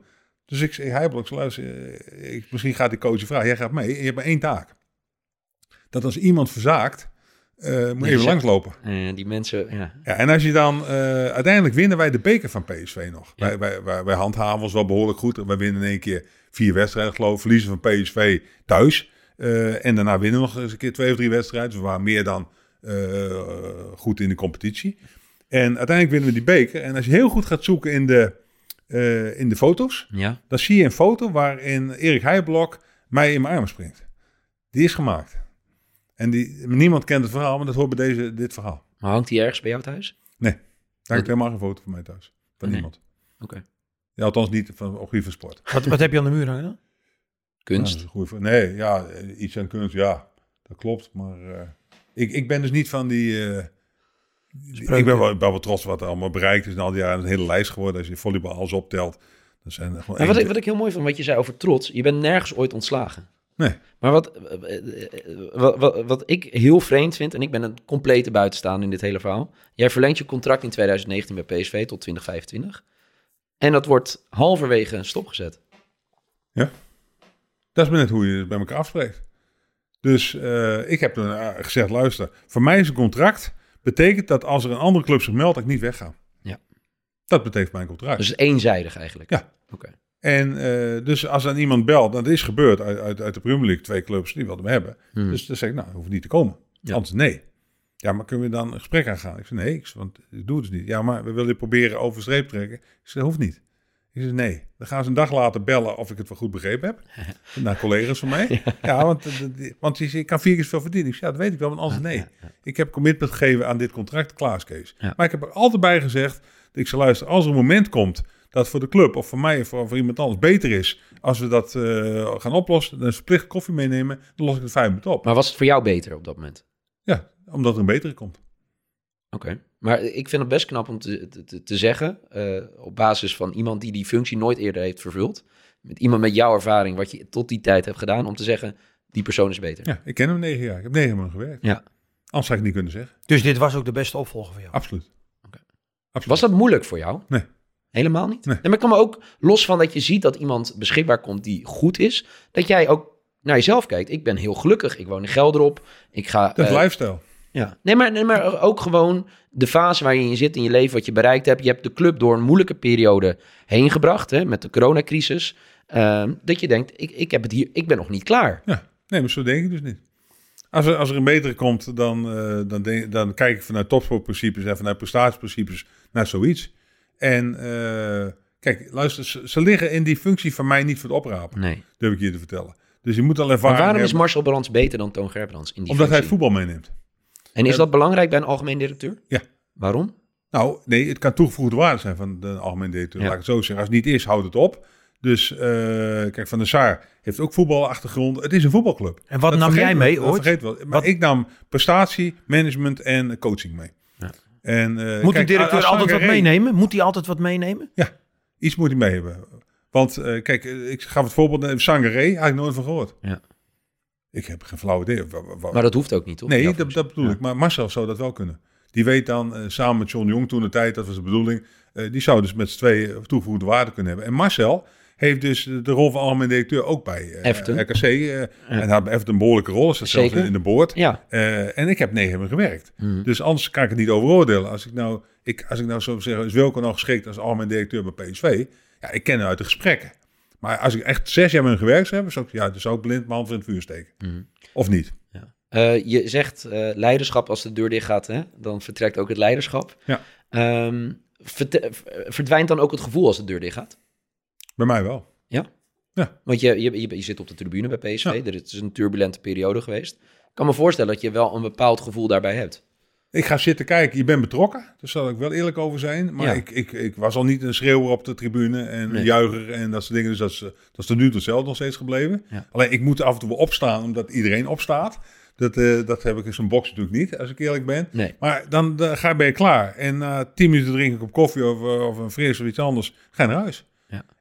Dus ik zei, hij blok, luister, eh, ik, misschien gaat die coach je vragen, jij gaat mee, je hebt maar één taak. Dat als iemand verzaakt, moet je even ze- langslopen. Eh, die mensen, ja. Ja, en als je dan, uiteindelijk winnen wij de beker van PSV nog. Ja. Wij, wij, wij, wij handhaven ons wel behoorlijk goed. Wij winnen in één keer vier wedstrijden geloof ik, verliezen van PSV thuis. Eh, en daarna winnen we nog eens een keer twee of drie wedstrijden. Dus we waren meer dan eh, goed in de competitie. En uiteindelijk winnen we die beker. En als je heel goed gaat zoeken in de, eh, in de foto's, Ja, dan zie je een foto waarin Erik Heijblok mij in mijn armen springt. Die is gemaakt. En die, niemand kent het verhaal, maar dat hoort bij deze, dit verhaal. maar hangt die ergens bij jou thuis? Daar hangt helemaal geen foto van mij thuis. Van Nee. niemand. Oké. Ja, althans niet van van sport. Wat, wat heb je aan de muur hangen dan? Ja, Kunst. goede vraag. Nee, ja, iets aan kunst, ja, dat klopt. Maar eh, ik, ik ben dus niet van die... eh, ik ben wel, ik ben wel trots wat er allemaal bereikt is in al die jaren. Een hele lijst geworden. Als je volleybal alles optelt. Dat zijn er gewoon Maar wat, ik, wat ik heel mooi vond, wat je zei over trots. Je bent nergens ooit ontslagen. Nee. Maar wat, eh, wat, wat, wat ik heel vreemd vind, en ik ben een complete buitenstaander in dit hele verhaal. Jij verlengt je contract in 2019 bij PSV tot 2025. En dat wordt halverwege stopgezet. Dat is maar net hoe je het bij elkaar afspreekt. Dus eh, ik heb toen eh, gezegd, luister, voor mij is een contract... betekent dat als er een andere club zich meldt, dat ik niet wegga. Ja. Dat betekent mijn contract. Dus eenzijdig eigenlijk. Ja. Oké. En eh, dus als dan iemand belt, dat is gebeurd uit, uit, uit de Premier League, twee clubs die wilden me hebben. Hmm. Dus dan zeg ik, nou, hoeft niet te komen. Ja. Anders nee. Ja, maar kunnen we dan een gesprek aangaan? Ik zei, nee, ik want ik doe het dus niet. Ja, maar we willen je proberen over streep trekken. Ik zei, dat hoeft niet. Ik zei, nee. Dan gaan ze een dag later bellen of ik het wel goed begrepen heb. [LAUGHS] Naar collega's van mij. Ja, want, eh, want zei, ik kan vier keer zoveel verdienen. Ik zei, ja, dat weet ik wel, want anders nee. Ik heb commitment gegeven aan dit contract, Klaas Kees. Ja. Maar ik heb er altijd bij gezegd, dat ik zal luisteren, als er een moment komt dat voor de club of voor mij of voor, voor iemand anders beter is, als we dat eh, gaan oplossen, dan is verplicht koffie meenemen, dan los ik het vijf minuten op. Maar was het voor jou beter op dat moment? Ja, omdat er een betere komt. Oké. Maar ik vind het best knap om te, te, te zeggen, eh, op basis van iemand die die functie nooit eerder heeft vervuld, met iemand met jouw ervaring, wat je tot die tijd hebt gedaan, om te zeggen, die persoon is beter. Ja, ik ken hem negen jaar. Ik heb negen maanden gewerkt. Ja. Anders zou ik niet kunnen zeggen. Dus dit was ook de beste opvolger voor jou. Absoluut. Oké. Absoluut. Was dat moeilijk voor jou? Nee. Helemaal niet? Nee. maar ik kan me ook, los van dat je ziet dat iemand beschikbaar komt die goed is, dat jij ook naar jezelf kijkt. Ik ben heel gelukkig, ik woon in Gelderop, ik ga... Dat eh, lifestyle. Ja, nee maar, nee, maar ook gewoon de fase waar je in zit in je leven, wat je bereikt hebt. Je hebt de club door een moeilijke periode heen gebracht, hè, met de coronacrisis. Ehm, dat je denkt, ik, ik, heb het hier, ik ben nog niet klaar. Ja, nee, maar zo denk ik dus niet. Als er, als er een betere komt, dan, eh, dan, denk, dan kijk ik vanuit topsportprincipes en vanuit prestatieprincipes naar zoiets. En eh, kijk, luister, ze, ze liggen in die functie van mij niet voor het oprapen, Nee. durf ik je te vertellen. Dus je moet al Maar ervaring waarom is Marcel Brands beter dan Toon Gerbrands in die omdat hij voetbal meeneemt. En is dat belangrijk bij een algemeen directeur? Ja. Waarom? Nou, nee, het kan toegevoegde waarde zijn van de algemeen directeur. Ja. Laat ik het zo zeggen. Als het niet is, houd het op. Dus eh, kijk, Van der Saar heeft ook voetbalachtergrond. Het is een voetbalclub. En wat Dat nam jij mee dat ooit? vergeet wel. Maar Wat- ik nam prestatie, management en coaching mee. Ja. En, eh, Moet kijk, de directeur als altijd wat meenemen? Moet hij altijd wat meenemen? Iets moet hij mee hebben. Want eh, kijk, ik gaf het voorbeeld, Sangaré, had ik nooit van gehoord. Ja. Ik heb geen flauw idee. Maar dat hoeft ook niet, toch? nee, dat, dat bedoel Ja. ik. Maar Marcel zou dat wel kunnen. Die weet dan, eh, samen met John Jong toen de tijd, dat was de bedoeling, eh, die zou dus met z'n tweeën toegevoegde waarde kunnen hebben. En Marcel heeft dus de rol van algemeen directeur ook bij Everton. RKC. eh, En hij had Everton een behoorlijke rol, is dat zelfs in, de boord. Ja. Eh, en ik heb negen hebben gewerkt. Mhm. Dus anders kan ik het niet over oordelen. Als ik nou, ik, als ik nou zou zeggen, is Wilco nou geschikt als algemeen directeur bij PSV? Ja, ik ken hem uit de gesprekken. Maar als ik echt zes jaar met hem gewerkt zou hebben, zou ik, ja, dan zou ik blind mijn hand in het vuur steken. Mhm. Of niet? Eh, je zegt eh, leiderschap, als de deur dicht gaat, hè, dan vertrekt ook het leiderschap. Ja. Ehm, verdwijnt dan ook het gevoel als de deur dicht gaat? Bij mij wel. Want je, je, je, je zit op de tribune bij PSV. Ja. Er is een turbulente periode geweest. Ik kan me voorstellen dat je wel een bepaald gevoel daarbij hebt. Ik ga zitten kijken. Je bent betrokken. Daar zal ik wel eerlijk over zijn. Maar Ja. ik, ik, ik was al niet een schreeuwer op de tribune en Nee. een juicher en dat soort dingen. Dus dat is, eh, dat is tot nu toe hetzelfde nog steeds gebleven. Ja. Alleen ik moet af en toe opstaan omdat iedereen opstaat. Dat, eh, dat heb ik in zo'n box natuurlijk niet, als ik eerlijk ben. Nee. Maar dan, dan ga, ben je klaar. En na tien minuten drink ik op koffie of, eh, of een fris of iets anders. Ga naar huis.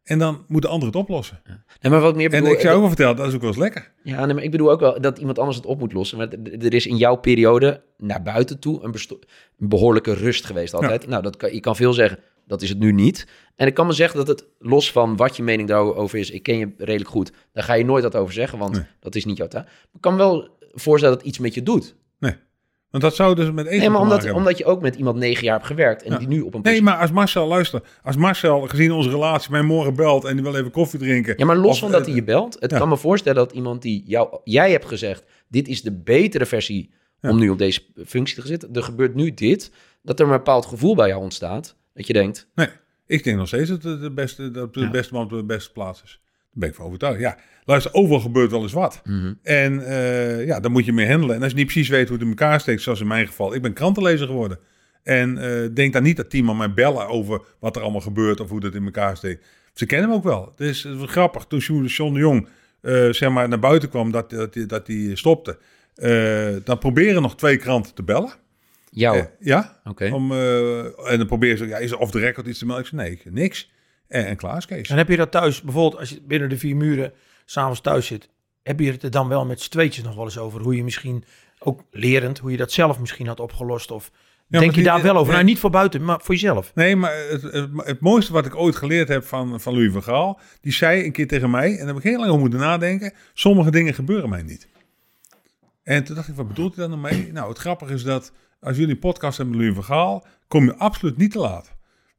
En dan moet de ander het oplossen. Nee, maar wat ik meer En bedoel, ik zou ook wel vertellen, dat is ook wel eens lekker. Ja, nee, maar ik bedoel ook wel dat iemand anders het op moet lossen. Maar er is in jouw periode naar buiten toe een, behoorlijke rust geweest altijd. Nou, dat kan, je kan veel zeggen, dat is het nu niet. En ik kan me zeggen dat het, los van wat je mening daarover is, ik ken je redelijk goed, daar ga je nooit wat over zeggen, want Nee. dat is niet jouw taak. Ik kan me wel voorstellen dat het iets met je doet. Want dat zou dus met eten Nee, maar omdat, hebben. omdat je ook met iemand negen jaar hebt gewerkt en Ja. die nu op een Nee, maar als Marcel, luister. Als Marcel, gezien onze relatie, mij morgen belt en die wil even koffie drinken. Ja, maar los Of, van dat eh, hij je belt, het ja. kan me voorstellen dat iemand die jou, jij hebt gezegd, dit is de betere versie Ja. om nu op deze functie te zitten. Er gebeurt nu dit, dat er een bepaald gevoel bij jou ontstaat, dat je denkt, Nee, ik denk nog steeds dat het de beste, dat de beste man op de beste plaats is. Daar ben ik van overtuigd. Ja, luister, overal gebeurt wel eens wat. En eh, ja, dan moet je mee handelen. En als je niet precies weet hoe het in elkaar steekt, zoals in mijn geval. Ik ben krantenlezer geworden. En eh, denk dan niet dat tien man mij bellen over wat er allemaal gebeurt of hoe dat in elkaar steekt. Ze kennen hem ook wel. Het is, het is wel grappig. Toen John John de Jong eh, zeg maar naar buiten kwam dat, dat, dat, dat hij stopte. dan proberen nog twee kranten te bellen. jou, ja, oké. om, en dan probeer ze, ja, is er off the record iets te melden? Ik zei, nee, ik- niks. En, en klaar is Kees. En heb je dat thuis, bijvoorbeeld als je binnen de vier muren s'avonds thuis zit, heb je het er dan wel met z'n tweetjes nog wel eens over? Hoe je misschien, ook lerend, hoe je dat zelf misschien had opgelost? Of denk je die- daar wel over? nee. Nou, niet voor buiten, maar voor jezelf. Nee, maar het, het, het mooiste wat ik ooit geleerd heb van, van Louis van Gaal, die zei een keer tegen mij, en daar heb ik heel lang over moeten nadenken, sommige dingen gebeuren mij niet. En toen dacht ik, wat bedoelt hij dan ermee? Nou, het grappige is dat als jullie een podcast hebben met Louis van Gaal, kom je absoluut niet te laat.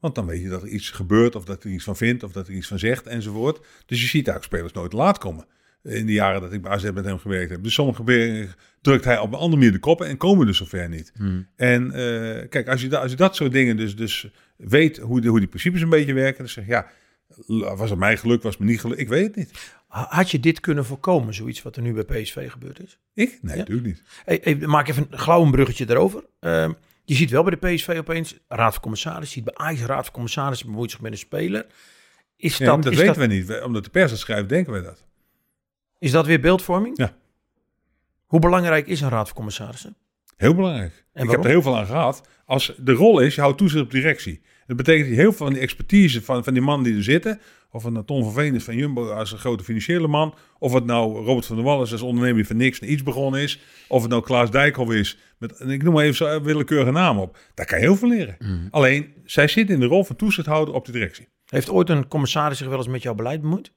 Want dan weet je dat er iets gebeurt, of dat er iets van vindt, of dat er iets van zegt, enzovoort. Dus je ziet daar ook spelers nooit laat komen. In de jaren dat ik bij AZ met hem gewerkt heb. Dus sommige gebeuren drukt hij op een andere manier de koppen en komen dus zover niet. Hmm. En eh, kijk, als je, da- als je dat soort dingen dus, dus weet hoe, de, hoe die principes een beetje werken, dan zeg je ja, was het mij geluk, was het me niet geluk, ik weet het niet. Ha- Had je dit kunnen voorkomen, zoiets wat er nu bij PSV gebeurd is? Ik? Nee, Ja. natuurlijk niet. Hey, hey, maak even een glauw een bruggetje erover. Ehm, je ziet wel bij de PSV opeens raad van commissaris. Je ziet bij Ajax raad van commissaris bemoeit zich met een speler. Is Ja, dat, dat is, weten dat, we niet. Omdat de pers het schrijft, denken we dat. is dat weer beeldvorming? Ja. Hoe belangrijk is een raad van commissarissen? Heel belangrijk. ik heb er heel veel aan gehad. Als de rol is, je houdt toezicht op directie. Dat betekent dat je heel veel van die expertise van, van die mannen die er zitten, of het nou Ton van Veen is van Jumbo als een grote financiële man, of het nou Robert van der Wallen is als ondernemer die van niks naar iets begonnen is, of het nou Klaas Dijkhoff is, met, en ik noem maar even zo willekeurige namen op. Daar kan je heel veel leren. Mhm. Alleen, zij zitten in de rol van toezichthouder op de directie. Heeft ooit een commissaris zich wel eens met jouw beleid bemoeid?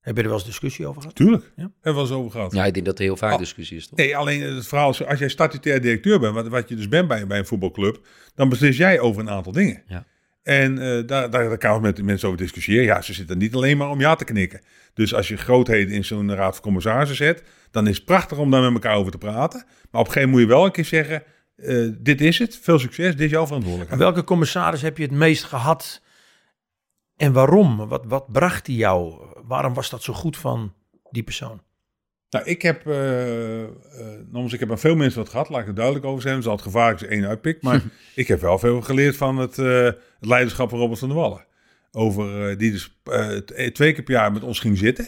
Heb je er wel eens discussie over gehad? Tuurlijk. Ja. Hebben we wel eens over gehad. Ja, ik denk dat er heel vaak Oh. discussie is, toch? Nee, alleen het verhaal is, als jij statutair directeur bent, wat, wat je dus bent bij, bij een voetbalclub, dan beslis jij over een aantal dingen. Ja. En eh, daar, daar, kan met mensen over discussiëren. Ja, ze zitten niet alleen maar om ja te knikken. Dus als je grootheden in zo'n raad van commissarissen zet, dan is het prachtig om daar met elkaar over te praten. Maar op een gegeven moment moet je wel een keer zeggen, eh, dit is het, veel succes, dit is jouw verantwoordelijkheid. Welke commissaris heb je het meest gehad en waarom? Wat, wat bracht die jou? Waarom was dat zo goed van die persoon? Nou, ik heb, eh eh, nogmaals, ik heb aan veel mensen wat gehad, laat ik er duidelijk over zijn. Het is altijd gevaarlijk je één uitpikt. Maar [LAUGHS] ik heb wel veel geleerd van het, het leiderschap van Robert van der Wallen. Over, eh, die dus eh, t- twee keer per jaar met ons ging zitten.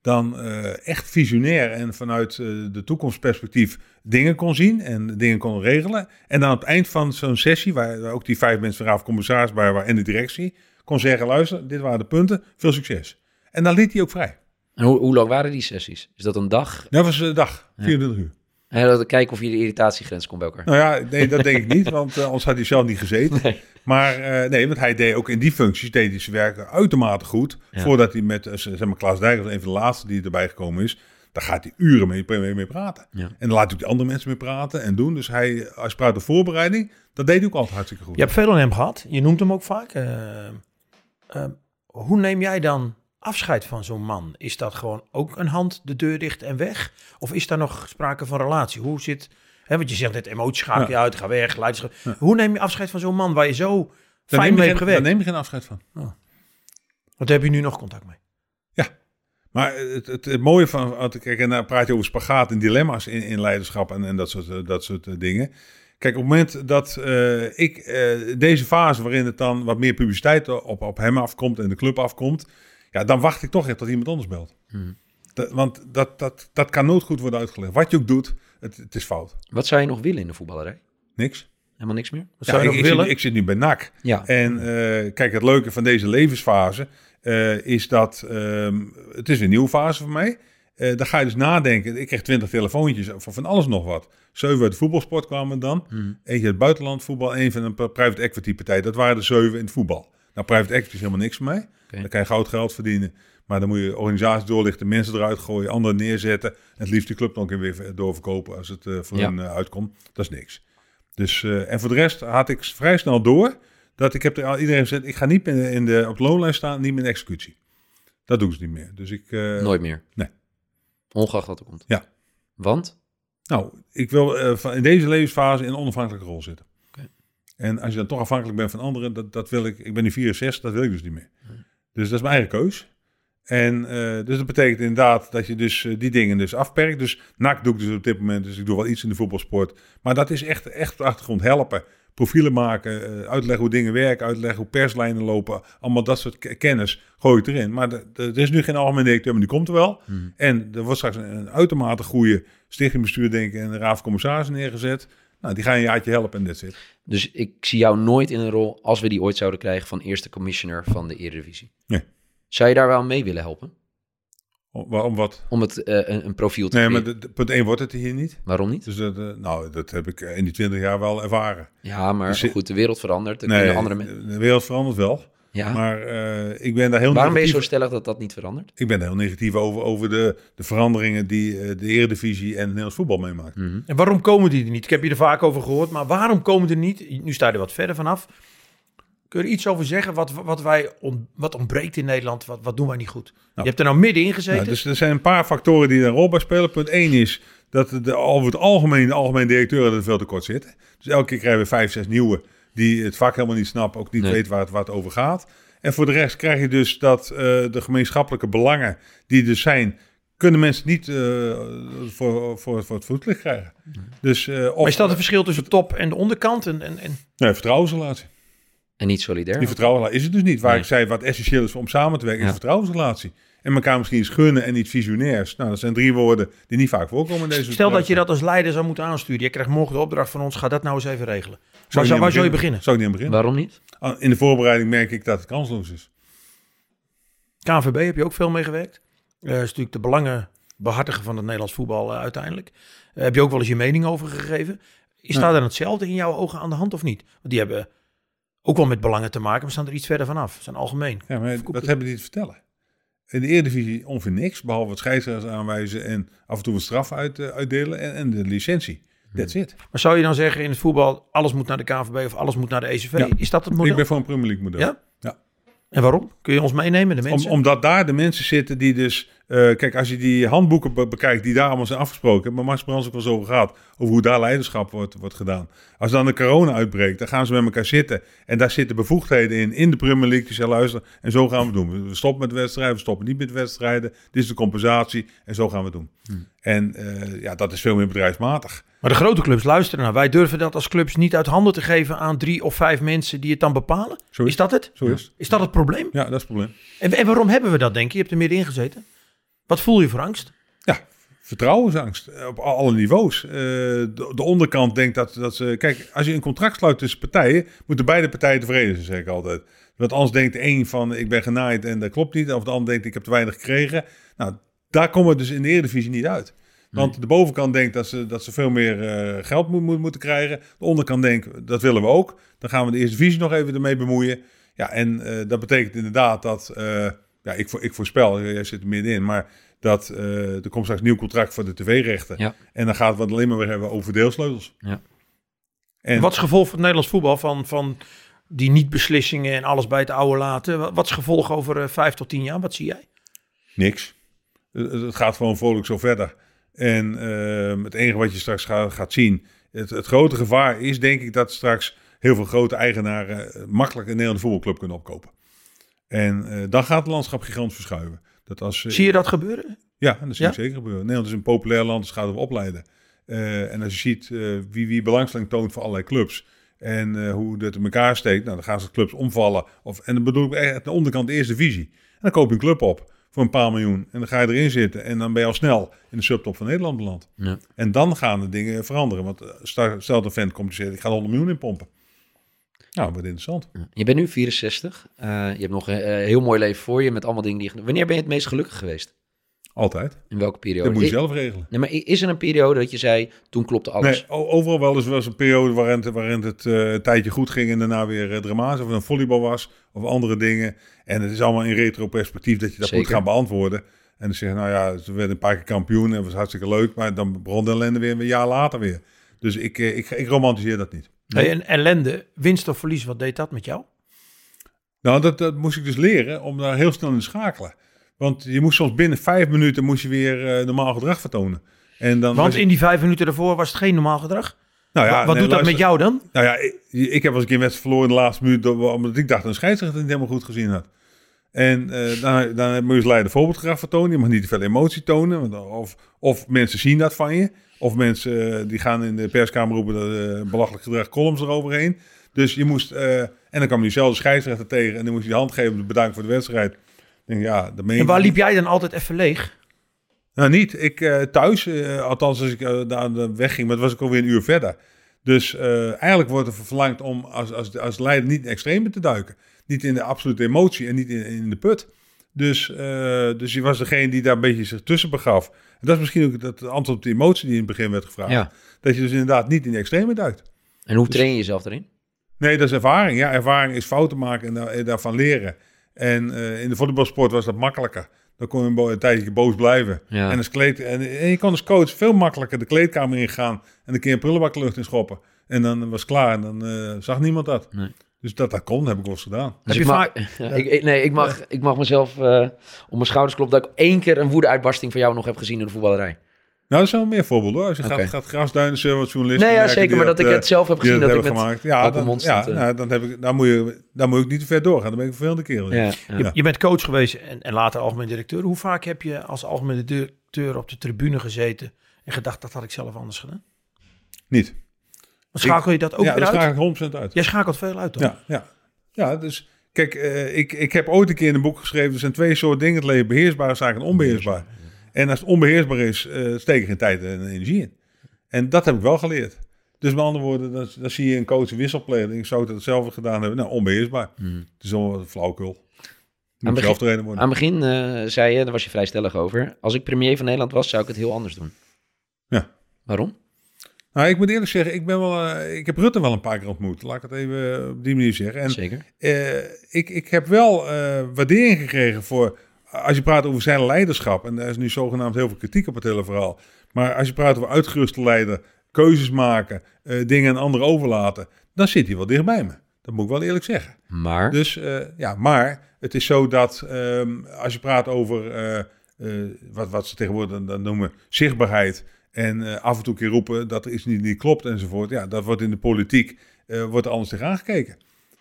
Dan eh, echt visionair en vanuit eh, de toekomstperspectief dingen kon zien en dingen kon regelen. En dan op het eind van zo'n sessie, waar ook die vijf mensen van Raad van Commissaris bij waren en de directie, kon zeggen, luister, dit waren de punten, veel succes. En dan liet hij ook vrij. En hoe, hoe lang waren die sessies? Is dat een dag? Dat was de dag, 24 uur. En dat kijken of je de irritatiegrens komt bij elkaar. Nou ja, nee, dat denk ik niet, [LAUGHS] want eh, anders had hij zelf niet gezeten. Nee. Maar eh, nee, want hij deed ook in die functies deed hij zijn werk uitermate goed. Ja. Voordat hij met, eh, zeg maar, Klaas Dijkers, een van de laatste die erbij gekomen is, daar gaat hij uren mee, mee, mee praten. Ja. En dan laat hij ook de andere mensen mee praten en doen. Dus hij, als je praat de voorbereiding, dat deed hij ook altijd hartstikke goed. Je hebt veel aan hem gehad. Je noemt hem ook vaak. Hoe neem jij dan afscheid van zo'n man? Is dat gewoon ook een hand de deur dicht en weg? Of is daar nog sprake van relatie? Hoe zit... Hè, want je zegt net emoties schakel je uit, ga weg, leiderschap. Hoe neem je afscheid van zo'n man waar je zo Daar fijn mee hebt daar gewerkt? neem je geen afscheid van. Want daar heb je nu nog contact mee. Maar het, het, het mooie van, kijk, en dan praat je over spagaat en dilemma's in, in leiderschap en, en dat soort, eh, dat soort eh, dingen. Kijk, op het moment dat eh, ik eh, deze fase waarin het dan wat meer publiciteit op, op hem afkomt en de club afkomt, ja, dan wacht ik toch echt tot iemand anders belt. Hmm. Dat- want dat, dat, dat kan nooit goed worden uitgelegd. Wat je ook doet, het, het is fout. Wat zou je nog willen in de voetballerij? Niks. Helemaal niks meer? Wat Ja, zou je ik, nog ik, willen? zit, ik zit nu bij NAC. Ja. En eh, kijk, het leuke van deze levensfase eh, is dat het het is een nieuwe fase voor mij. Eh dan ga je dus nadenken. Ik kreeg twintig telefoontjes van van alles nog wat. Zeven uit de voetbalsport kwamen dan. Hmm. Eentje uit buitenland voetbal. Eén van een pri- private equity partij. Dat waren de zeven in het voetbal. Nou, private equity is helemaal niks voor mij. Oké. Dan kan je goud geld verdienen. Maar dan moet je organisatie doorlichten, mensen eruit gooien, anderen neerzetten. En het liefst de club keer weer doorverkopen als het eh, voor Ja. hun eh, uitkomt. Dat is niks. Dus, eh, en voor de rest had ik vrij snel door dat ik heb er al iedereen gezegd, ik ga niet meer in de, op de loonlijst staan, niet meer in executie. Dat doen ze niet meer. Dus ik, Nooit meer? nee. Ongeacht wat er komt? Ja. Want? nou, ik wil in deze levensfase in een onafhankelijke rol zitten. En als je dan toch afhankelijk bent van anderen, dat, dat wil ik, ik ben nu 64, dat wil ik dus niet meer. Dus dat is mijn eigen keus. En eh, dus dat betekent inderdaad dat je dus eh, die dingen dus afperkt. Dus NAC doe ik dus op dit moment, dus ik doe wel iets in de voetbalsport. Maar dat is echt, echt op de achtergrond helpen. Profielen maken, eh, uitleggen hoe dingen werken, uitleggen hoe perslijnen lopen. Allemaal dat soort ke- kennis gooi ik erin. Maar de- de- er is nu geen algemeen directeur, maar die komt er wel. Hmm. En er wordt straks een, een uitermate goede stichtingbestuur, denk ik, en een raad van commissarissen neergezet. Nou, die gaan een jaartje helpen en that's it. Dus ik zie jou nooit in een rol, als we die ooit zouden krijgen, van eerste commissioner van de Eredivisie. Nee. Zou je daar wel mee willen helpen? Om, waarom wat? Om het eh, een, een profiel te Nee, creëren? maar de, de- punt 1 wordt het hier niet. Waarom niet? Dus dat, eh, nou, dat heb ik in die 20 jaar wel ervaren. Ja, maar Dus goed, de wereld verandert. Er Nee, kunnen andere mensen... de wereld verandert wel. Ja. Maar eh, ik ben daar heel Waarom ben je zo stellig dat dat niet verandert? ik ben daar heel negatief over, over de, de veranderingen die eh, de Eredivisie en het Nederlands voetbal meemaakt. Mhm. En waarom komen die er niet? Ik heb je er vaak over gehoord, maar waarom komen die er niet? Nu sta je er wat verder vanaf. Kun je er iets over zeggen? Wat, wat, wij on- wat ontbreekt in Nederland? Wat, wat doen wij niet goed? Nou. je hebt er nou middenin gezeten. Nou, dus er zijn een paar factoren die daar een rol bij spelen. Punt 1 is dat de, over het algemeen de algemene directeuren er veel te kort zitten. Dus elke keer krijgen we vijf, zes nieuwe die het vak helemaal niet snappen, ook niet Nee. weten waar het, waar het over gaat. En voor de rest krijg je dus dat eh, de gemeenschappelijke belangen die er zijn, kunnen mensen niet eh, voor, voor, voor het voetlicht krijgen. Dus eh of, maar is dat een verschil tussen top en de onderkant? En, en, en... Nee, vertrouwensrelatie. En niet solidair. Die vertrouwensrelatie is het dus niet. Waar Nee. ik zei, wat essentieel is om samen te werken, is Ja. een vertrouwensrelatie. En elkaar misschien eens gunnen en iets visionairs. Nou, dat zijn drie woorden die niet vaak voorkomen in deze Stel dat je dat als leider zou moeten aansturen. Je krijgt morgen de opdracht van ons. Ga dat nou eens even regelen. Zou, waar zou je beginnen? Zou ik niet aan beginnen. Waarom niet? Ah, In de voorbereiding merk ik dat het kansloos is. KNVB heb je ook veel mee gewerkt. Eh is natuurlijk de belangenbehartiger van het Nederlands voetbal eh, uiteindelijk. Eh, heb je ook wel eens je mening over gegeven. Is Ja. daar dan hetzelfde in jouw ogen aan de hand of niet? Want die hebben ook wel met belangen te maken, maar staan er iets verder vanaf. Ze zijn algemeen. Ja, maar het. hebben die te vertellen? In de Eredivisie ongeveer niks, behalve wat scheidsrechters aanwijzen en af en toe wat straf uit, eh, uitdelen en, en de licentie. That's it. Maar zou je dan zeggen in het voetbal, alles moet naar de KNVB of alles moet naar de ECV? Ja. Is dat het model? Ik ben voor een Premier League model. Ja? Ja. En waarom? Kun je ons meenemen, de Om, mensen? omdat daar de mensen zitten die dus... eh, kijk, als je die handboeken be- bekijkt die daar allemaal zijn afgesproken... maar Max Brands ook wel eens over gaat... over hoe daar leiderschap wordt, wordt gedaan. Als dan de corona uitbreekt, dan gaan ze met elkaar zitten... en daar zitten bevoegdheden in, in de Premier League... die zeggen, luister, en zo gaan we doen. We stoppen met wedstrijden, we stoppen niet met wedstrijden. Dit is de compensatie en zo gaan we het doen. En eh, ja, dat is veel meer bedrijfsmatig. Maar de grote clubs luisteren naar. Wij durven dat als clubs niet uit handen te geven aan drie of vijf mensen die het dan bepalen. Zo is Is dat het? Zo is. Is dat het probleem? Ja, dat is het probleem. En, en waarom hebben we dat, denk je? Je hebt er middenin gezeten. Wat voel je voor angst? Ja, vertrouwensangst eh, op alle niveaus. Eh, de, de onderkant denkt dat, dat ze... Kijk, als je een contract sluit tussen partijen... moeten beide partijen tevreden zijn, zeg ik altijd. Want anders denkt de een van ik ben genaaid en dat klopt niet. Of de ander denkt ik heb te weinig gekregen. Nou, daar komen we dus in de Eredivisie niet uit. Want de bovenkant denkt dat ze, dat ze veel meer eh, geld moet, moet, moeten krijgen. De onderkant denkt, dat willen we ook. Dan gaan we de eerste divisie nog even ermee bemoeien. Ja, en dat betekent inderdaad dat... eh, ja, ik, ik voorspel, jij zit er middenin, maar dat eh, er komt straks een nieuw contract voor de tv-rechten. Ja. En dan gaat het alleen maar weer hebben over deelsleutels. Ja. En Wat is het gevolg voor het Nederlands voetbal van, van die niet-beslissingen en alles bij het oude laten? Wat wat is het gevolg over eh, vijf tot tien jaar? Wat zie jij? niks. Het, het gaat gewoon vrolijk zo verder. En ehm, het enige wat je straks gaat, gaat zien, het, het grote gevaar is denk ik dat straks heel veel grote eigenaren eh, makkelijk een Nederlandse voetbalclub kunnen opkopen. En eh, dan gaat het landschap gigantisch verschuiven. Dat als, eh, Zie je dat gebeuren? Ja, dat zie Ja? ik zeker gebeuren. Nederland is een populair land, dus gaat het opleiden. Eh, en als je ziet eh, wie, wie belangstelling toont voor allerlei clubs en eh, hoe dat in elkaar steekt, nou, dan gaan ze clubs omvallen. Of, en dan bedoel ik echt aan de onderkant de eerste divisie. En dan koop je een club op voor een paar miljoen en dan ga je erin zitten en dan ben je al snel in de subtop van Nederland beland. Ja. En dan gaan de dingen veranderen. Want stel stel dat een vent komt en zegt, ik ga er 100 miljoen in pompen. Nou, wat interessant. Je bent nu 64. Eh, je hebt nog een eh, heel mooi leven voor je met allemaal dingen die je... Wanneer ben je het meest gelukkig geweest? Altijd. In welke periode? Dat moet je zelf regelen. Nee, maar is er een periode dat je zei, toen klopte alles? Nee, overal wel eens was een periode waarin het, waarin het eh, een tijdje goed ging en daarna weer uh, dramatisch. Of het een volleybal was of andere dingen. En het is allemaal in retro-perspectief dat je dat moet gaan beantwoorden. En dan zeggen, nou ja, ze werden een paar keer kampioen en dat was hartstikke leuk. Maar dan begon de ellende weer een jaar later weer. Dus ik, eh, ik, ik romantiseer dat niet. Hey, en ellende, winst of verlies, wat deed dat met jou? Nou, dat, dat moest ik dus leren om daar heel snel in te schakelen. Want je moest soms binnen vijf minuten moest je weer eh, normaal gedrag vertonen. En dan Want je- in die vijf minuten daarvoor was het geen normaal gedrag. nou ja, Wa- wat nee, doet dat met jou dan? Nou ja, ik, ik heb wel eens een wedstrijd verloren in de laatste minuut, omdat ik dacht dat een scheidsrechter het niet helemaal goed gezien had. En eh, dan, dan moet je als leider voorbeeldgedrag vertonen. Je mag niet te veel emotie tonen. Want of, of mensen zien dat van je. Of mensen eh, die gaan in de perskamer roepen dat eh, belachelijk gedrag columns eroverheen. Dus je moest... eh, en dan kwam je diezelfde scheidsrechter tegen. En dan moest je de hand geven bedanken voor de wedstrijd. Denk, ja, dat meen En waar liep jij dan altijd even leeg? Nou, niet. Ik thuis, althans als ik daar de weg ging, maar het was ik alweer een uur verder. Dus eigenlijk wordt er verlangd om als, als, als leider niet in extreme te duiken. Niet in de absolute emotie en niet in, in de put. Dus, eh, dus je was degene die daar een beetje zich tussen begaf. En dat is misschien ook het antwoord op de emotie die in het begin werd gevraagd. Ja. Dat je dus inderdaad niet in de extreme duikt. En hoe train je jezelf erin? Nee, dat is ervaring. Ja, ervaring is fouten maken en, daar- en daarvan leren. En eh, in de voetbalsport was dat makkelijker. Dan kon je een, tijdje boos blijven. Ja. En, als kleed, en, en je kon als coach veel makkelijker de kleedkamer ingaan en een keer een prullenbak lucht in schoppen. En dan was het klaar en dan eh, zag niemand dat. Nee. Dus dat dat kon, heb ik wel eens gedaan. Dus Heb ik je mag, vaak- ja, ik, ik- nee, ik mag, ik mag mezelf eh op mijn schouders kloppen dat ik één keer een woedeuitbarsting van jou nog heb gezien in de voetballerij. Nou, er zijn wel meer voorbeelden hoor. Als je gaat, gaat grasduinen, zullen wat journalisten Nee, ja, zeker, maar dat ik eh, het zelf heb gezien dat ik met gemaakt. Ja, open dan, mond ja, eh. nou, dan, heb ik, dan, moet je, dan moet ik niet te ver doorgaan. Dan ben ik een vervelende kerel. Ja, ja. Je bent coach geweest en, en later algemeen directeur. Hoe vaak heb je als algemeen directeur op de tribune gezeten en gedacht dat had ik zelf anders gedaan? Niet. Maar schakel je dat ook ja, weer dat uit? schakel ik 100% uit. Jij schakelt veel uit dan? Ja, ja. ja dus kijk, eh, ik, ik heb ooit een keer in een boek geschreven... er zijn twee soorten dingen in het leven. Beheersbare zaken en onbeheersbaar. En als het onbeheersbaar is, eh steek ik geen tijd en energie in. En dat heb ik wel geleerd. Dus met andere woorden, dan, dan zie je een coach wisselpleger. Ik zou het hetzelfde gedaan hebben. Nou, onbeheersbaar. Het is wel wat flauwkul. Aan moet begin- worden. Aan het begin eh, zei je, daar was je vrij stellig over. Als ik premier van Nederland was, zou ik het heel anders doen. Ja. Waarom? Nou, ik moet eerlijk zeggen, ik, ben wel, eh, ik heb Rutte wel een paar keer ontmoet. Laat ik het even eh, op die manier zeggen. En Zeker. eh, ik, ik heb wel waardering gekregen voor, als je praat over zijn leiderschap, en daar is nu zogenaamd heel veel kritiek op het hele verhaal, maar als je praat over uitgeruste leider, keuzes maken, dingen aan anderen overlaten, dan zit hij wel dichtbij me. Dat moet ik wel eerlijk zeggen. Maar, Dus ja, maar het is zo dat ehm, als je praat over wat, wat ze tegenwoordig dan noemen zichtbaarheid en eh, af en toe keer roepen dat er iets niet, niet klopt enzovoort, ja, dat wordt in de politiek eh, wordt er anders tegen aangekeken.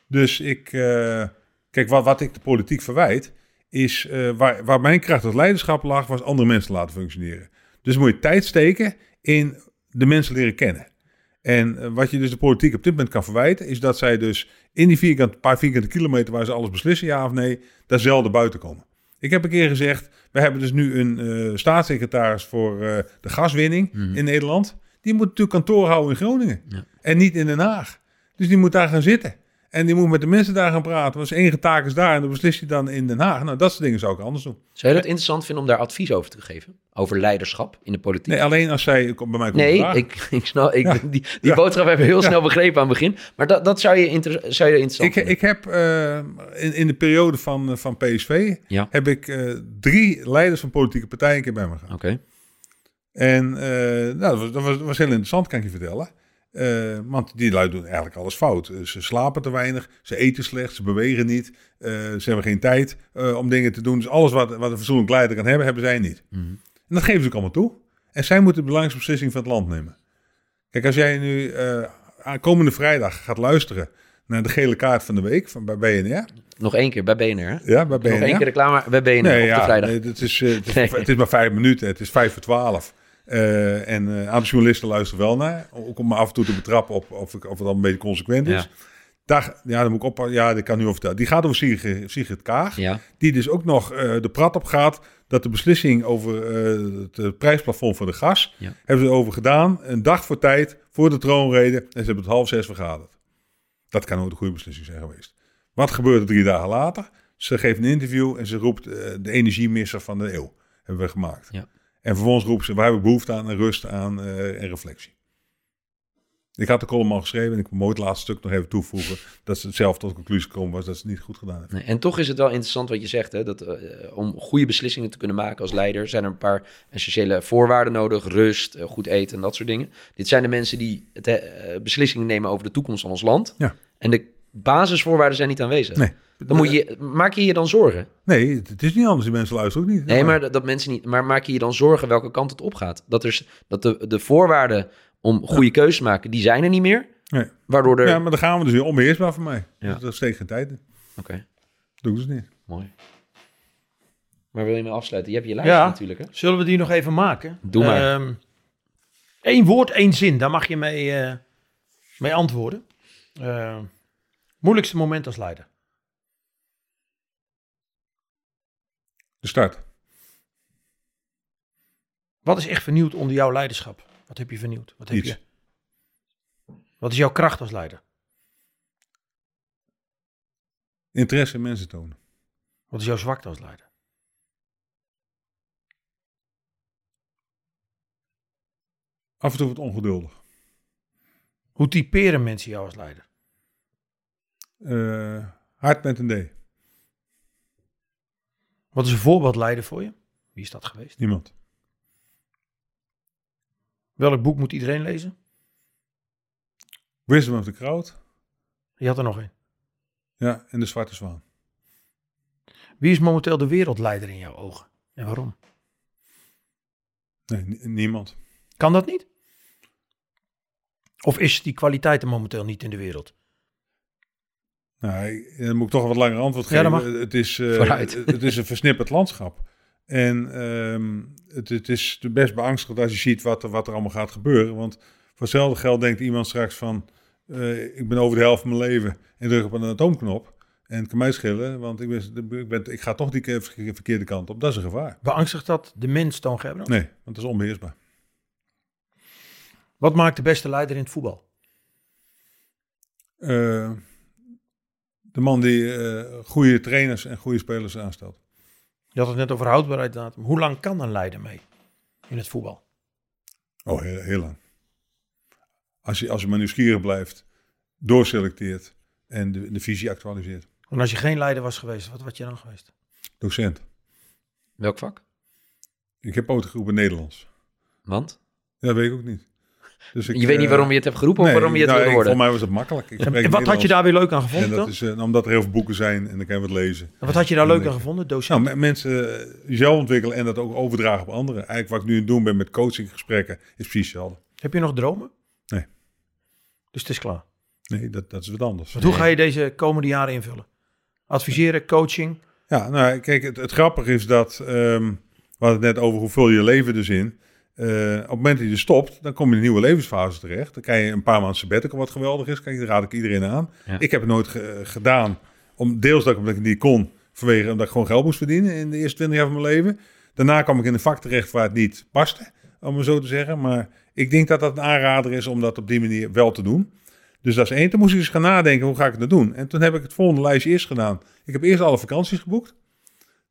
Dus ik, eh, kijk, wat, wat ik de politiek verwijt, is waar, waar mijn kracht als leiderschap lag, was andere mensen laten functioneren. Dus moet je tijd steken in de mensen leren kennen. En wat je dus de politiek op dit moment kan verwijten, is dat zij dus in die vierkant, paar vierkante kilometer waar ze alles beslissen, ja of nee, daar zelden buiten komen. Ik heb een keer gezegd, we hebben dus nu een eh, staatssecretaris voor eh, de gaswinning in Nederland. Die moet natuurlijk kantoor houden in Groningen Ja. en niet in Den Haag. Dus die moet daar gaan zitten. En die moet met de mensen daar gaan praten. Want zijn enige taak is daar en dan beslis je dan in Den Haag. Nou, dat soort dingen zou ik anders doen. zou je dat interessant vinden om daar advies over te geven? Over leiderschap in de politiek? Nee, alleen als zij bij mij komt Nee, ik, ik snap, ik, [LAUGHS] Ja. die, die Ja. boodschap hebben we heel snel begrepen aan het begin. Maar dat, dat zou, je inter, zou je interessant Ik, vinden? ik heb eh, in, in de periode van, eh, van PSV heb ik eh, drie leiders van politieke partijen een keer bij me gehad. Oké. En nou, dat, was, dat, was, dat was heel interessant, kan ik je vertellen. Eh, want die lui doen eigenlijk alles fout. Eh, Ze slapen te weinig, ze eten slecht, ze bewegen niet. eh, ze hebben geen tijd om dingen te doen. Dus alles wat, wat een fatsoenlijk leider kan hebben, hebben zij niet. Mhm. En dat geven ze ook allemaal toe. En zij moeten de belangrijkste beslissing van het land nemen. Kijk, als jij nu komende vrijdag gaat luisteren naar de gele kaart van de week van, bij BNR. Nog één keer bij BNR. hè? Ja, bij BNR. Nog één keer reclame bij BNR Nee, op ja, de vrijdag. nee, het, is, het, is, Nee. het is maar vijf minuten. Het is vijf voor twaalf. Eh, en eh, een aantal journalisten luisteren wel naar. Ook om me af en toe te betrappen op of, ik- of het al een beetje consequent is. Ja. Daar, ja, dan moet ik op. Ja, dat kan nu over vertellen. Die gaat over Sigrid, Sigrid Kaag. Ja. Die dus ook nog eh, de prat op gaat dat de beslissing over eh, het eh, prijsplafond voor de gas. Ja. hebben ze over gedaan. Een dag voor tijd, voor de troonrede. En ze hebben het half zes vergaderd. Dat kan ook een goede beslissing zijn geweest. Wat gebeurde drie dagen later? Ze geeft een interview en ze roept eh, de energiemisser van de eeuw. Hebben we gemaakt. Ja. En vervolgens roept ze, waar hebben we behoefte aan en rust aan eh, en reflectie. Ik had de column al geschreven en ik moet het laatste stuk nog even toevoegen. [LAUGHS] Dat ze zelf tot de conclusie komen was dat ze het niet goed gedaan. Nee, en toch is het wel interessant wat je zegt. Hè? Dat, eh, om goede beslissingen te kunnen maken als leider... zijn er een paar essentiële voorwaarden nodig. Rust, eh, goed eten en dat soort dingen. Dit zijn de mensen die het, eh, beslissingen nemen over de toekomst van ons land. Ja. En de basisvoorwaarden zijn niet aanwezig. Nee. Dan moet je, maak je je dan zorgen? Nee, het, is niet anders. Die mensen luisteren ook niet. Nee, maar dat, dat mensen niet. Maar maak je je dan zorgen welke kant het opgaat? Dat, er, dat de, de voorwaarden om goede keuzes te maken, die zijn er niet meer. Nee. Waardoor er. Ja, maar dan gaan we dus weer onbeheersbaar voor mij. Ja. Dat steekt geen tijd in. Oké, Doe ik dus niet. mooi. Maar wil je me afsluiten? Je hebt je lijst Ja. natuurlijk. Hè? Zullen we die nog even maken? Doe maar. Ehm, Eén woord, één zin. Daar mag je mee, eh, mee antwoorden. Ehm, moeilijkste moment als leider. De start. Wat is echt vernieuwd onder jouw leiderschap? Wat heb je vernieuwd? Wat, heb je, wat is jouw kracht als leider? Interesse in mensen tonen. Wat is jouw zwakte als leider? Af en toe wat ongeduldig. Hoe typeren mensen jou als leider? Eh, hard met een D. Wat is een voorbeeld leider voor je? Wie is dat geweest? Niemand. Welk boek moet iedereen lezen? Wisdom of the crowd. Je had er nog een. Ja, en de Zwarte Zwaan. Wie is momenteel de wereldleider in jouw ogen? En waarom? Nee, ni- niemand. Kan dat niet? Of is die kwaliteit er momenteel niet in de wereld? Nou, dan moet ik toch een wat langer antwoord Ja, geven. Het, is, eh, het, is een versnipperd landschap. En ehm, het, het is best beangstigend als je ziet wat er, wat er allemaal gaat gebeuren. Want voor hetzelfde geld denkt iemand straks van... eh, ik ben over de helft van mijn leven en druk op een atoomknop. En het kan mij schillen, want ik, ben, ik, ben, ik ga toch die ke- verkeerde kant op. Dat is een gevaar. Beangstigt dat de mens, Gerbrandt? Nee, want dat is onbeheersbaar. Wat maakt de beste leider in het voetbal? Eh, de man die eh, goede trainers en goede spelers aanstelt. Je had het net over houdbaarheidsdatum. Hoe lang kan een leider mee in het voetbal? Oh, heel, heel lang. Als je, als je maar nieuwsgierig blijft, doorselecteert en de, de visie actualiseert. En als je geen leider was geweest, wat was je dan geweest? Docent. Welk vak? Ik heb ooit geroepen Nederlands. Want? Ja, dat weet ik ook niet. Dus ik, je weet niet eh, waarom je het hebt geroepen of waarom je het nou, wilde ik- worden? Voor mij was het makkelijk. Ik En, en wat had je daar weer leuk aan En gevonden dat dan? is eh, omdat er heel veel boeken zijn en dan kan je wat lezen. En wat had je daar leuk aan gevonden, docent? Nou, me- mensen eh, jezelf ontwikkelen en dat ook overdragen op anderen. Eigenlijk wat ik nu aan het doen ben met coachinggesprekken is precies hetzelfde. Heb je nog dromen? Nee. Dus het is klaar. Nee, dat, dat is wat anders. Want hoe ga je deze komende jaren invullen? Adviseren, coaching. Ja, nou kijk, het, het grappige is dat, ehm we hadden het net over hoe vul je je leven dus in. Eh, op het moment dat je stopt, dan kom je in een nieuwe levensfase terecht. Dan krijg je een paar maanden sabbatical, wat geweldig is. Kijk, daar raad ik iedereen aan. Ja. Ik heb het nooit ge- gedaan, om, deels dat ik, omdat ik het niet kon, vanwege omdat ik gewoon geld moest verdienen in de eerste 20 jaar van mijn leven. Daarna kwam ik in een vak terecht waar het niet paste, om het zo te zeggen. Maar ik denk dat dat een aanrader is om dat op die manier wel te doen. Dus dat is één. Toen moest ik eens gaan nadenken, hoe ga ik het nou doen? En toen heb ik het volgende lijstje eerst gedaan. Ik heb eerst alle vakanties geboekt.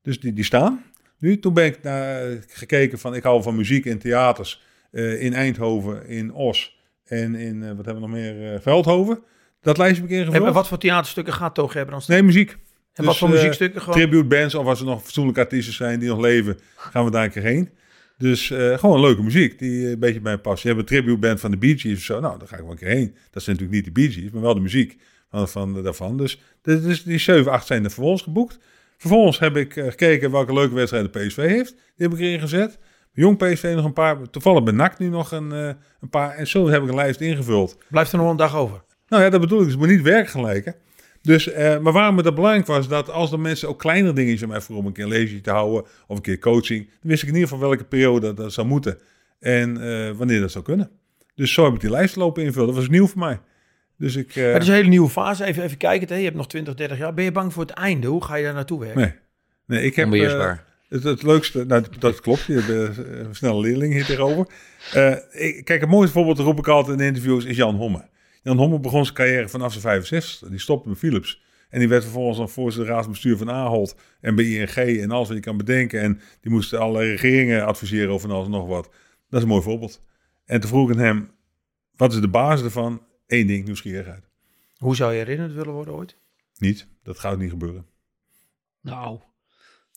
Dus die, die staan. Nu, toen ben ik naar, gekeken van, ik hou van muziek in theaters. eh, in Eindhoven, in Os en in, eh, wat hebben we nog meer, eh, Veldhoven. Dat lijstje heb ik ingevuld. en wat voor theaterstukken gaat Toon Gerbrands? Nee, muziek. en dus, wat voor eh, muziekstukken? Gewoon... Tribute bands, of als er nog fatsoenlijke artiesten zijn die nog leven, gaan we daar een keer heen. Dus eh, gewoon leuke muziek die eh, een beetje bij me past. Je hebt een tribute band van de Bee Gees of zo. Nou, daar ga ik wel een keer heen. Dat zijn natuurlijk niet de Bee Gees, maar wel de muziek van, van, daarvan. Dus, is die 7, 8 zijn er vervolgens geboekt. Vervolgens heb ik eh, gekeken welke leuke wedstrijden PSV heeft. Die heb ik erin gezet. Jong PSV nog een paar. Toevallig bij NAC nu nog een, eh, een paar. En zo heb ik een lijst ingevuld. Blijft er nog een dag over? Nou ja, dat bedoel ik. Dus het moet niet werken gelijken. Dus, eh, maar waarom het dat belangrijk was, dat als de mensen ook kleinere dingetjes mij vroegen om een keer een lezing te houden of een keer coaching, dan wist ik in ieder geval welke periode dat, dat zou moeten en eh, wanneer dat zou kunnen. Dus zo heb ik die lijst lopen invullen. Dat was nieuw voor mij. Dus ik, eh, Het is een hele nieuwe fase. Even, even kijken. hè. Je hebt nog 20, 30 jaar. Ben je bang voor het einde? Hoe ga je daar naartoe werken? nee. Nee, ik heb eh, Onbeheersbaar. het, het leukste, nou, dat klopt, je hebt eh, een snelle leerling hier tegenover. Eh, ik, kijk, het mooiste voorbeeld, roep ik altijd in interviews, is Jan Homme. Jan Homme begon zijn carrière vanaf zijn 65. Die stopte bij Philips. En die werd vervolgens nog voorzitter raadsbestuur van Ahold en bij ING en alles wat je kan bedenken. En die moest alle regeringen adviseren over van alles en nog wat. Dat is een mooi voorbeeld. En toen vroeg ik aan hem, wat is de basis ervan? Eén ding, nieuwsgierigheid. Hoe zou je herinnerd willen worden ooit? Niet, dat gaat niet gebeuren. Nou,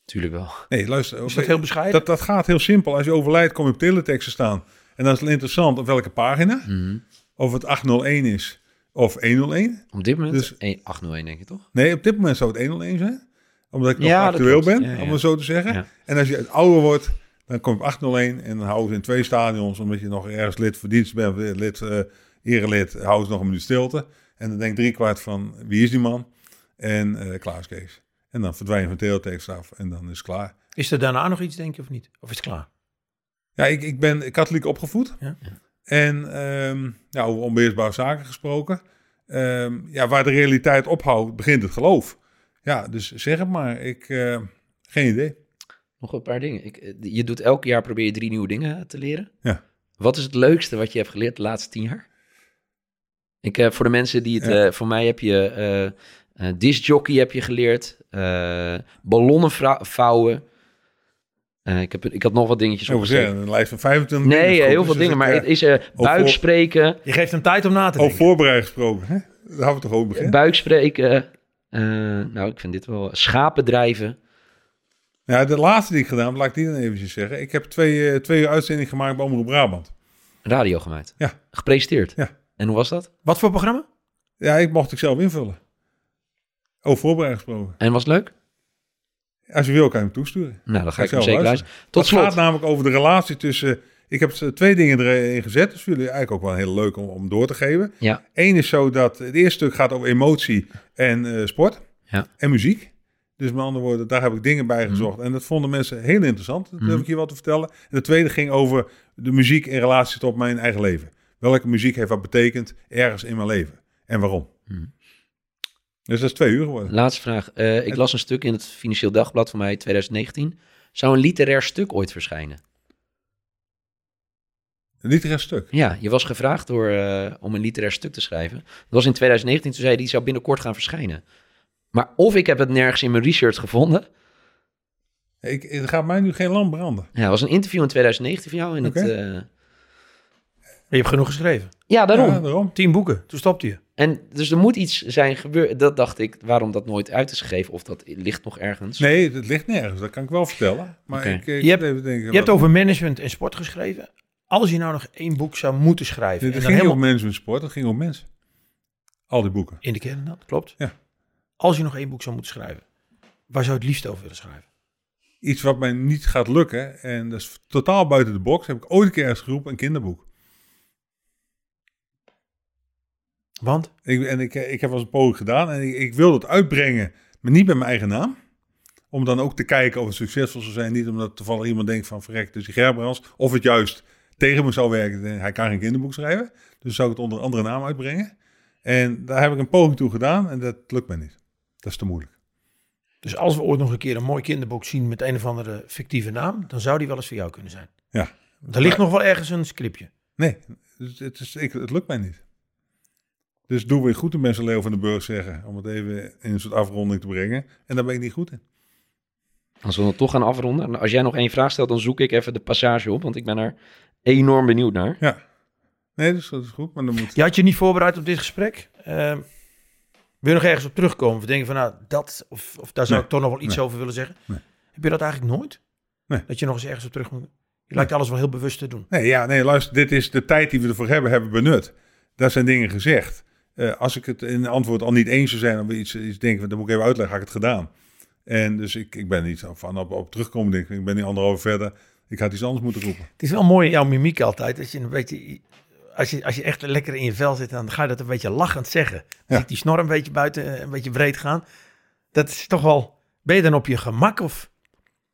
tuurlijk wel. Nee, luister. Is dat heel bescheiden? Dat, dat gaat heel simpel. Als je overlijdt, kom je op teletext te staan. En dan is het interessant op welke pagina. Mhm. Of het 801 is of 101. Op dit moment Dus- 1, 801 denk je toch? Nee, op dit moment zou het 101 zijn. Omdat ik nog Ja, actueel ben, Ja, ja. om het zo te zeggen. Ja. En als je ouder wordt, dan kom je op 801 en dan houden ze in twee stadions. Omdat je nog ergens lid voor dienst bent, of lid, eh erelid, houden ze nog een minuut stilte. En dan denkt driekwart van, wie is die man? En eh klaar is Kees. En dan verdwijn je van teletext af en dan is het klaar. Is er daarna nog iets, denk je, of niet? Of is het klaar? Ja, ik, ik ben katholiek opgevoed. Ja. En ehm, ja, over onbeheersbare zaken gesproken. Ehm, ja, waar de realiteit ophoudt, begint het geloof. Ja, dus zeg het maar. Ik, eh, geen idee. Nog een paar dingen. Ik, eh, je doet elk jaar probeer je drie nieuwe dingen te leren. Ja. Wat is het leukste wat je hebt geleerd de laatste tien jaar? Ik, eh, voor de mensen die het... Ja. eh, voor mij heb je eh eh discjockey heb je geleerd. eh, ballonnen vouwen. Eh, ik, heb, ik had nog wat dingetjes opgeschreven. zeggen, een lijst van 25 Nee, dingen heel Dus veel dingen. het, Maar het is eh buik voor- spreken. Je geeft hem tijd om na te Over denken. voorbereid gesproken, hè? Daar gaan we toch over beginnen. Buik spreken. eh, nou, ik vind dit wel... Schapen drijven. Ja, de laatste die ik gedaan heb, laat ik die dan eventjes zeggen. Ik heb twee, twee uur uitzending gemaakt bij Omroep Brabant. Radio gemaakt. Ja. Gepresenteerd. Ja. En hoe was dat? Wat voor programma? Ja, ik mocht ik zelf invullen. Over voorbereiding gesproken. En was het leuk? Als je wil, kan je hem toesturen. Nou, dan ga ik hem ik zelf zeker luisteren. luisteren. Tot het gaat slot. namelijk over de relatie tussen... Ik heb twee dingen erin gezet. Dus jullie eigenlijk ook wel heel leuk om, om door te geven. Ja. Eén is zo dat het eerste stuk gaat over emotie en eh, sport. Ja. En muziek. Dus met andere woorden, daar heb ik dingen bij Mhm. gezocht. En dat vonden mensen heel interessant. Dat Mhm. heb ik hier wat te vertellen. En de tweede ging over de muziek in relatie tot mijn eigen leven. Welke muziek heeft wat betekend ergens in mijn leven? En waarom? Mhm. Dus dat is twee uur geworden. Laatste vraag. Eh, ik las een stuk in het Financieel Dagblad van mij 2019. Zou een literair stuk ooit verschijnen? Een literair stuk. Ja, je was gevraagd door, eh, om een literair stuk te schrijven. Dat was in 2019, toen zei hij, die zou binnenkort gaan verschijnen. Maar of ik heb het nergens in mijn research gevonden. Ik, het gaat mij nu geen lamp branden. Ja, het was een interview in 2019 van jou. In het, Je hebt genoeg geschreven. ja, daarom. Ja, daarom. Tien boeken. Toen stopte je. En dus er moet iets zijn gebeurd. Dat dacht ik, waarom dat nooit uit is gegeven. Of dat ligt nog ergens. Nee, het ligt nergens. Dat kan ik wel vertellen. Maar ik, ik Je hebt- even denken. Je hebt over management en sport geschreven. Als je nou nog één boek zou moeten schrijven. Het ging helemaal om management sport, het ging om mensen. Al die boeken. in de kern, dat klopt. Ja. Als je nog één boek zou moeten schrijven. Waar zou je het liefst over willen schrijven? Iets wat mij niet gaat lukken. En dat is totaal buiten de box. Heb ik ooit een keer ergens geroepen, een kinderboek. Want? Ik, en ik, ik heb wel eens een poging gedaan. En ik, ik wilde het uitbrengen, maar niet met mijn eigen naam. Om dan ook te kijken of het succesvol zou zijn. Niet omdat toevallig iemand denkt van verrek, dus die Gerbrands. Of het juist tegen me zou werken. Hij kan geen kinderboek schrijven. Dus zou ik het onder een andere naam uitbrengen. En daar heb ik een poging toe gedaan. En dat lukt mij niet. Dat is te moeilijk. Dus als we ooit nog een keer een mooi kinderboek zien met een of andere fictieve naam, dan zou die wel eens voor jou kunnen zijn. Ja. Er ligt nog wel ergens een scriptje. Nee, dus het, is, ik, het lukt mij niet. Dus doe weer goed in mensen Leo van den Burg zeggen. Om het even in een soort afronding te brengen. En daar ben ik niet goed in. Als we het toch gaan afronden. Als jij nog één vraag stelt, dan zoek ik even de passage op. Want ik ben er enorm benieuwd naar. Ja. Nee, dus dat is goed. Maar dan moet... Je had je niet voorbereid op dit gesprek. Ehm, wil je nog ergens op terugkomen? We denken van nou, dat, of, of daar zou Nee. ik toch nog wel iets Nee. over willen zeggen. Nee. Heb je dat eigenlijk nooit? Nee. Dat je nog eens ergens op terug moet. Je lijkt alles wel heel bewust te doen. Nee, ja, nee, luister. Dit is de tijd die we ervoor hebben, hebben benut. Daar zijn dingen gezegd. Eh, als ik het in antwoord al niet eens zou zijn, of iets, iets denken, dan moet ik even uitleggen, had ik het gedaan. En dus ik, ik ben niet van op, op terugkomen, denk ik. Ik ben nu anderhalf verder. Ik had iets anders moeten roepen. Het is wel mooi in jouw mimiek altijd. Dat je een beetje, als, je, als je echt lekker in je vel zit, dan ga je dat een beetje lachend zeggen. Dan Ja. ziet die snor een beetje buiten, een beetje breed gaan. Dat is toch wel... Ben je dan op je gemak? Of...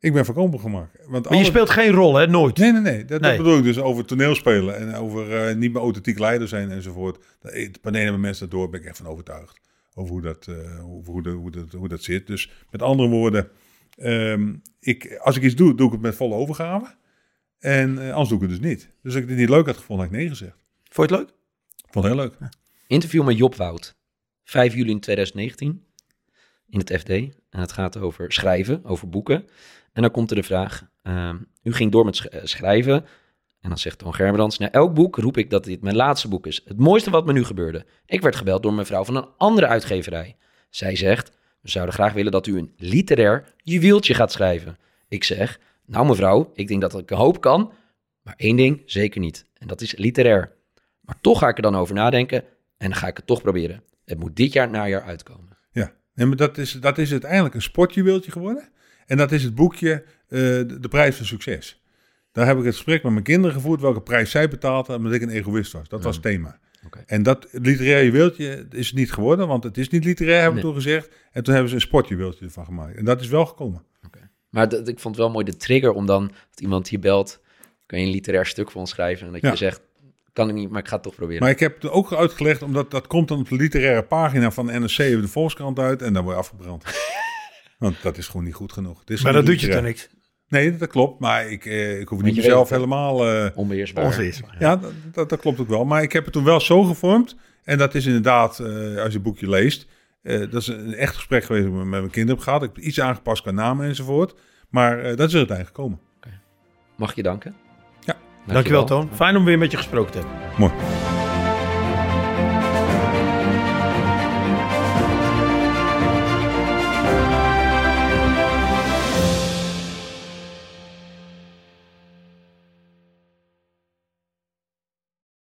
Ik ben voorkomen gemak. Want Maar je speelt geen rol, hè? Nooit. Nee, nee, nee. Dat, Nee. dat bedoel ik dus over toneelspelen en over eh, niet meer authentiek leider zijn enzovoort. Wanneer hebben mensen dat door, ben ik echt van overtuigd. Over hoe dat, eh, over hoe, dat, hoe, dat, hoe dat zit. Dus met andere woorden, ehm, ik, als ik iets doe, doe ik het met volle overgave. En eh, anders doe ik het dus niet. Dus als ik het niet leuk had gevonden, had ik nee gezegd. Vond je het leuk? Ik vond het heel leuk. Interview met Job Wout. 5 juli 2019 in het FD. En het gaat over schrijven, over boeken. En dan komt er de vraag, ehm, u ging door met eh, schrijven. En dan zegt Toon Gerbrands, na elk boek roep ik dat dit mijn laatste boek is. Het mooiste wat me nu gebeurde. Ik werd gebeld door een mevrouw van een andere uitgeverij. Zij zegt, we zouden graag willen dat u een literair juweeltje gaat schrijven. Ik zeg, nou mevrouw, ik denk dat ik een hoop kan, maar één ding zeker niet. En dat is literair. Maar toch ga ik er dan over nadenken en dan ga ik het toch proberen. Het moet dit jaar najaar uitkomen. Ja, maar dat is, dat is uiteindelijk een sportjuweeltje geworden. En dat is het boekje eh, de, Prijs van Succes. Daar heb ik het gesprek met mijn kinderen gevoerd, welke prijs zij betaalden, omdat ik een egoïst was. Dat was het thema. En dat literaire juweeltje is het niet geworden, want het is niet literair, hebben we Nee. toen gezegd. En toen hebben ze een sportjuweeltje ervan gemaakt. En dat is wel gekomen. Maar dat, ik vond het wel mooi de trigger om dan, dat iemand hier belt, kan je een literair stuk voor ons schrijven. En dat Ja. je zegt, kan ik niet, maar ik ga het toch proberen. Maar ik heb het ook uitgelegd, omdat dat komt dan op de literaire pagina van de NRC of de Volkskrant uit. En dan word je afgebrand. [LAUGHS] want dat is gewoon niet goed genoeg. Maar niet dat doet je toch niks? Nee, dat klopt. Maar ik, eh, ik hoef niet mezelf weet- helemaal... eh, Onbeheersbaar. Onweersbaar. Ja, dat, dat, dat klopt ook wel. Maar ik heb het toen wel zo gevormd. En dat is inderdaad, eh, als je het boekje leest, eh, dat is een echt gesprek geweest dat ik met mijn kinderen heb gehad. Ik heb iets aangepast qua namen enzovoort. Maar eh, dat is er uiteindelijk gekomen. Mag ik je danken? Ja. Dankjewel, Toon. Fijn om weer met je gesproken te hebben. Mooi.